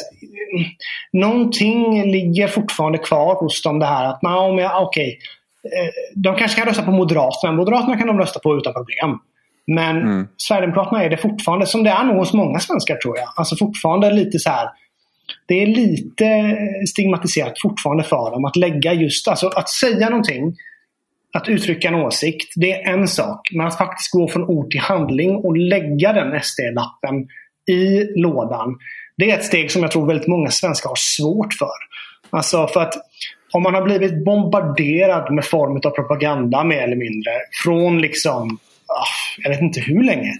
någonting ligger fortfarande kvar hos dem det här att, okej, okay, eh, de kanske kan rösta på Moderaterna. Moderaterna kan de rösta på utan problem. Men mm. Sverigedemokraterna är det fortfarande, som det är nog hos många svenskar tror jag. Alltså fortfarande lite så här. Det är lite stigmatiserat fortfarande för dem att lägga just, alltså att säga någonting att uttrycka en åsikt, det är en sak. Men att faktiskt gå från ord till handling och lägga den SD-lappen i lådan. Det är ett steg som jag tror väldigt många svenskar har svårt för. Alltså för att om man har blivit bombarderad med form av propaganda mer eller mindre. Från liksom, ah, jag vet inte hur länge.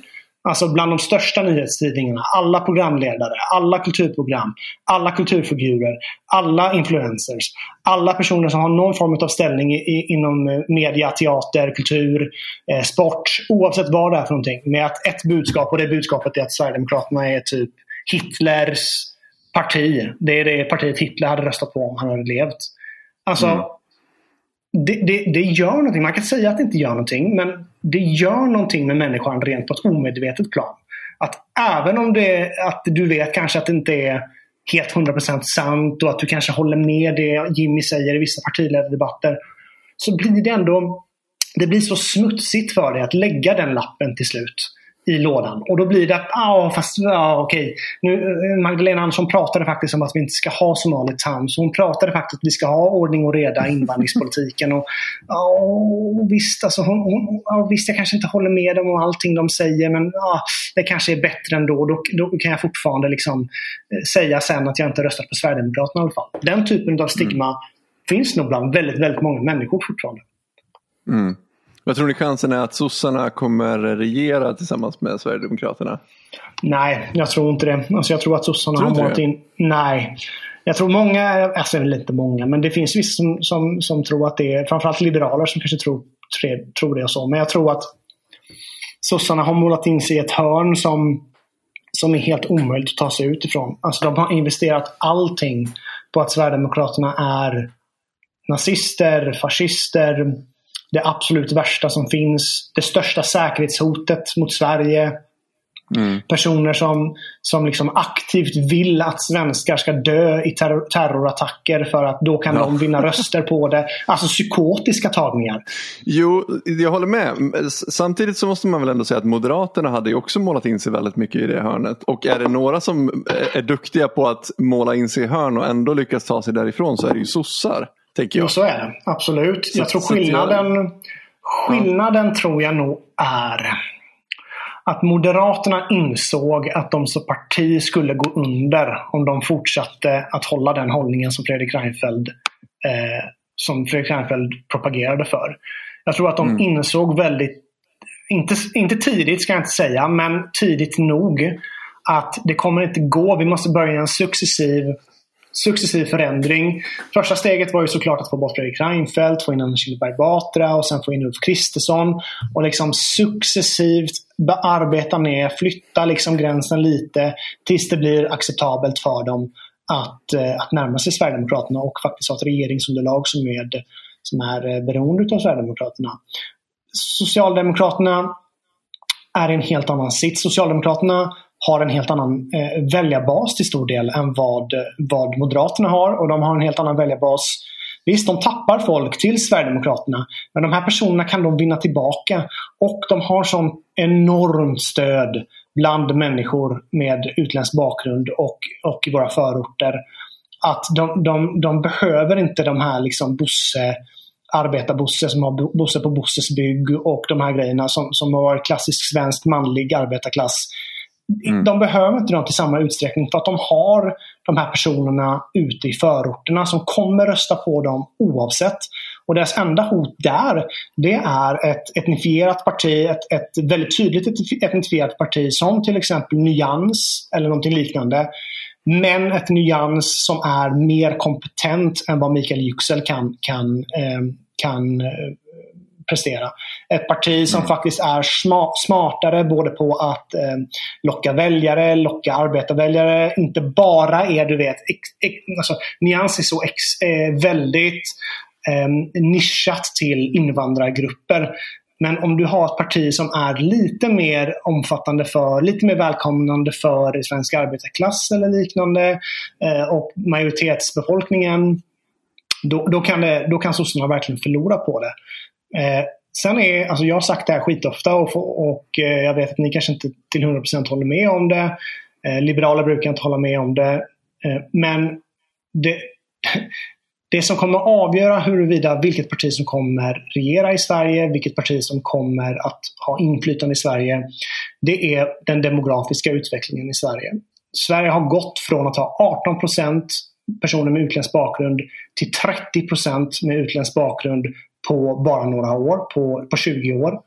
Alltså bland de största nyhetstidningarna, alla programledare, alla kulturprogram, alla kulturfigurer, alla influencers, alla personer som har någon form av ställning i, inom eh, media, teater, kultur, eh, sport, oavsett vad det är för någonting. Med att ett budskap, och det budskapet är att Sverigedemokraterna är typ Hitlers parti. Det är det partiet Hitler hade röstat på om han hade levt. Alltså, mm det, det, det, gör någonting. Man kan säga att det inte gör någonting, men det gör någonting med människan rent på ett omedvetet plan. Att även om det, att du vet kanske att det inte är helt 100% sant och att du kanske håller med det Jimmy säger i vissa partiledardebatter. Så blir det ändå det blir så smutsigt för dig att lägga den lappen till slut i lådan. Och då blir det att, ah, fast ah, okej. Nu, eh, Magdalena Andersson pratade faktiskt om att vi inte ska ha Somali Towns. Hon pratade faktiskt att vi ska ha ordning och reda i invandringspolitiken. Och, ah, visst, alltså, hon, hon, ah, visst, jag kanske inte håller med dem om allting de säger men ah, det kanske är bättre ändå. Då, då kan jag fortfarande liksom, eh, säga sen att jag inte röstat på Sverigedemokraterna i alla fall. Den typen av stigma mm. finns nog bland väldigt, väldigt många människor fortfarande. Mm. Vad tror ni chansen är att sossarna kommer regera tillsammans med Sverigedemokraterna? Nej, jag tror inte det. Alltså jag tror att sossarna tror har målat in... Nej. Jag tror många, alltså inte många, men det finns vissa som, som, som tror att det är framförallt liberaler som kanske tror, tror det och så. Men jag tror att sossarna har målat in sig i ett hörn som, som är helt omöjligt att ta sig ut ifrån. Alltså de har investerat allting på att Sverigedemokraterna är nazister, fascister, det absolut värsta som finns. Det största säkerhetshotet mot Sverige. Mm. Personer som, som liksom aktivt vill att svenskar ska dö i terror, terrorattacker för att då kan ja. de vinna röster på det. Alltså psykotiska tagningar. Jo, jag håller med. Samtidigt så måste man väl ändå säga att Moderaterna hade ju också målat in sig väldigt mycket i det hörnet. Och är det några som är duktiga på att måla in sig i hörn och ändå lyckas ta sig därifrån så är det ju sossar. Tänker jag. Jo, så är det. Absolut. Så, jag tror skillnaden, jag... skillnaden tror jag nog är att Moderaterna insåg att de som parti skulle gå under om de fortsatte att hålla den hållningen som Fredrik Reinfeldt, eh, som Fredrik Reinfeldt propagerade för. Jag tror att de mm. insåg väldigt, inte, inte tidigt ska jag inte säga, men tidigt nog att det kommer inte gå. Vi måste börja en successiv successiv förändring. Första steget var ju såklart att få bort Fredrik Reinfeldt, få in Anna Kinberg Batra och sen få in Ulf Kristersson. Och liksom successivt arbeta ner, flytta liksom gränsen lite tills det blir acceptabelt för dem att, eh, att närma sig Sverigedemokraterna och faktiskt ha ett regeringsunderlag som, med, som är eh, beroende av Sverigedemokraterna. Socialdemokraterna är i en helt annan sits. Socialdemokraterna har en helt annan eh, väljarbas till stor del än vad, vad Moderaterna har. Och de har en helt annan väljarbas. Visst, de tappar folk till Sverigedemokraterna. Men de här personerna kan de vinna tillbaka. Och de har sån enormt stöd bland människor med utländsk bakgrund och, och i våra förorter. Att de, de, de behöver inte de här liksom Bosse arbetarbosse som har Bosse på Bosses bygg och de här grejerna som, som har varit klassisk svensk manlig arbetarklass Mm. De behöver inte dem i samma utsträckning för att de har de här personerna ute i förorterna som kommer rösta på dem oavsett. Och deras enda hot där, det är ett etnifierat parti, ett, ett väldigt tydligt etnifierat parti som till exempel Nyans eller någonting liknande. Men ett Nyans som är mer kompetent än vad Mikael Yüksel kan, kan, eh, kan eh, prestera. Ett parti som mm. faktiskt är smartare både på att eh, locka väljare, locka arbetarväljare. Inte bara är du vet, ex, ex, alltså, Nyans är så ex, eh, väldigt eh, nischat till invandrargrupper. Men om du har ett parti som är lite mer omfattande för, lite mer välkomnande för svensk arbetarklass eller liknande eh, och majoritetsbefolkningen då, då, kan det, då kan sossarna verkligen förlora på det. Eh, sen är, alltså jag har sagt det här skitofta och, och eh, jag vet att ni kanske inte till 100% håller med om det. Eh, liberaler brukar inte hålla med om det. Eh, men det, det som kommer att avgöra huruvida vilket parti som kommer regera i Sverige, vilket parti som kommer att ha inflytande i Sverige, det är den demografiska utvecklingen i Sverige. Sverige har gått från att ha 18% personer med utländsk bakgrund till 30% med utländsk bakgrund på bara några år, på, på 20 år.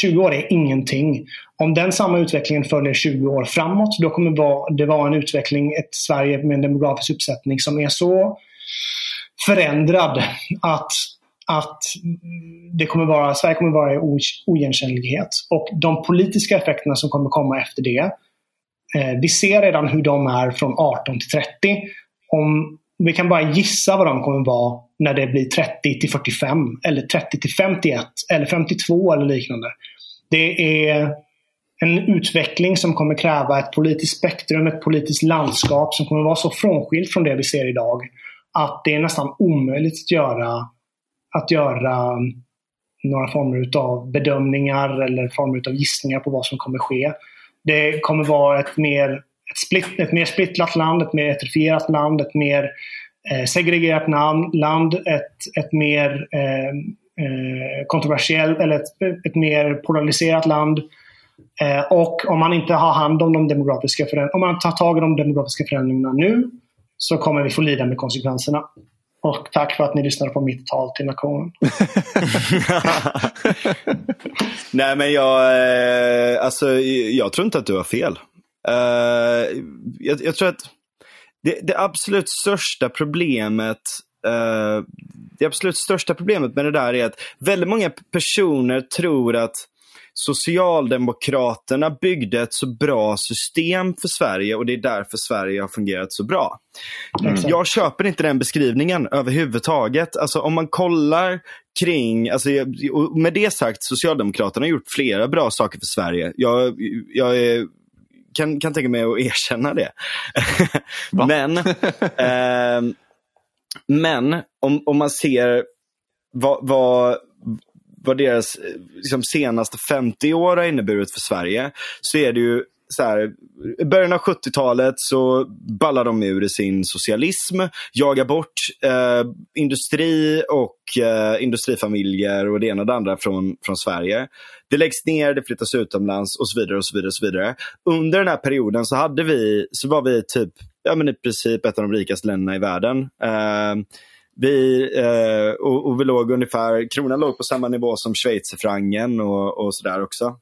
20 år är ingenting. Om den samma utvecklingen följer 20 år framåt, då kommer det vara en utveckling, ett Sverige med en demografisk uppsättning som är så förändrad att, att det kommer vara, Sverige kommer vara i oigenkännlighet. Och de politiska effekterna som kommer komma efter det, eh, vi ser redan hur de är från 18 till 30. Om, vi kan bara gissa vad de kommer vara när det blir 30 till 45 eller 30 till 51 eller 52 eller liknande. Det är en utveckling som kommer kräva ett politiskt spektrum, ett politiskt landskap som kommer vara så frånskilt från det vi ser idag att det är nästan omöjligt att göra, att göra några former av bedömningar eller former av gissningar på vad som kommer ske. Det kommer vara ett mer, ett split, ett mer splittrat land, ett mer etrifierat land, ett mer eh, segregerat land, ett, ett mer eh, eh, kontroversiellt eller ett, ett mer polariserat land. Eh, och om man inte har hand om de demografiska förändringarna, om man tar tag i de demografiska förändringarna nu så kommer vi få lida med konsekvenserna. Och tack för att ni lyssnade på mitt tal till nationen. Nej men jag, eh, alltså, jag tror inte att du har fel. Uh, jag, jag, tror att det, det absolut största problemet uh, det absolut största problemet med det där är att väldigt många personer tror att Socialdemokraterna byggde ett så bra system för Sverige och det är därför Sverige har fungerat så bra. Mm. Jag köper inte den beskrivningen överhuvudtaget. Alltså om man kollar kring, alltså, med det sagt, Socialdemokraterna har gjort flera bra saker för Sverige. Jag, jag är, kan, kan tänka mig att erkänna det. men eh, men om, om man ser vad, vad, vad deras eh, liksom, senaste 50 år har inneburit för Sverige så är det ju så här, I början av 70-talet så ballar de ur i sin socialism, jagar bort eh, industri och eh, industrifamiljer och det ena och det andra från, från Sverige. Det läggs ner, det flyttas utomlands och så vidare. och så vidare och så vidare. Under den här perioden så, hade vi, så var vi typ ja, men i princip ett av de rikaste länderna i världen. Eh, vi, eh, och, och, vi låg ungefär, kronan låg på samma nivå som schweizerfrancen och, och sådär också.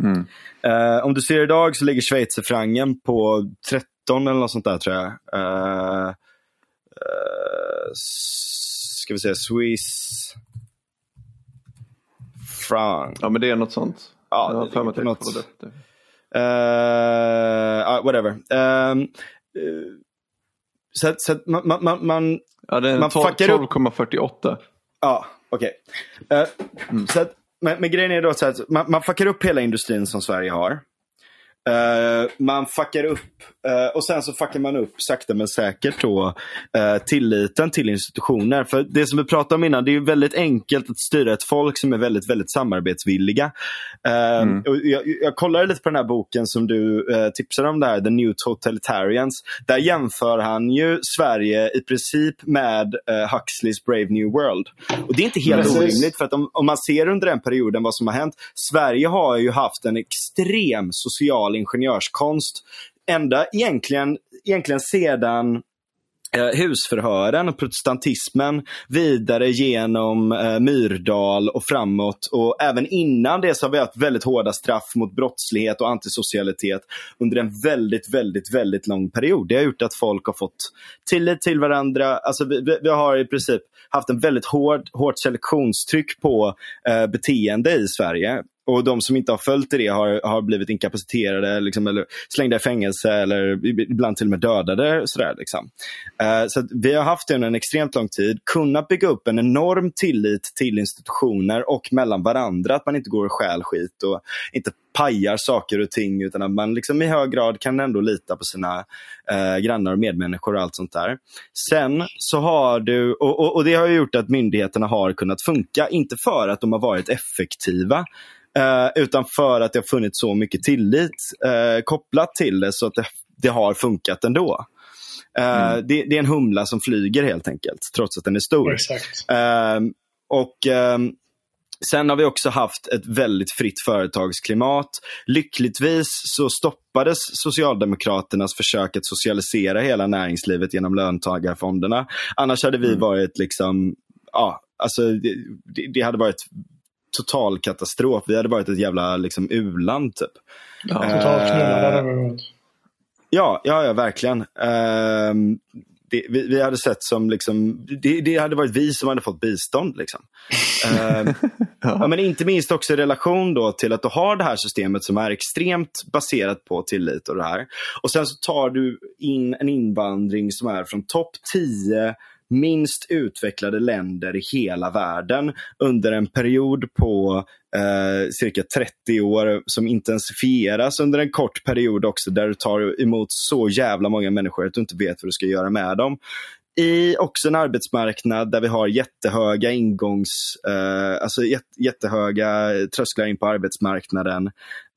Mm. Eh, om du ser idag så ligger schweizerfrancen på 13 eller något sånt där tror jag. Eh, eh ska vi säga Swiss franc. Ja men det är något sånt. Ja, för mig något. Det. Uh, whatever. Um, uh, så, så man, man, man, Ja, det är 12,48. Ja, okej. Okay. Uh, mm men, men grejen är då så att man, man fuckar upp hela industrin som Sverige har. Uh, man fuckar upp uh, och sen så fuckar man upp sakta men säkert då, uh, tilliten till institutioner. För det som vi pratade om innan, det är väldigt enkelt att styra ett folk som är väldigt, väldigt samarbetsvilliga. Mm. och jag, jag kollade lite på den här boken som du tipsade om, där, The New Totalitarians. Där jämför han ju Sverige i princip med Huxleys Brave New World. Och det är inte helt mm. orimligt, för att om, om man ser under den perioden vad som har hänt. Sverige har ju haft en extrem social ingenjörskonst ända egentligen, egentligen sedan eh, husförhören och protestantismen vidare genom eh, Myrdal och framåt. Och även innan det så har vi haft väldigt hårda straff mot brottslighet och antisocialitet under en väldigt, väldigt, väldigt lång period. Det har gjort att folk har fått tillit till varandra. Alltså vi, vi har i princip haft en väldigt hård, hårt selektionstryck på eh, beteende i Sverige. Och de som inte har följt det har, har blivit inkapaciterade liksom, eller slängda i fängelse eller ibland till och med dödade. Sådär, liksom. uh, så vi har haft det under en extremt lång tid, kunnat bygga upp en enorm tillit till institutioner och mellan varandra. Att man inte går och stjäl skit och inte pajar saker och ting utan att man liksom i hög grad kan ändå lita på sina uh, grannar och medmänniskor och allt sånt där. Sen så har du, och, och, och det har gjort att myndigheterna har kunnat funka, inte för att de har varit effektiva Eh, utan för att det har funnits så mycket tillit uh, kopplat till det så att det, det har funkat ändå. Uh, mm. det, det, är en humla som flyger helt enkelt, trots att den är stor. Ehm, och um, Sen har vi också haft ett väldigt fritt företagsklimat. Lyckligtvis så stoppades Socialdemokraternas försök att socialisera hela näringslivet genom löntagarfonderna. Annars hade vi mm. varit liksom, ja, alltså det, det hade varit total katastrof. Vi hade varit ett jävla liksom, u-land typ. Ja, totalt knullade uh, Ja, ja, ja verkligen. Uh, det, vi, vi, hade sett som, liksom, det, det, hade varit vi som hade fått bistånd. Liksom. Uh, ja. ja. men inte minst också i relation då till att du har det här systemet som är extremt baserat på tillit och det här. Och sen så tar du in en invandring som är från topp 10 minst utvecklade länder i hela världen under en period på eh, cirka 30 år som intensifieras under en kort period också där du tar emot så jävla många människor att du inte vet vad du ska göra med dem i också en arbetsmarknad där vi har jättehöga ingångs, eh, alltså jättehöga trösklar in på arbetsmarknaden.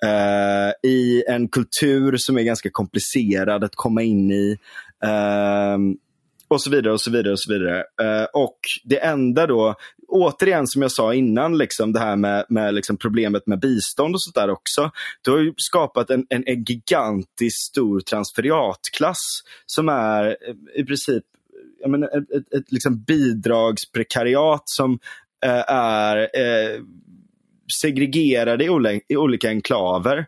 Eh, I en kultur som är ganska komplicerad att komma in i. Eh, och så vidare och så vidare. Och så vidare. Uh, och det enda då, återigen som jag sa innan, liksom det här med, med liksom problemet med bistånd och sånt där också. Du har ju skapat en, en, en gigantisk stor transferiatklass som är eh, i princip jag menar, ett, ett, ett liksom bidragsprekariat som uh, är uh, segregerade i, olika, i olika enklaver.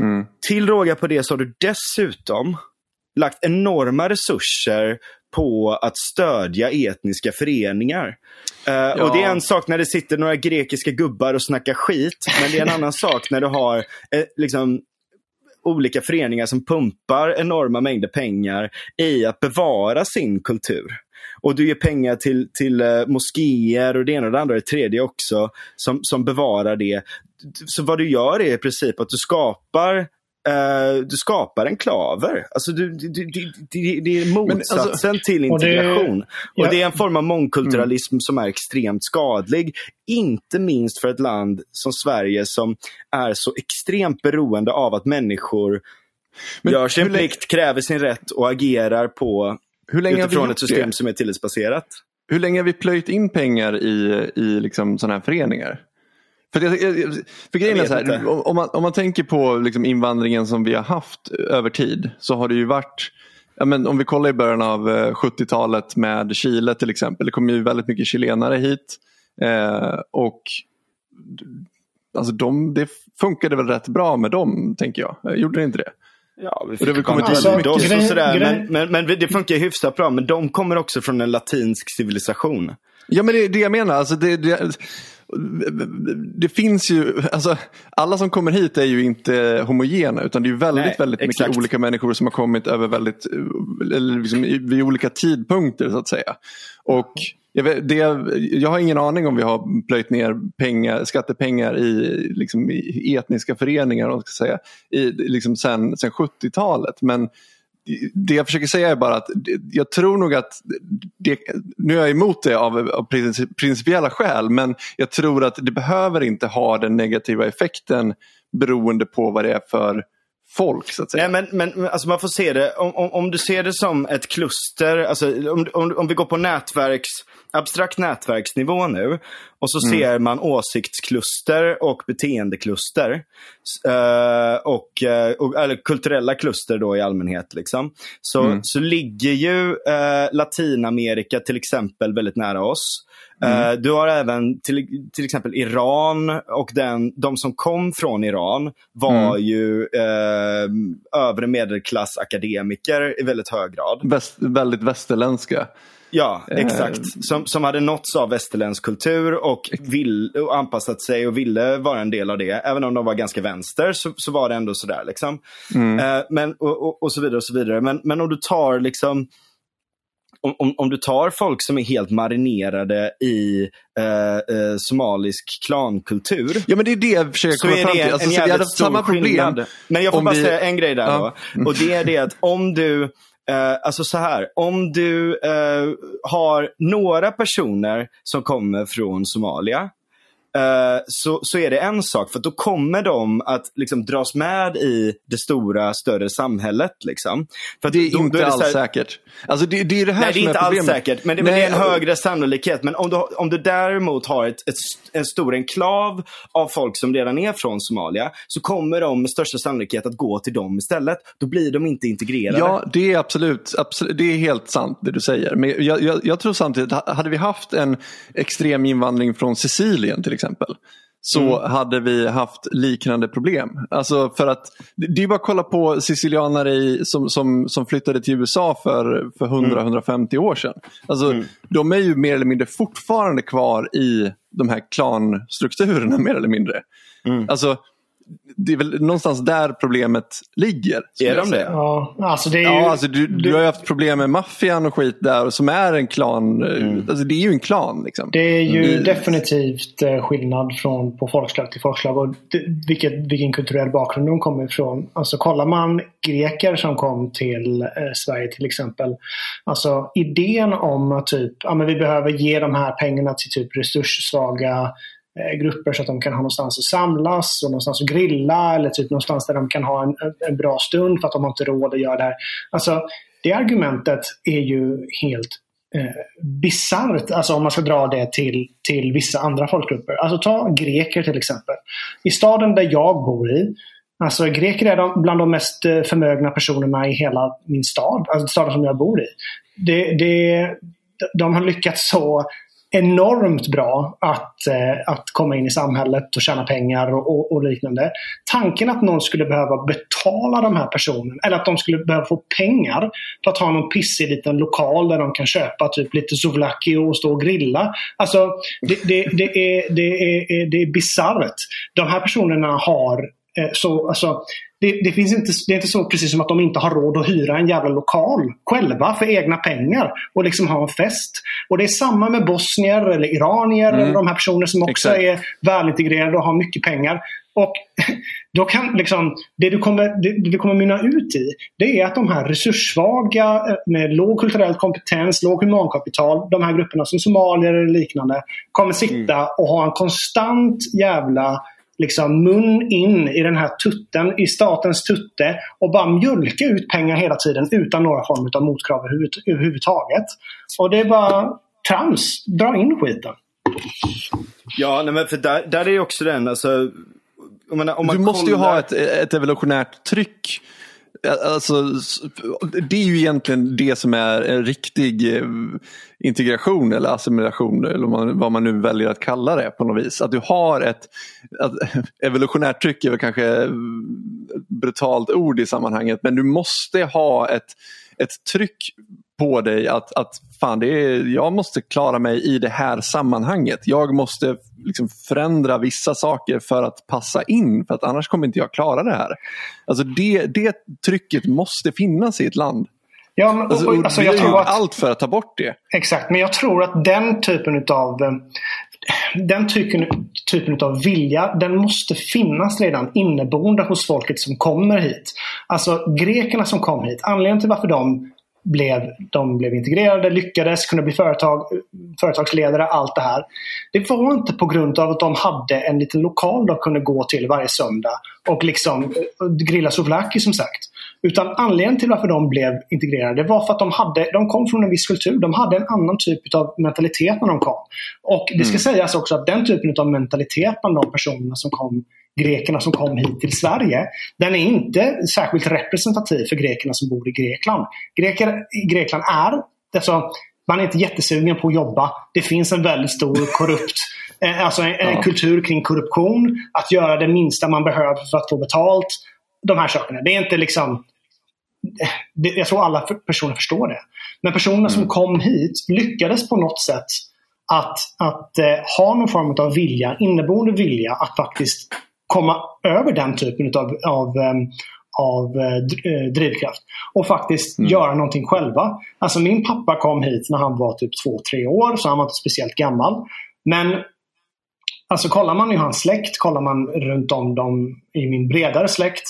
Mm. Till råga på det så har du dessutom lagt enorma resurser på att stödja etniska föreningar. Uh, ja. Och Det är en sak när det sitter några grekiska gubbar och snackar skit, men det är en annan sak när du har eh, liksom, olika föreningar som pumpar enorma mängder pengar i att bevara sin kultur. Och du ger pengar till, till uh, moskéer och det ena och det andra och det tredje också som, som bevarar det. Så vad du gör är i princip att du skapar Uh, du skapar enklaver. Alltså du, du, du, det, det är motsatsen alltså, till integration. Och det, ja. och det, är en form av mångkulturalism mm. som är extremt skadlig. Inte minst för ett land som Sverige som är så extremt beroende av att människor men gör sin plikt, kräver sin rätt och agerar på hur länge utifrån ett system det? som är tillitsbaserat. Hur länge har vi plöjt in pengar i, i liksom sådana här föreningar? För, jag, för grejen är så här, om man, om man tänker på liksom invandringen som vi har haft över tid så har det ju varit Ja, men om vi kollar i början av 70-talet eh, med Chile till exempel. Det kom ju väldigt mycket chilenare hit. Eh, och alltså de, Det funkade väl rätt bra med dem, tänker jag. Gjorde det inte det? Ja, vi fick komma till alltså, oss och sådär. Men, men, men, det funkar hyfsat bra. Men de kommer också från en latinsk civilisation. Ja, men det är det jag menar. Alltså, det, det, det finns ju, alltså, alla som kommer hit är ju inte homogena utan det är väldigt, Nej, väldigt exakt. mycket olika människor som har kommit över väldigt, liksom, vid olika tidpunkter så att säga. Och jag, vet, det, jag har ingen aning om vi har plöjt ner pengar, skattepengar i, liksom, i etniska föreningar om ska säga, i, liksom sen, sen 70-talet. Men det jag försöker säga är bara att jag tror nog att, det, nu är jag emot det av, av principiella skäl, men jag tror att det behöver inte ha den negativa effekten beroende på vad det är för folk. Så att säga. Nej, men, men alltså man får se det, om, om, om du ser det som ett kluster, alltså, om, om, om vi går på nätverks, abstrakt nätverksnivå nu och så mm. ser man åsiktskluster och beteendekluster. Uh, och, uh, och, eller kulturella kluster då i allmänhet. Liksom. Så, mm. så ligger ju uh, Latinamerika till exempel väldigt nära oss. Mm. Du har även till, till exempel Iran och den, de som kom från Iran var mm. ju eh, övre medelklassakademiker i väldigt hög grad. Väst, väldigt västerländska. Ja, eh. exakt. Som, som hade nåtts av västerländsk kultur och, vill, och anpassat sig och ville vara en del av det. Även om de var ganska vänster så, så var det ändå sådär. Liksom. Mm. Eh, men, och, och, och, så vidare. och så vidare. Men, men om du tar liksom om, om, om, du tar folk som är helt marinerade i eh, eh, somalisk klankultur. Ja men det är det jag försöker komma fram till. Alltså, en jävligt stor samma problem skillnad. Men jag får bara vi... säga en grej där ja. då. Och det är det att om du Eh, alltså så här, om du eh, har några personer som kommer från Somalia Eh, så, så är det en sak. För då kommer de att liksom, dras med i det stora, större samhället. Liksom. För det är då, inte då är det alls här... säkert. Alltså, det, det är det här Nej, det är inte är alls säkert. Men det, Nej, det är en högre sannolikhet. Men om du, om du däremot har ett, ett, en stor enklav av folk som redan är från Somalia, så kommer de med största sannolikhet att gå till dem istället. Då blir de inte integrerade. Ja, det är absolut, absolut det är helt sant det du säger. Men jag, jag, jag tror samtidigt, hade vi haft en extrem invandring från Sicilien till exempel så mm. hade vi haft liknande problem. Alltså för att Det är bara att kolla på sicilianare i, som, som, som flyttade till USA för, för 100-150 mm. år sedan. Alltså, mm. De är ju mer eller mindre fortfarande kvar i de här klanstrukturerna mer eller mindre. Mm. Alltså, det är väl någonstans där problemet ligger. Är de det? Ja, alltså det är ju, ja, alltså du, du har ju haft problem med maffian och skit där som är en klan. Mm. Alltså det är ju en klan. Liksom. Det är ju det... definitivt eh, skillnad från på folkslag till folkslag och vilket, vilken kulturell bakgrund de kommer ifrån. Alltså kollar man greker som kom till eh, Sverige till exempel. Alltså idén om att typ, ja, men vi behöver ge de här pengarna till typ resurssvaga Eh, Eh, grupper så att de kan ha någonstans att samlas och någonstans att grilla eller typ någonstans där de kan ha en, en bra stund för att de har inte råd att göra det här. Alltså, det argumentet är ju helt eh, bisarrt, alltså om man ska dra det till, till vissa andra folkgrupper. Alltså ta greker till exempel. I staden där jag bor i, alltså greker är de, bland de mest eh, förmögna personerna i hela min stad, alltså staden som jag bor i. Det, det, de har lyckats så enormt bra att, eh, att komma in i samhället och tjäna pengar och, och, och, liknande. Tanken att någon skulle behöva betala de här personerna eller att de skulle behöva få pengar för att ha någon pissig liten lokal där de kan köpa typ lite souvlaki och stå och grilla. Alltså, det, det, det är, det är, det är bisarrt. De här personerna har eh, så, alltså, det, det, finns inte, det är inte så precis som att de inte har råd att hyra en jävla lokal själva för egna pengar och liksom ha en fest. Och det är samma med bosnier eller iranier mm. eller de här personerna som också Exakt. är välintegrerade och har mycket pengar. Och då kan liksom, det du kommer, det, det kommer mynna ut i, det är att de här resurssvaga eh, med låg kulturell kompetens, låg humankapital, de här grupperna som somalier eller liknande, kommer sitta mm. och ha en konstant jävla liksom mun in i den här tutten, i statens tutte och bara mjölka ut pengar hela tiden utan några form av motkrav överhuvudtaget. Och det är bara trams. Dra in skiten. Ja, nej, men för där, där är ju också den, alltså, om man, om man du måste kollar... ju ha ett, ett evolutionärt tryck Eh, alltså, det är ju egentligen det som är en riktig eh, integration eller assimilation eller vad man nu väljer att kalla det på något vis. Att du har ett, att, evolutionärt tryck är väl kanske ett brutalt ord i sammanhanget men du måste ha ett, ett tryck på dig att, att fan, det är, jag måste klara mig i det här sammanhanget. Jag måste liksom förändra vissa saker för att passa in för att annars kommer inte jag klara det här. Alltså det, det trycket måste finnas i ett land. Ja, men, alltså, alltså, jag tror att, allt för att ta bort det. Exakt, men jag tror att den typen av eh, den typen, typen av vilja den måste finnas redan inneboende hos folket som kommer hit. Alltså grekerna som kom hit, anledningen till varför de blev, de blev integrerade, lyckades, kunde bli företag, företagsledare, allt det här. Det var inte på grund av att de hade en liten lokal de kunde gå till varje söndag och liksom eh, grilla souvlaki som sagt. Utan anledningen till varför de blev integrerade var för att de, hade, de kom från en viss kultur. De hade en annan typ av mentalitet när de kom. Och det ska mm. sägas också att den typen av mentalitet bland de personerna som kom grekerna som kom hit till Sverige, den är inte särskilt representativ för grekerna som bor i Grekland. Greker i Grekland är, alltså, man är inte jättesugen på att jobba. Det finns en väldigt stor korrupt eh, Alltså en, en kultur kring korruption. Att göra det minsta man behöver för att få betalt. De här sakerna. Det är inte liksom det, jag tror alla personer förstår det. Men personerna mm. som kom hit lyckades på något sätt att, att eh, ha någon form av vilja, inneboende vilja att faktiskt komma över den typen av, av, av eh, eh, drivkraft. Och faktiskt mm. göra någonting själva. Alltså min pappa kom hit när han var typ två, tre år, så han var inte speciellt gammal. Men alltså kollar man i hans släkt, kollar man runt om dem i min bredare släkt.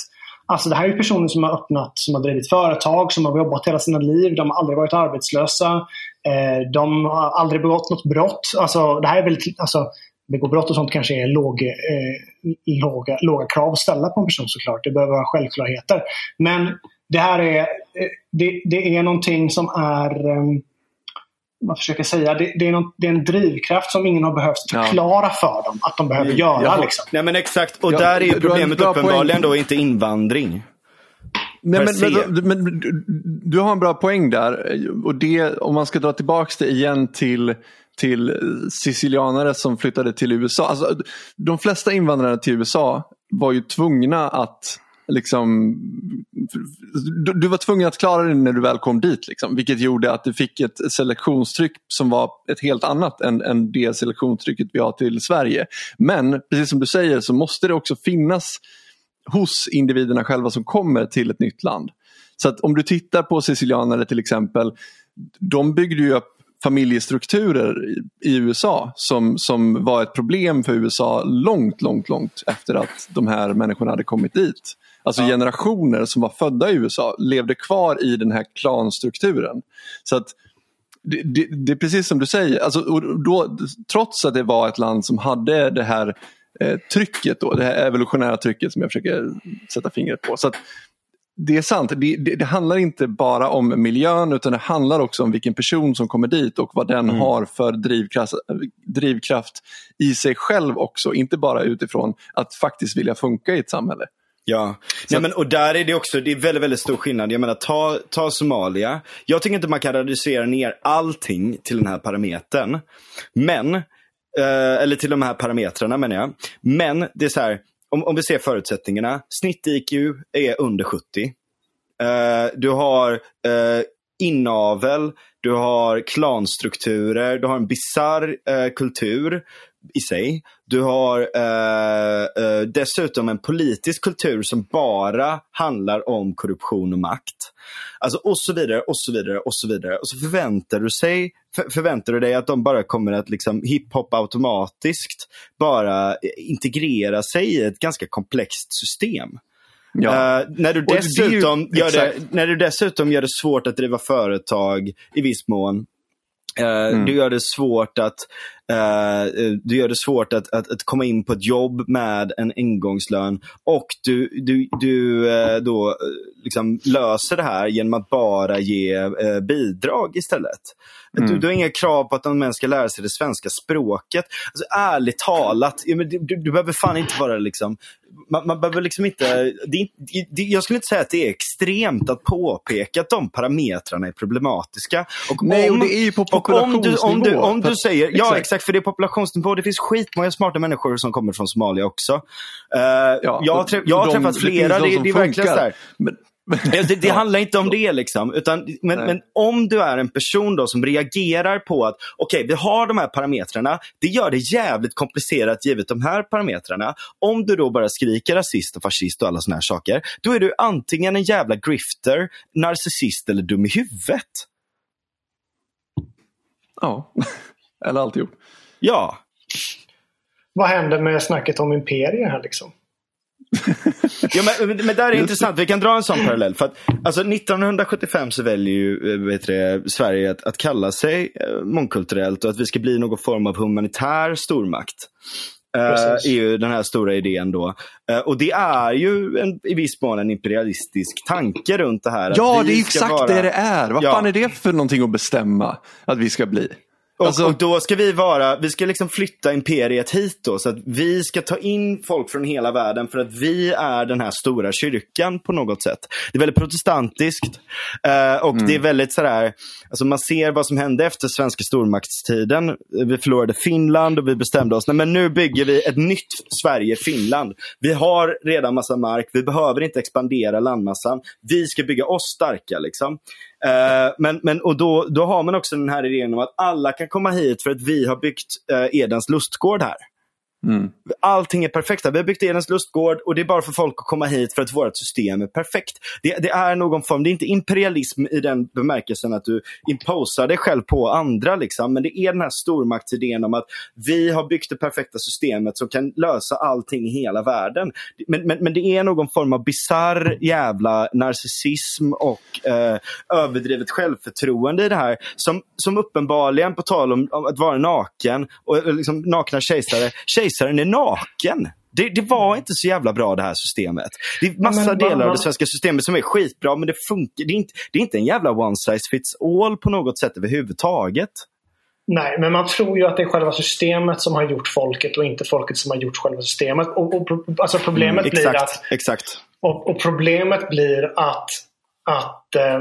Alltså det här är personer som har öppnat, som har drivit företag, som har jobbat hela sina liv. De har aldrig varit arbetslösa. Eh, de har aldrig begått något brott. Alltså det här är väldigt, alltså, begå brott och sånt kanske är låg, eh, låga, låga krav att ställa på en person såklart. Det behöver vara självklarheter. Men det här är, eh, det, det är någonting som är eh, man försöker säga, det, det, är någon, det, är en drivkraft som ingen har behövt förklara ja. för dem att de behöver göra. Ja, liksom. Nej men exakt, och ja, där är ju problemet uppenbarligen då inte invandring. Nej, men, men, men, du har en bra poäng där. Och det, om man ska dra tillbaka det igen till till sicilianare som flyttade till USA. Alltså, de flesta invandrare till USA var ju tvungna att liksom, du, du, var tvungen att klara dig när du väl kom dit. Liksom, vilket gjorde att du fick ett selektionstryck som var ett helt annat än, än det selektionstrycket vi har till Sverige. Men precis som du säger så måste det också finnas hos individerna själva som kommer till ett nytt land. Så att om du tittar på sicilianare till exempel, de byggde ju upp familjestrukturer i USA som, som var ett problem för USA långt, långt, långt efter att de här människorna hade kommit dit. Alltså ja. generationer som var födda i USA levde kvar i den här klanstrukturen. Så att det, det, det är precis som du säger, alltså, då, trots att det var ett land som hade det här eh, trycket, då, det här evolutionära trycket som jag försöker sätta fingret på. Så att det är sant, det, det, handlar inte bara om miljön utan det handlar också om vilken person som kommer dit och vad den mm. har för drivkraft, drivkraft i sig själv också. Inte bara utifrån att faktiskt vilja funka i ett samhälle. Ja, Nej, men, och där är det också det är väldigt, väldigt stor skillnad. Jag menar, ta, ta Somalia. Jag tycker inte man kan reducera ner allting till den här parametern. Men, eh, eller till de här parametrarna menar jag. Men det är så här, om, om vi ser förutsättningarna. Snitt-IQ är under 70. Uh, eh, du har uh, inavel, du har klanstrukturer, du har en bizarr uh, kultur i sig. Du har uh, uh, dessutom en politisk kultur som bara handlar om korruption och makt. Alltså och så vidare och så vidare och så vidare. Och så förväntar du, sig, för, förväntar du dig att de bara kommer att liksom hiphop automatiskt bara integrera sig i ett ganska komplext system. Ja. Uh, när, du dessutom ju, gör det, när du dessutom gör det svårt att driva företag i viss mån Uh, mm. Du gör det svårt att, uh, du gör det svårt att, att, att, komma in på ett jobb med en ingångslön och du, du, du uh, då liksom löser det här genom att bara ge bidrag istället. Mm. Du, du har inga krav på att de män ska lära sig det svenska språket. Alltså, ärligt talat, du, du, du behöver fan inte vara liksom man, man behöver liksom inte... Det, det, jag skulle inte säga att det är extremt att påpeka att de parametrarna är problematiska. Och Nej, om, och det är ju på populationsnivå. Om du, om du, om du säger, ja exakt, för det är populationsnivå. Det finns skitmånga smarta människor som kommer från Somalia också. Uh, ja, jag har, träff, jag har de, träffat flera, det, det, det är verkligen sådär. Men, det, det handlar inte om det. liksom. Utan, men, men, om du är en person då som reagerar på att okej, okay, vi har de här parametrarna. Det gör det jävligt komplicerat givet de här parametrarna. Om du då bara skriker rasist och fascist och alla såna här saker, då är du antingen en jävla grifter, narcissist eller dum i huvudet. Ja, eller alltihop. Ja. Vad händer med snacket om imperier här liksom? ja, men, men där är intressant. Vi kan dra en sån parallell. För att, alltså, 1975 så väljer ju eh, vet det, Sverige att, att kalla sig eh, mångkulturellt och att vi ska bli någon form av humanitär stormakt. Uh, är ju den här stora idén då. Uh, och det är ju en, i viss mån en imperialistisk tanke runt det här. Ja, det är exakt vara... det det är. Vad ja. fan är det för någonting att bestämma att vi ska bli? Och, alltså... och, då ska vi vara, vi ska liksom flytta imperiet hit då. Så att vi ska ta in folk från hela världen för att vi är den här stora kyrkan på något sätt. Det är väldigt protestantiskt. Uh, och mm. det är väldigt sådär, alltså man ser vad som hände efter svenska stormaktstiden. Vi förlorade Finland och vi bestämde oss, nej men nu bygger vi ett nytt Sverige-Finland. Vi har redan massa mark, vi behöver inte expandera landmassan. Vi ska bygga oss starka liksom. Uh, men, men, och då, då har man också den här idén om att alla kan komma hit för att vi har byggt uh, Edens lustgård här. Mm. Allting är perfekt. Vi har byggt Edens lustgård och det är bara för folk att komma hit för att vårt system är perfekt. Det, det, är någon form, det är inte imperialism i den bemärkelsen att du imposar dig själv på andra, liksom, men det är den här stormaktsidén om att vi har byggt det perfekta systemet som kan lösa allting i hela världen. Men, men, men det är någon form av bizarr jävla narcissism och eh, överdrivet självförtroende i det här som, som uppenbarligen, på tal om, om att vara naken och liksom, nakna kejsare, kejsaren är naken. Det, det, var inte så jävla bra det här systemet. Det är massa men, delar man... av det svenska systemet som är skitbra men det funkar. Det är inte, det är inte en jävla one size fits all på något sätt överhuvudtaget. Nej, men man tror ju att det är själva systemet som har gjort folket och inte folket som har gjort själva systemet. Och, och alltså problemet mm, exakt, blir att... Exakt. Och, och, problemet blir att, att eh,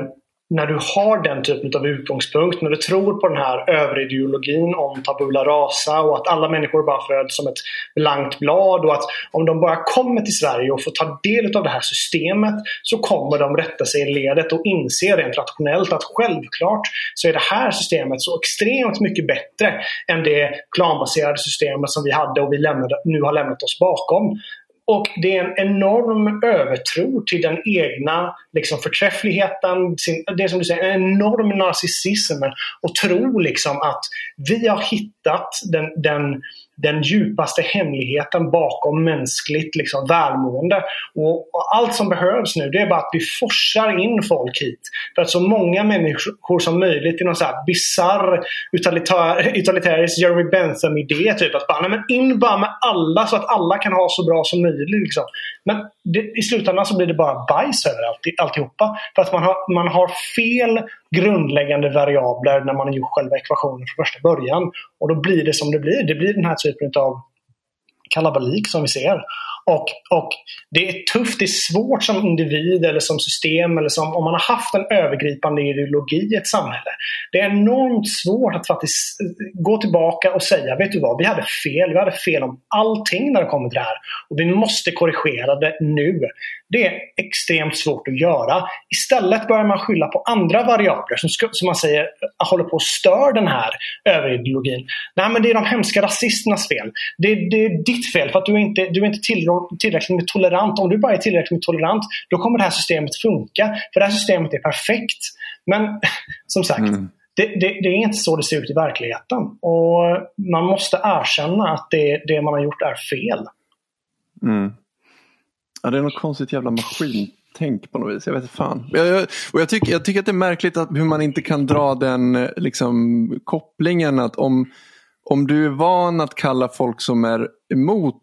när du har den typen av utgångspunkt, när du tror på den här överideologin om tabula rasa och att alla människor bara föds som ett blankt blad och att om de bara kommer till Sverige och får ta del av det här systemet så kommer de rätta sig i ledet och inse rent rationellt att självklart så är det här systemet så extremt mycket bättre än det klanbaserade systemet som vi hade och vi lämnade, nu har lämnat oss bakom. Och det är en enorm övertro till den egna liksom, förträffligheten. Sin, det är som du säger, en enorm narcissism. Och tro liksom att vi har hittat den, den den djupaste hemligheten bakom mänskligt liksom, välmående. Och, och, allt som behövs nu det är bara att vi forsar in folk hit. För att så många människor som möjligt i någon så här bisarr utilitarisk Jeremy Bentham-idé. Typ att bara, nej, men in bara med alla så att alla kan ha så bra som möjligt. Liksom. Men det, i slutändan så blir det bara bajs över allt, alltihopa. För att man har, man har fel grundläggande variabler när man har gjort själva ekvationen från första början. Och då blir det som det blir. Det blir den här typen av kalabalik som vi ser. Och, och Det är tufft, det är svårt som individ eller som system eller som om man har haft en övergripande ideologi i ett samhälle. Det är enormt svårt att faktiskt eh, gå tillbaka och säga, vet du vad, vi hade fel. Vi hade fel om allting när det kommer till det här. Och vi måste korrigera det nu. Det är extremt svårt att göra. Istället börjar man skylla på andra variabler som, som man säger håller på att stör den här överideologin. Nej, men det är de hemska rasisternas fel. Det, det är ditt fel för att du är inte, du är inte tillräckligt med tolerant. Om du bara är tillräckligt med tolerant, då kommer det här systemet funka. För det här systemet är perfekt. Men som sagt, mm. Det, det, det, är inte så det ser ut i verkligheten. Och Man måste erkänna att det, det man har gjort är fel. Mm. Ja, det är något konstigt jävla maskintänk på något vis. Jag vet inte fan. Jag, jag, och jag, tycker, jag tycker att det är märkligt att hur man inte kan dra den liksom, kopplingen att om, om du är van att kalla folk som är emot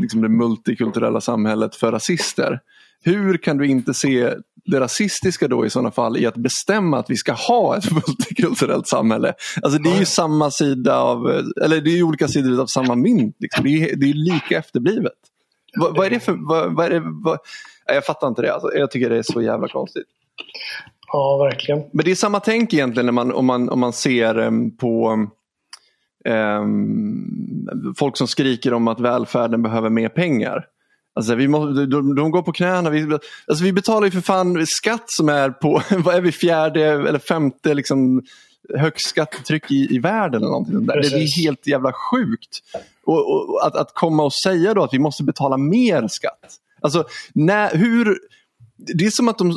liksom, det multikulturella samhället för rasister. Hur kan du inte se det rasistiska då i sådana fall i att bestämma att vi ska ha ett multikulturellt samhälle. Alltså det är ju samma sida av, eller det är olika sidor av samma mynt. Liksom. Det, är, det är lika efterblivet. Vad, vad, är det för... Vad, vad är det, vad, jag fattar inte det. Alltså. Jag tycker det är så jävla konstigt. Ja, verkligen. Men det är samma tänk egentligen när man, om, man, om man ser um, på um, folk som skriker om att välfärden behöver mer pengar. Alltså vi måste, de, de går på knäna. Vi, alltså vi betalar ju för fan skatt som är på vad är vi, fjärde eller femte liksom, högst skattetryck i, i världen. Eller någonting där. Det, det är helt jävla sjukt. Och, och, att, att komma och säga då att vi måste betala mer skatt. Alltså, när, hur, det är som att de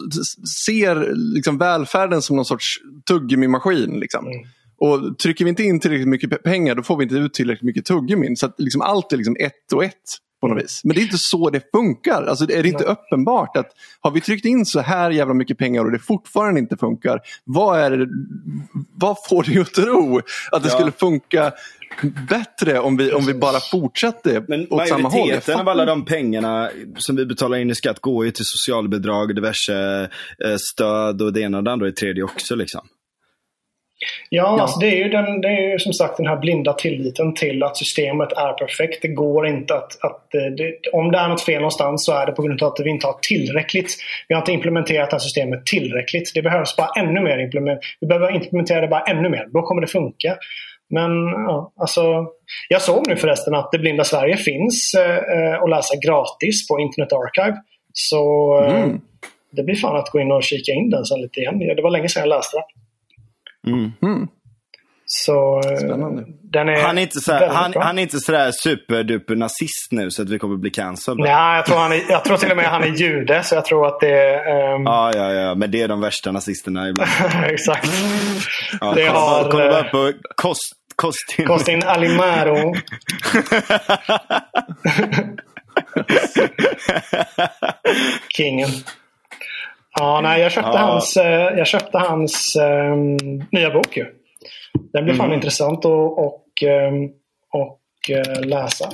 ser liksom välfärden som någon sorts tuggummi-maskin. Liksom. Mm. Och trycker vi inte in tillräckligt mycket pengar då får vi inte ut tillräckligt mycket tuggummin. Så att liksom allt är liksom ett och ett på något vis. Men det är inte så det funkar. Alltså, är det inte Nej. uppenbart att har vi tryckt in så här jävla mycket pengar och det fortfarande inte funkar. Vad, är det, vad får dig att tro att det ja. skulle funka bättre om vi, om vi bara fortsätter Men åt samma håll. Majoriteten av alla de pengarna som vi betalar in i skatt går ju till socialbidrag, diverse eh, stöd och det ena och det andra det tredje också. Liksom. Ja, ja. Alltså det, är ju den, det är ju som sagt den här blinda tilliten till att systemet är perfekt. Det går inte att... att eh, det, om det är något fel någonstans så är det på grund av att vi inte har tillräckligt. Vi har inte implementerat det här systemet tillräckligt. Det behövs bara ännu mer implement. Vi behöver implementera det bara ännu mer. Då kommer det funka. Men ja, alltså, jag såg nu förresten att Det blinda Sverige finns eh, att läsa gratis på Internet Archive. Så eh, mm. det blir fan att gå in och kika in den sen lite igen. Det var länge sedan jag läste den. Mm. Mm. Så eh, Spännande. Den är han är inte, såhär, han, han, är inte sådär superduper nazist nu så att vi kommer bli cancelled. Nej, jag tror, han är, jag tror till och med han är jude. Så jag tror att det är... Um... Ja, ja, ja. Men det är de värsta nazisterna ibland. Exakt. Ja, det kolla, har... kolla bara på kost, Kostin. Kostin Alimaro. Kingen. Ja, nej, jag köpte ja. hans, eh, jag köpte hans um, nya bok ju. Den blir fan mm. intressant att och, um, och uh, läsa.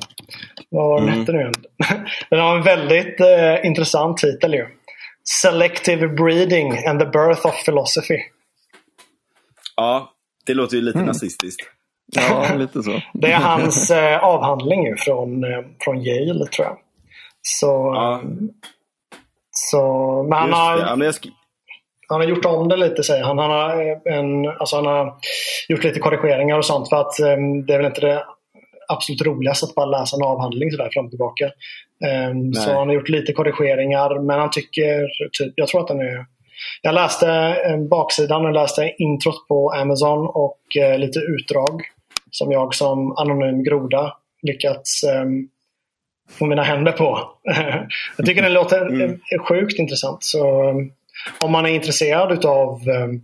Vad var den mm. hette nu igen? Den har en väldigt uh, intressant titel ju. Selective Breeding and the Birth of Philosophy. Ja, det låter ju lite mm. nazistiskt. Ja, lite så. Det är hans uh, avhandling ju från, från Yale tror jag. Så, ja. Så, men han har, ja, men sk- han har gjort om det lite säger han. Han har, en, alltså han har gjort lite korrigeringar och sånt för att um, det är väl inte det absolut roligaste att bara läsa en avhandling sådär fram och tillbaka. Um, så han har gjort lite korrigeringar men han tycker, typ, jag tror att den är jag läste um, baksidan och läste introt på Amazon och uh, lite utdrag som jag som anonym groda lyckats um, få mina händer på. jag tycker den låter mm. sjukt intressant. Så um, om man är intresserad utav um,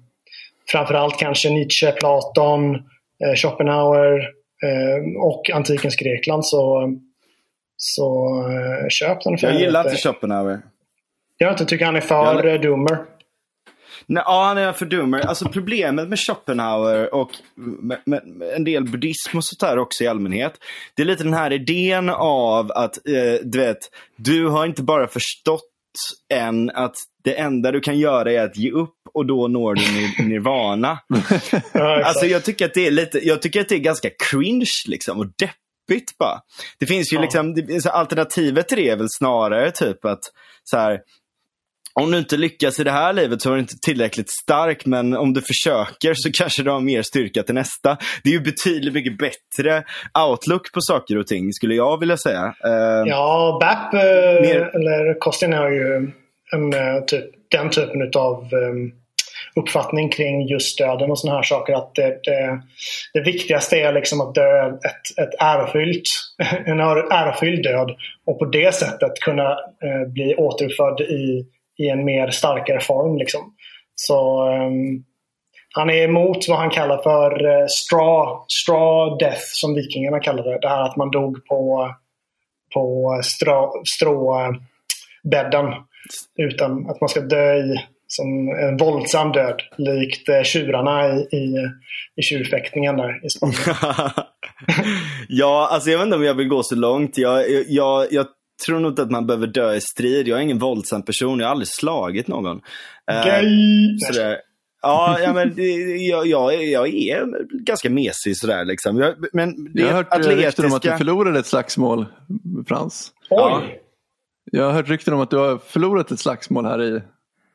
framförallt kanske Nietzsche, Platon, uh, Schopenhauer uh, och antikens Grekland så, så uh, köp den. För jag gillar inte Schopenhauer. Jag inte tycker han är för jag... dummer. Nej, ja, han är för dummer. Alltså problemet med Schopenhauer och med, med, med en del buddhism och sånt där också i allmänhet. Det är lite den här idén av att, eh, du vet, du har inte bara förstått än att det enda du kan göra är att ge upp och då når du nirvana. ja, alltså jag tycker att det är lite, jag tycker att det är ganska cringe liksom och deppigt bara. Det finns ju ja. liksom, det, alternativet till det är väl snarare typ att så här, om du inte lyckas i det här livet så är du inte tillräckligt stark, men om du försöker så kanske du har mer styrka till nästa. Det är ju betydligt mycket bättre outlook på saker och ting, skulle jag vilja säga. Uh, ja, BAP, uh, mer... eller Kostin har ju en, uh, typ, den typen av um, uppfattning kring just döden och sådana här saker. Att det, det, det viktigaste är liksom att dö ett, ett ärofyllt, en ärofylld död och på det sättet kunna bli återuppfödd i i en mer starkare form. Liksom. Så um, han är emot vad han kallar för uh, straw, straw death, som vikingarna kallade det. Det här att man dog på, på strå, stråbädden utan att man ska dö i som en våldsam död. Likt uh, tjurarna i, i, i tjurfäktningen där i Spanien. ja, alltså jag vet inte om jag vill gå så långt. Jag, jag, jag tror nog inte att man behöver dö i strid. Jag är ingen våldsam person. Jag har aldrig slagit någon. Eh, Gay! Uh, Ja, ja men jag, jag, jag är ganska mesig sådär. Liksom. Jag, men det jag har hört atletiska... rykten om att du förlorade ett slagsmål, Frans. Oj! Ja. Jag har hört rykten om att du har förlorat ett slagsmål här i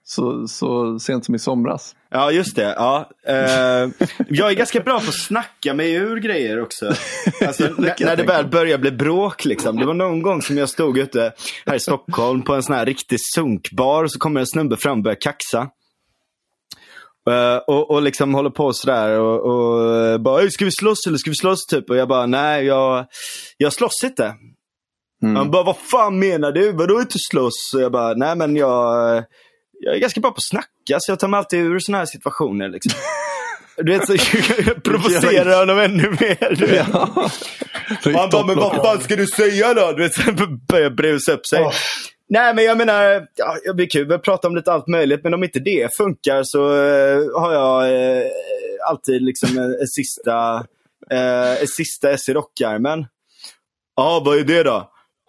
så, så sent som i somras. Ja, just det. Ja. Uh, jag är ganska bra på att snacka mig ur grejer också. Alltså, när det väl börjar bli bråk. Liksom. Det var någon gång som jag stod ute här i Stockholm på en sån här riktig sunkbar så kommer en snubbe fram och börjar kaxa. Uh, och, och liksom håller på sådär och, och bara, ska vi slåss eller ska vi slåss? Typ. Och jag bara, nej jag, jag slåss inte. Mm. Han bara, vad fan menar du? Vadå inte slåss? Och jag bara, nej men jag, jag är ganska bra på att snacka, så jag tar mig alltid ur sådana här situationer. Liksom. Du vet, så provocerar honom ännu mer. Du vet. Ja. Han bara, men vad fan ska du säga då? Du vet, börjar brusa upp sig. Oh. Nej, men jag menar, ja, det blir kul att prata om lite allt möjligt, men om inte det funkar så uh, har jag uh, alltid liksom en, en sista, uh, en sista S i rockarmen. Ja, vad är det då?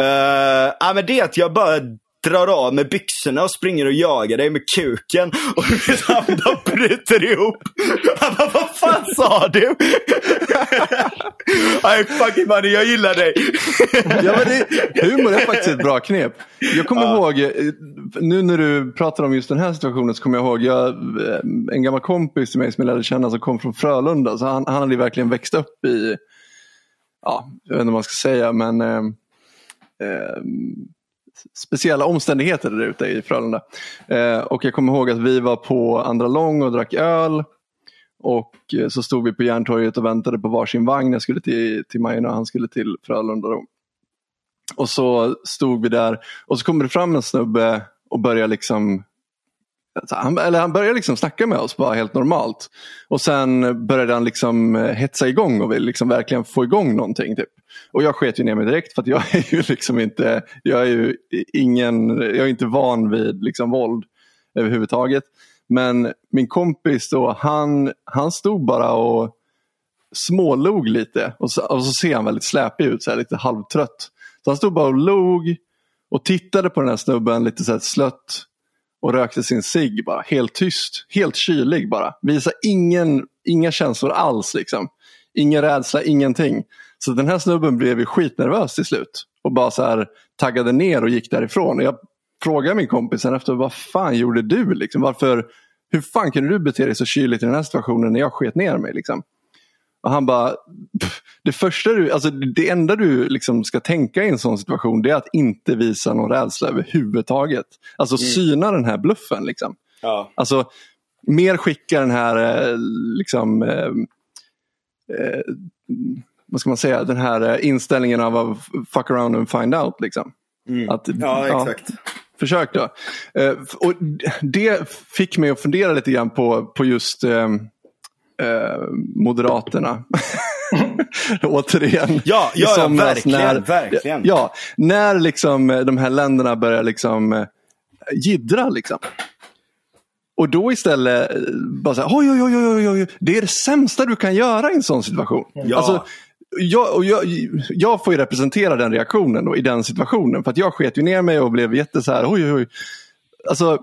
Uh, ja, men det är att jag bara drar av med byxorna och springer och jagar dig med kuken. Och han bara bryter ihop. Han bara, vad fan sa du? I fucking money, jag gillar dig. ja, men det, humor är faktiskt ett bra knep. Jag kommer ja. ihåg, nu när du pratar om just den här situationen så kommer jag ihåg jag, en gammal kompis till mig som jag lärde känna som kom från Frölunda. Så han, han hade verkligen växt upp i, ja, jag vet inte vad man ska säga, men eh, eh, speciella omständigheter där ute i Frölunda. Eh, och jag kommer ihåg att vi var på Andra Lång och drack öl. Och eh, så stod vi på Järntorget och väntade på varsin vagn. Jag skulle till, till Majorna och han skulle till Frölunda. Då. Och så stod vi där och så kommer det fram en snubbe och börjar liksom alltså, han, eller han började liksom snacka med oss bara helt normalt. Och sen började han liksom eh, hetsa igång och vill liksom verkligen få igång någonting. Typ. Och jag sket ju ner mig direkt för att jag är ju liksom inte, jag är ju ingen, jag är inte van vid liksom våld överhuvudtaget. Men min kompis då, han, han stod bara och smålog lite och så, och så ser han väldigt släpig ut, så här, lite halvtrött. Så han stod bara och log och tittade på den här snubben lite så här slött och rökte sin cigg bara helt tyst, helt kylig bara. Visar ingen, inga känslor alls liksom. Ingen rädsla, ingenting. Så den här snubben blev ju skitnervös till slut och bara så här taggade ner och gick därifrån. Och jag frågade min kompis efter vad fan gjorde du? Liksom? Varför, hur fan kunde du bete dig så kyligt i den här situationen när jag sket ner mig? Liksom? Och han bara, det första du, alltså det enda du liksom ska tänka i en sån situation det är att inte visa någon rädsla överhuvudtaget. Alltså mm. syna den här bluffen. Liksom. Ja. Alltså mer skicka den här eh, liksom eh, eh, vad ska man säga, den här eh, inställningen av att fuck around and find out. Liksom. Mm. Att, ja, exakt. Ja, försök då. Eh, och det fick mig att fundera lite grann på, på just eh, eh, Moderaterna. Återigen. Ja, ja, ja verkligen, när, verkligen. Ja, när liksom eh, de här länderna börjar liksom eh, jiddra. Liksom. Och då istället bara så här, oj, oj, oj, oj, oj, det är det sämsta du kan göra i en sån situation. Ja. Alltså, jag, och jag, jag får ju representera den reaktionen då, i den situationen. För att jag sket ju ner mig och blev jätte så här, oj, oj, oj. Alltså,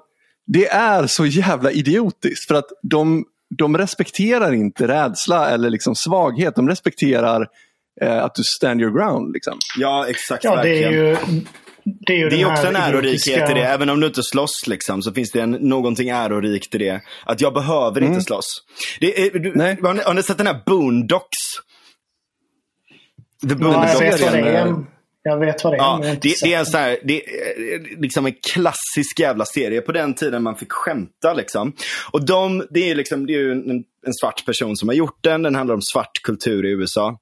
det är så jävla idiotiskt. För att de, de respekterar inte rädsla eller liksom svaghet. De respekterar eh, att du stand your ground. Liksom. Ja, exakt. Ja, det är ju, det är, ju det är också en ärorikhet i det. Även om du inte slåss liksom, så finns det en, någonting ärorikt i det. Att jag behöver mm. inte slåss. Det är, du, har, ni, har ni sett den här Boondocks? The ja, jag vet vad det är. Jag vet vad det är. Ja, det, det, är en sån här, det är liksom en klassisk jävla serie. På den tiden man fick skämta. Liksom. Och de, det är, liksom, det är ju en, en svart person som har gjort den. Den handlar om svart kultur i USA.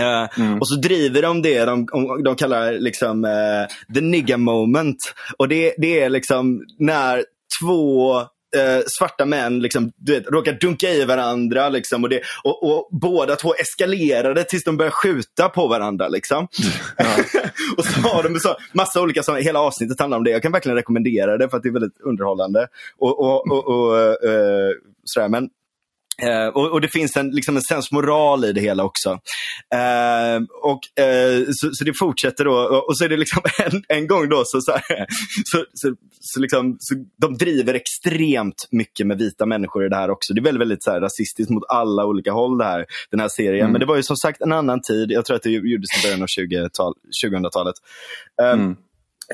Uh, mm. Och så driver de det de, de kallar liksom uh, the nigga moment. Och det, det är liksom när två eh, svarta män liksom, du vet, råkar dunka i varandra. Liksom, och, det, och, och båda två eskalerade tills de började skjuta på varandra. Liksom. och så har de så, massa olika sådana, hela avsnittet handlar om det. Jag kan verkligen rekommendera det för att det är väldigt underhållande. Och, och, och, och uh, sådär. Men Uh, och, och, det finns en, liksom en sensmoral i det hela också. Uh, och uh, så, så, det fortsätter då och, och, så är det liksom en, en gång då så, så, här, så, så, så, liksom, så de driver extremt mycket med vita människor i det här också. Det är väldigt, väldigt så här, rasistiskt mot alla olika håll det här, den här serien. Mm. Men det var ju som sagt en annan tid. Jag tror att det gjordes i början av 2000-talet. Mm.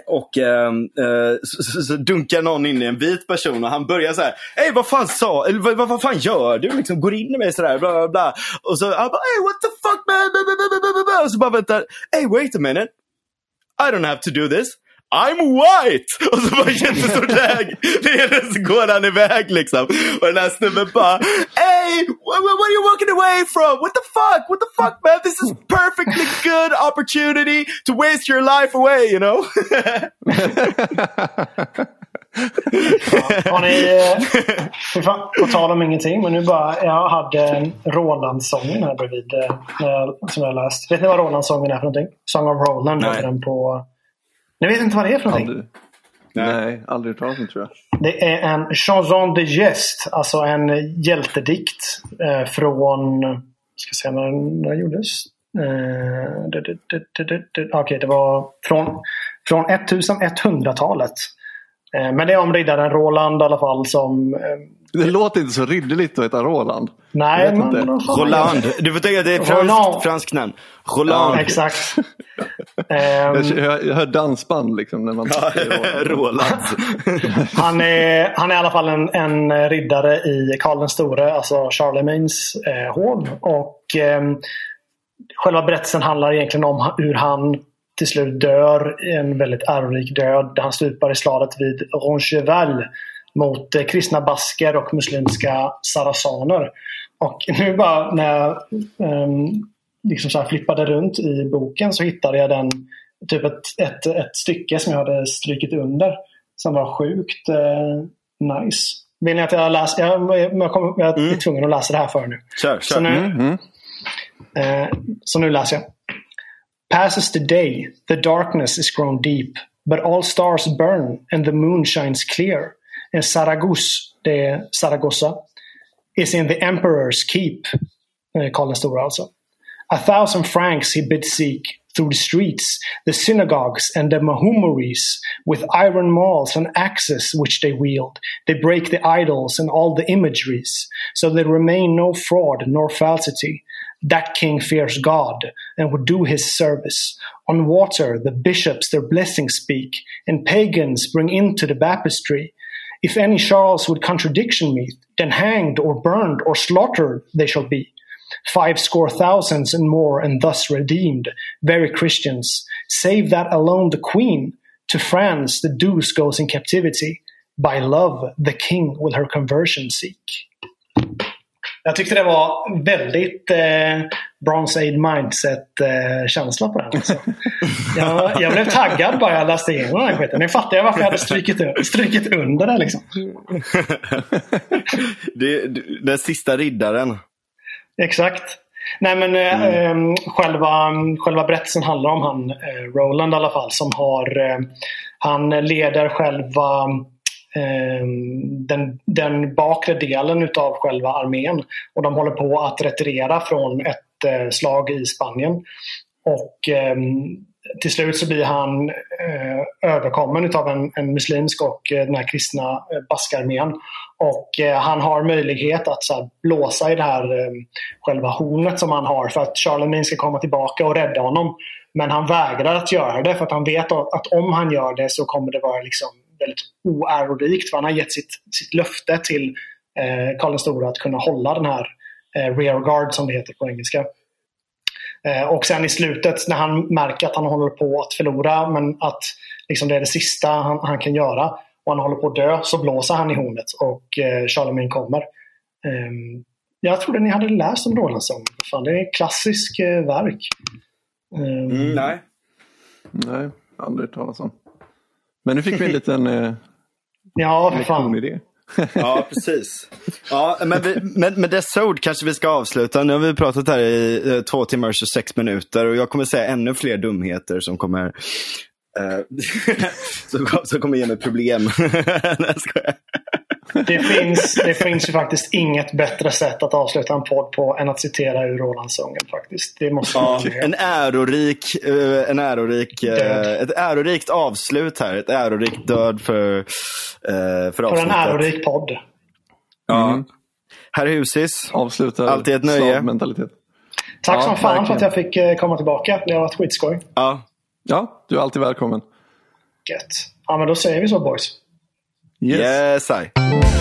Och ehm, eh, så, så, så, dunkar någon in i en vit person och han börjar så här. Hej vad fan sa, eller vad, vad, fan gör du? Liksom går in i mig sådär. Bla, bla, bla. Och så han bara, hey what the fuck man? Och så bara väntar, Hey wait a minute. I don't have to do this. I'm white! Och så bara jättestor väg. så går han iväg liksom. Och den här snubben bara Hey! What, what are you walking away from? What the fuck? What the fuck man? This is perfectly good opportunity to waste your life away, you know? Ja, ni... eh, på tal om ingenting, men nu bara... Jag hade Roland-sången här bredvid eh, som jag läst. Vet ni vad Roland-sången är för någonting? Song of Roland heter den på... Ni vet inte vad det är för någonting? Aldrig. Nej, aldrig hört talas om tror jag. Det är en chanson de geste, alltså en hjältedikt eh, från... Ska se när den, när den gjordes. Eh, det, det, det, det, Okej, var från, från 1100-talet. Eh, men det är om riddaren Roland i alla fall som... Eh, Det låter inte så ridderligt att heta Roland. nej, men, inte. Roland. Du får tänka att det är Roland. franskt, franskt namn. Roland. Exakt. Jag, Ehm, jag, jag hör dansband liksom. När man Roland. Han, är, han är i alla fall en, en riddare i Karl den store, alltså Charlemagnes eh, hov. Och ehm, själva berättelsen handlar egentligen om hur han till slut dör en väldigt ärorik död. Han stupar i slaget vid Roncheval mot eh, kristna basker och muslimska sarasaner. Och nu bara när jag ehm, liksom så flippade runt i boken så hittade jag den typ ett, ett, ett stycke som jag hade strykit under. Som var sjukt eh, nice. Vill ni att jag läser? Jag, jag, kommer- jag är tvungen att läsa det här för nu. Kör, Så kör. nu, Mm. Eh, så nu läser jag. Passes the day, the darkness is grown deep, but all stars burn and the moon shines clear. And Saragosse, det Saragossa, is in the emperor's keep. Eh, Karl den alltså. A thousand francs he bid seek through the streets, the synagogues and the Mahumeries, with iron mauls and axes which they wield. They break the idols and all the imageries, so there remain no fraud nor falsity. That king fears God and would do his service. On water the bishops their blessings speak, and pagans bring into the baptistry. If any Charles would contradiction me, then hanged or burned or slaughtered they shall be five score thousands and more, and thus redeemed, very Christians, save that alone the Queen. To France the deuce goes in captivity. By love the king will her conversion seek. Jag tyckte det var väldigt eh, Bronze Age Mindset-känsla på den. Alltså. Jag, jag blev taggad bara jag läste igenom den här skiten. Nu fattar jag varför jag hade strykit, strykit under det. Liksom. Det, den sista riddaren. Exakt. Nej men eh, eh, själva, själva berättelsen handlar om han eh, Roland i alla fall som har eh, Han leder själva eh, Ehm, den, den bakre delen utav själva armén. Och de håller på att retirera från ett eh, slag i Spanien. Och eh, till slut så blir han eh, överkommen utav en, en muslimsk och eh, den här kristna eh, baskarmén. Och eh, han har möjlighet att så här, blåsa i det här eh, själva hornet som han har för att Charlemagne ska komma tillbaka och rädda honom. Men han vägrar att göra det för att han vet att om han gör det så kommer det vara liksom väldigt oärorikt. För han har gett sitt, sitt löfte till eh, Karl den store att kunna hålla den här eh, rear guard som det heter på engelska. Eh, och sen i slutet när han märker att han håller på att förlora men att liksom, det är det sista han, han kan göra och han håller på att dö så blåser han i hornet och eh, Charlemagne kommer. Ehm, jag trodde ni hade läst om Rolandsson. Fan, det är ett klassiskt eh, verk. Ehm, Mm, nej. Nej, aldrig hört talas om. Men nu fick vi en liten eh, Ja, fan. lektion i det. Ja, precis. Ja, men vi, med, med dessa ord kanske vi ska avsluta. Nu har vi pratat här i eh, två timmar och 26 minuter och jag kommer säga ännu fler dumheter som kommer eh, som, som kommer ge mig problem. Nej, jag. Det finns, det finns ju faktiskt inget bättre sätt att avsluta en podd på än att citera ur Rolandssången faktiskt. Det måste man Ja, en ärorik, eh, en ärorik, eh, Död. ett ärorikt avslut här. Ett ärorikt död för, eh, för För en avsnittet. ärorik podd. Ja. Herr Husis, Avslutar Alltid ett nöje. slavmentalitet. Tack Ja, som fan för att verkligen. jag fick komma tillbaka. Det har varit skitskoj. ja. Ja, du är alltid välkommen. Gött. Ja, men då säger vi så boys. Yes. Yes, I.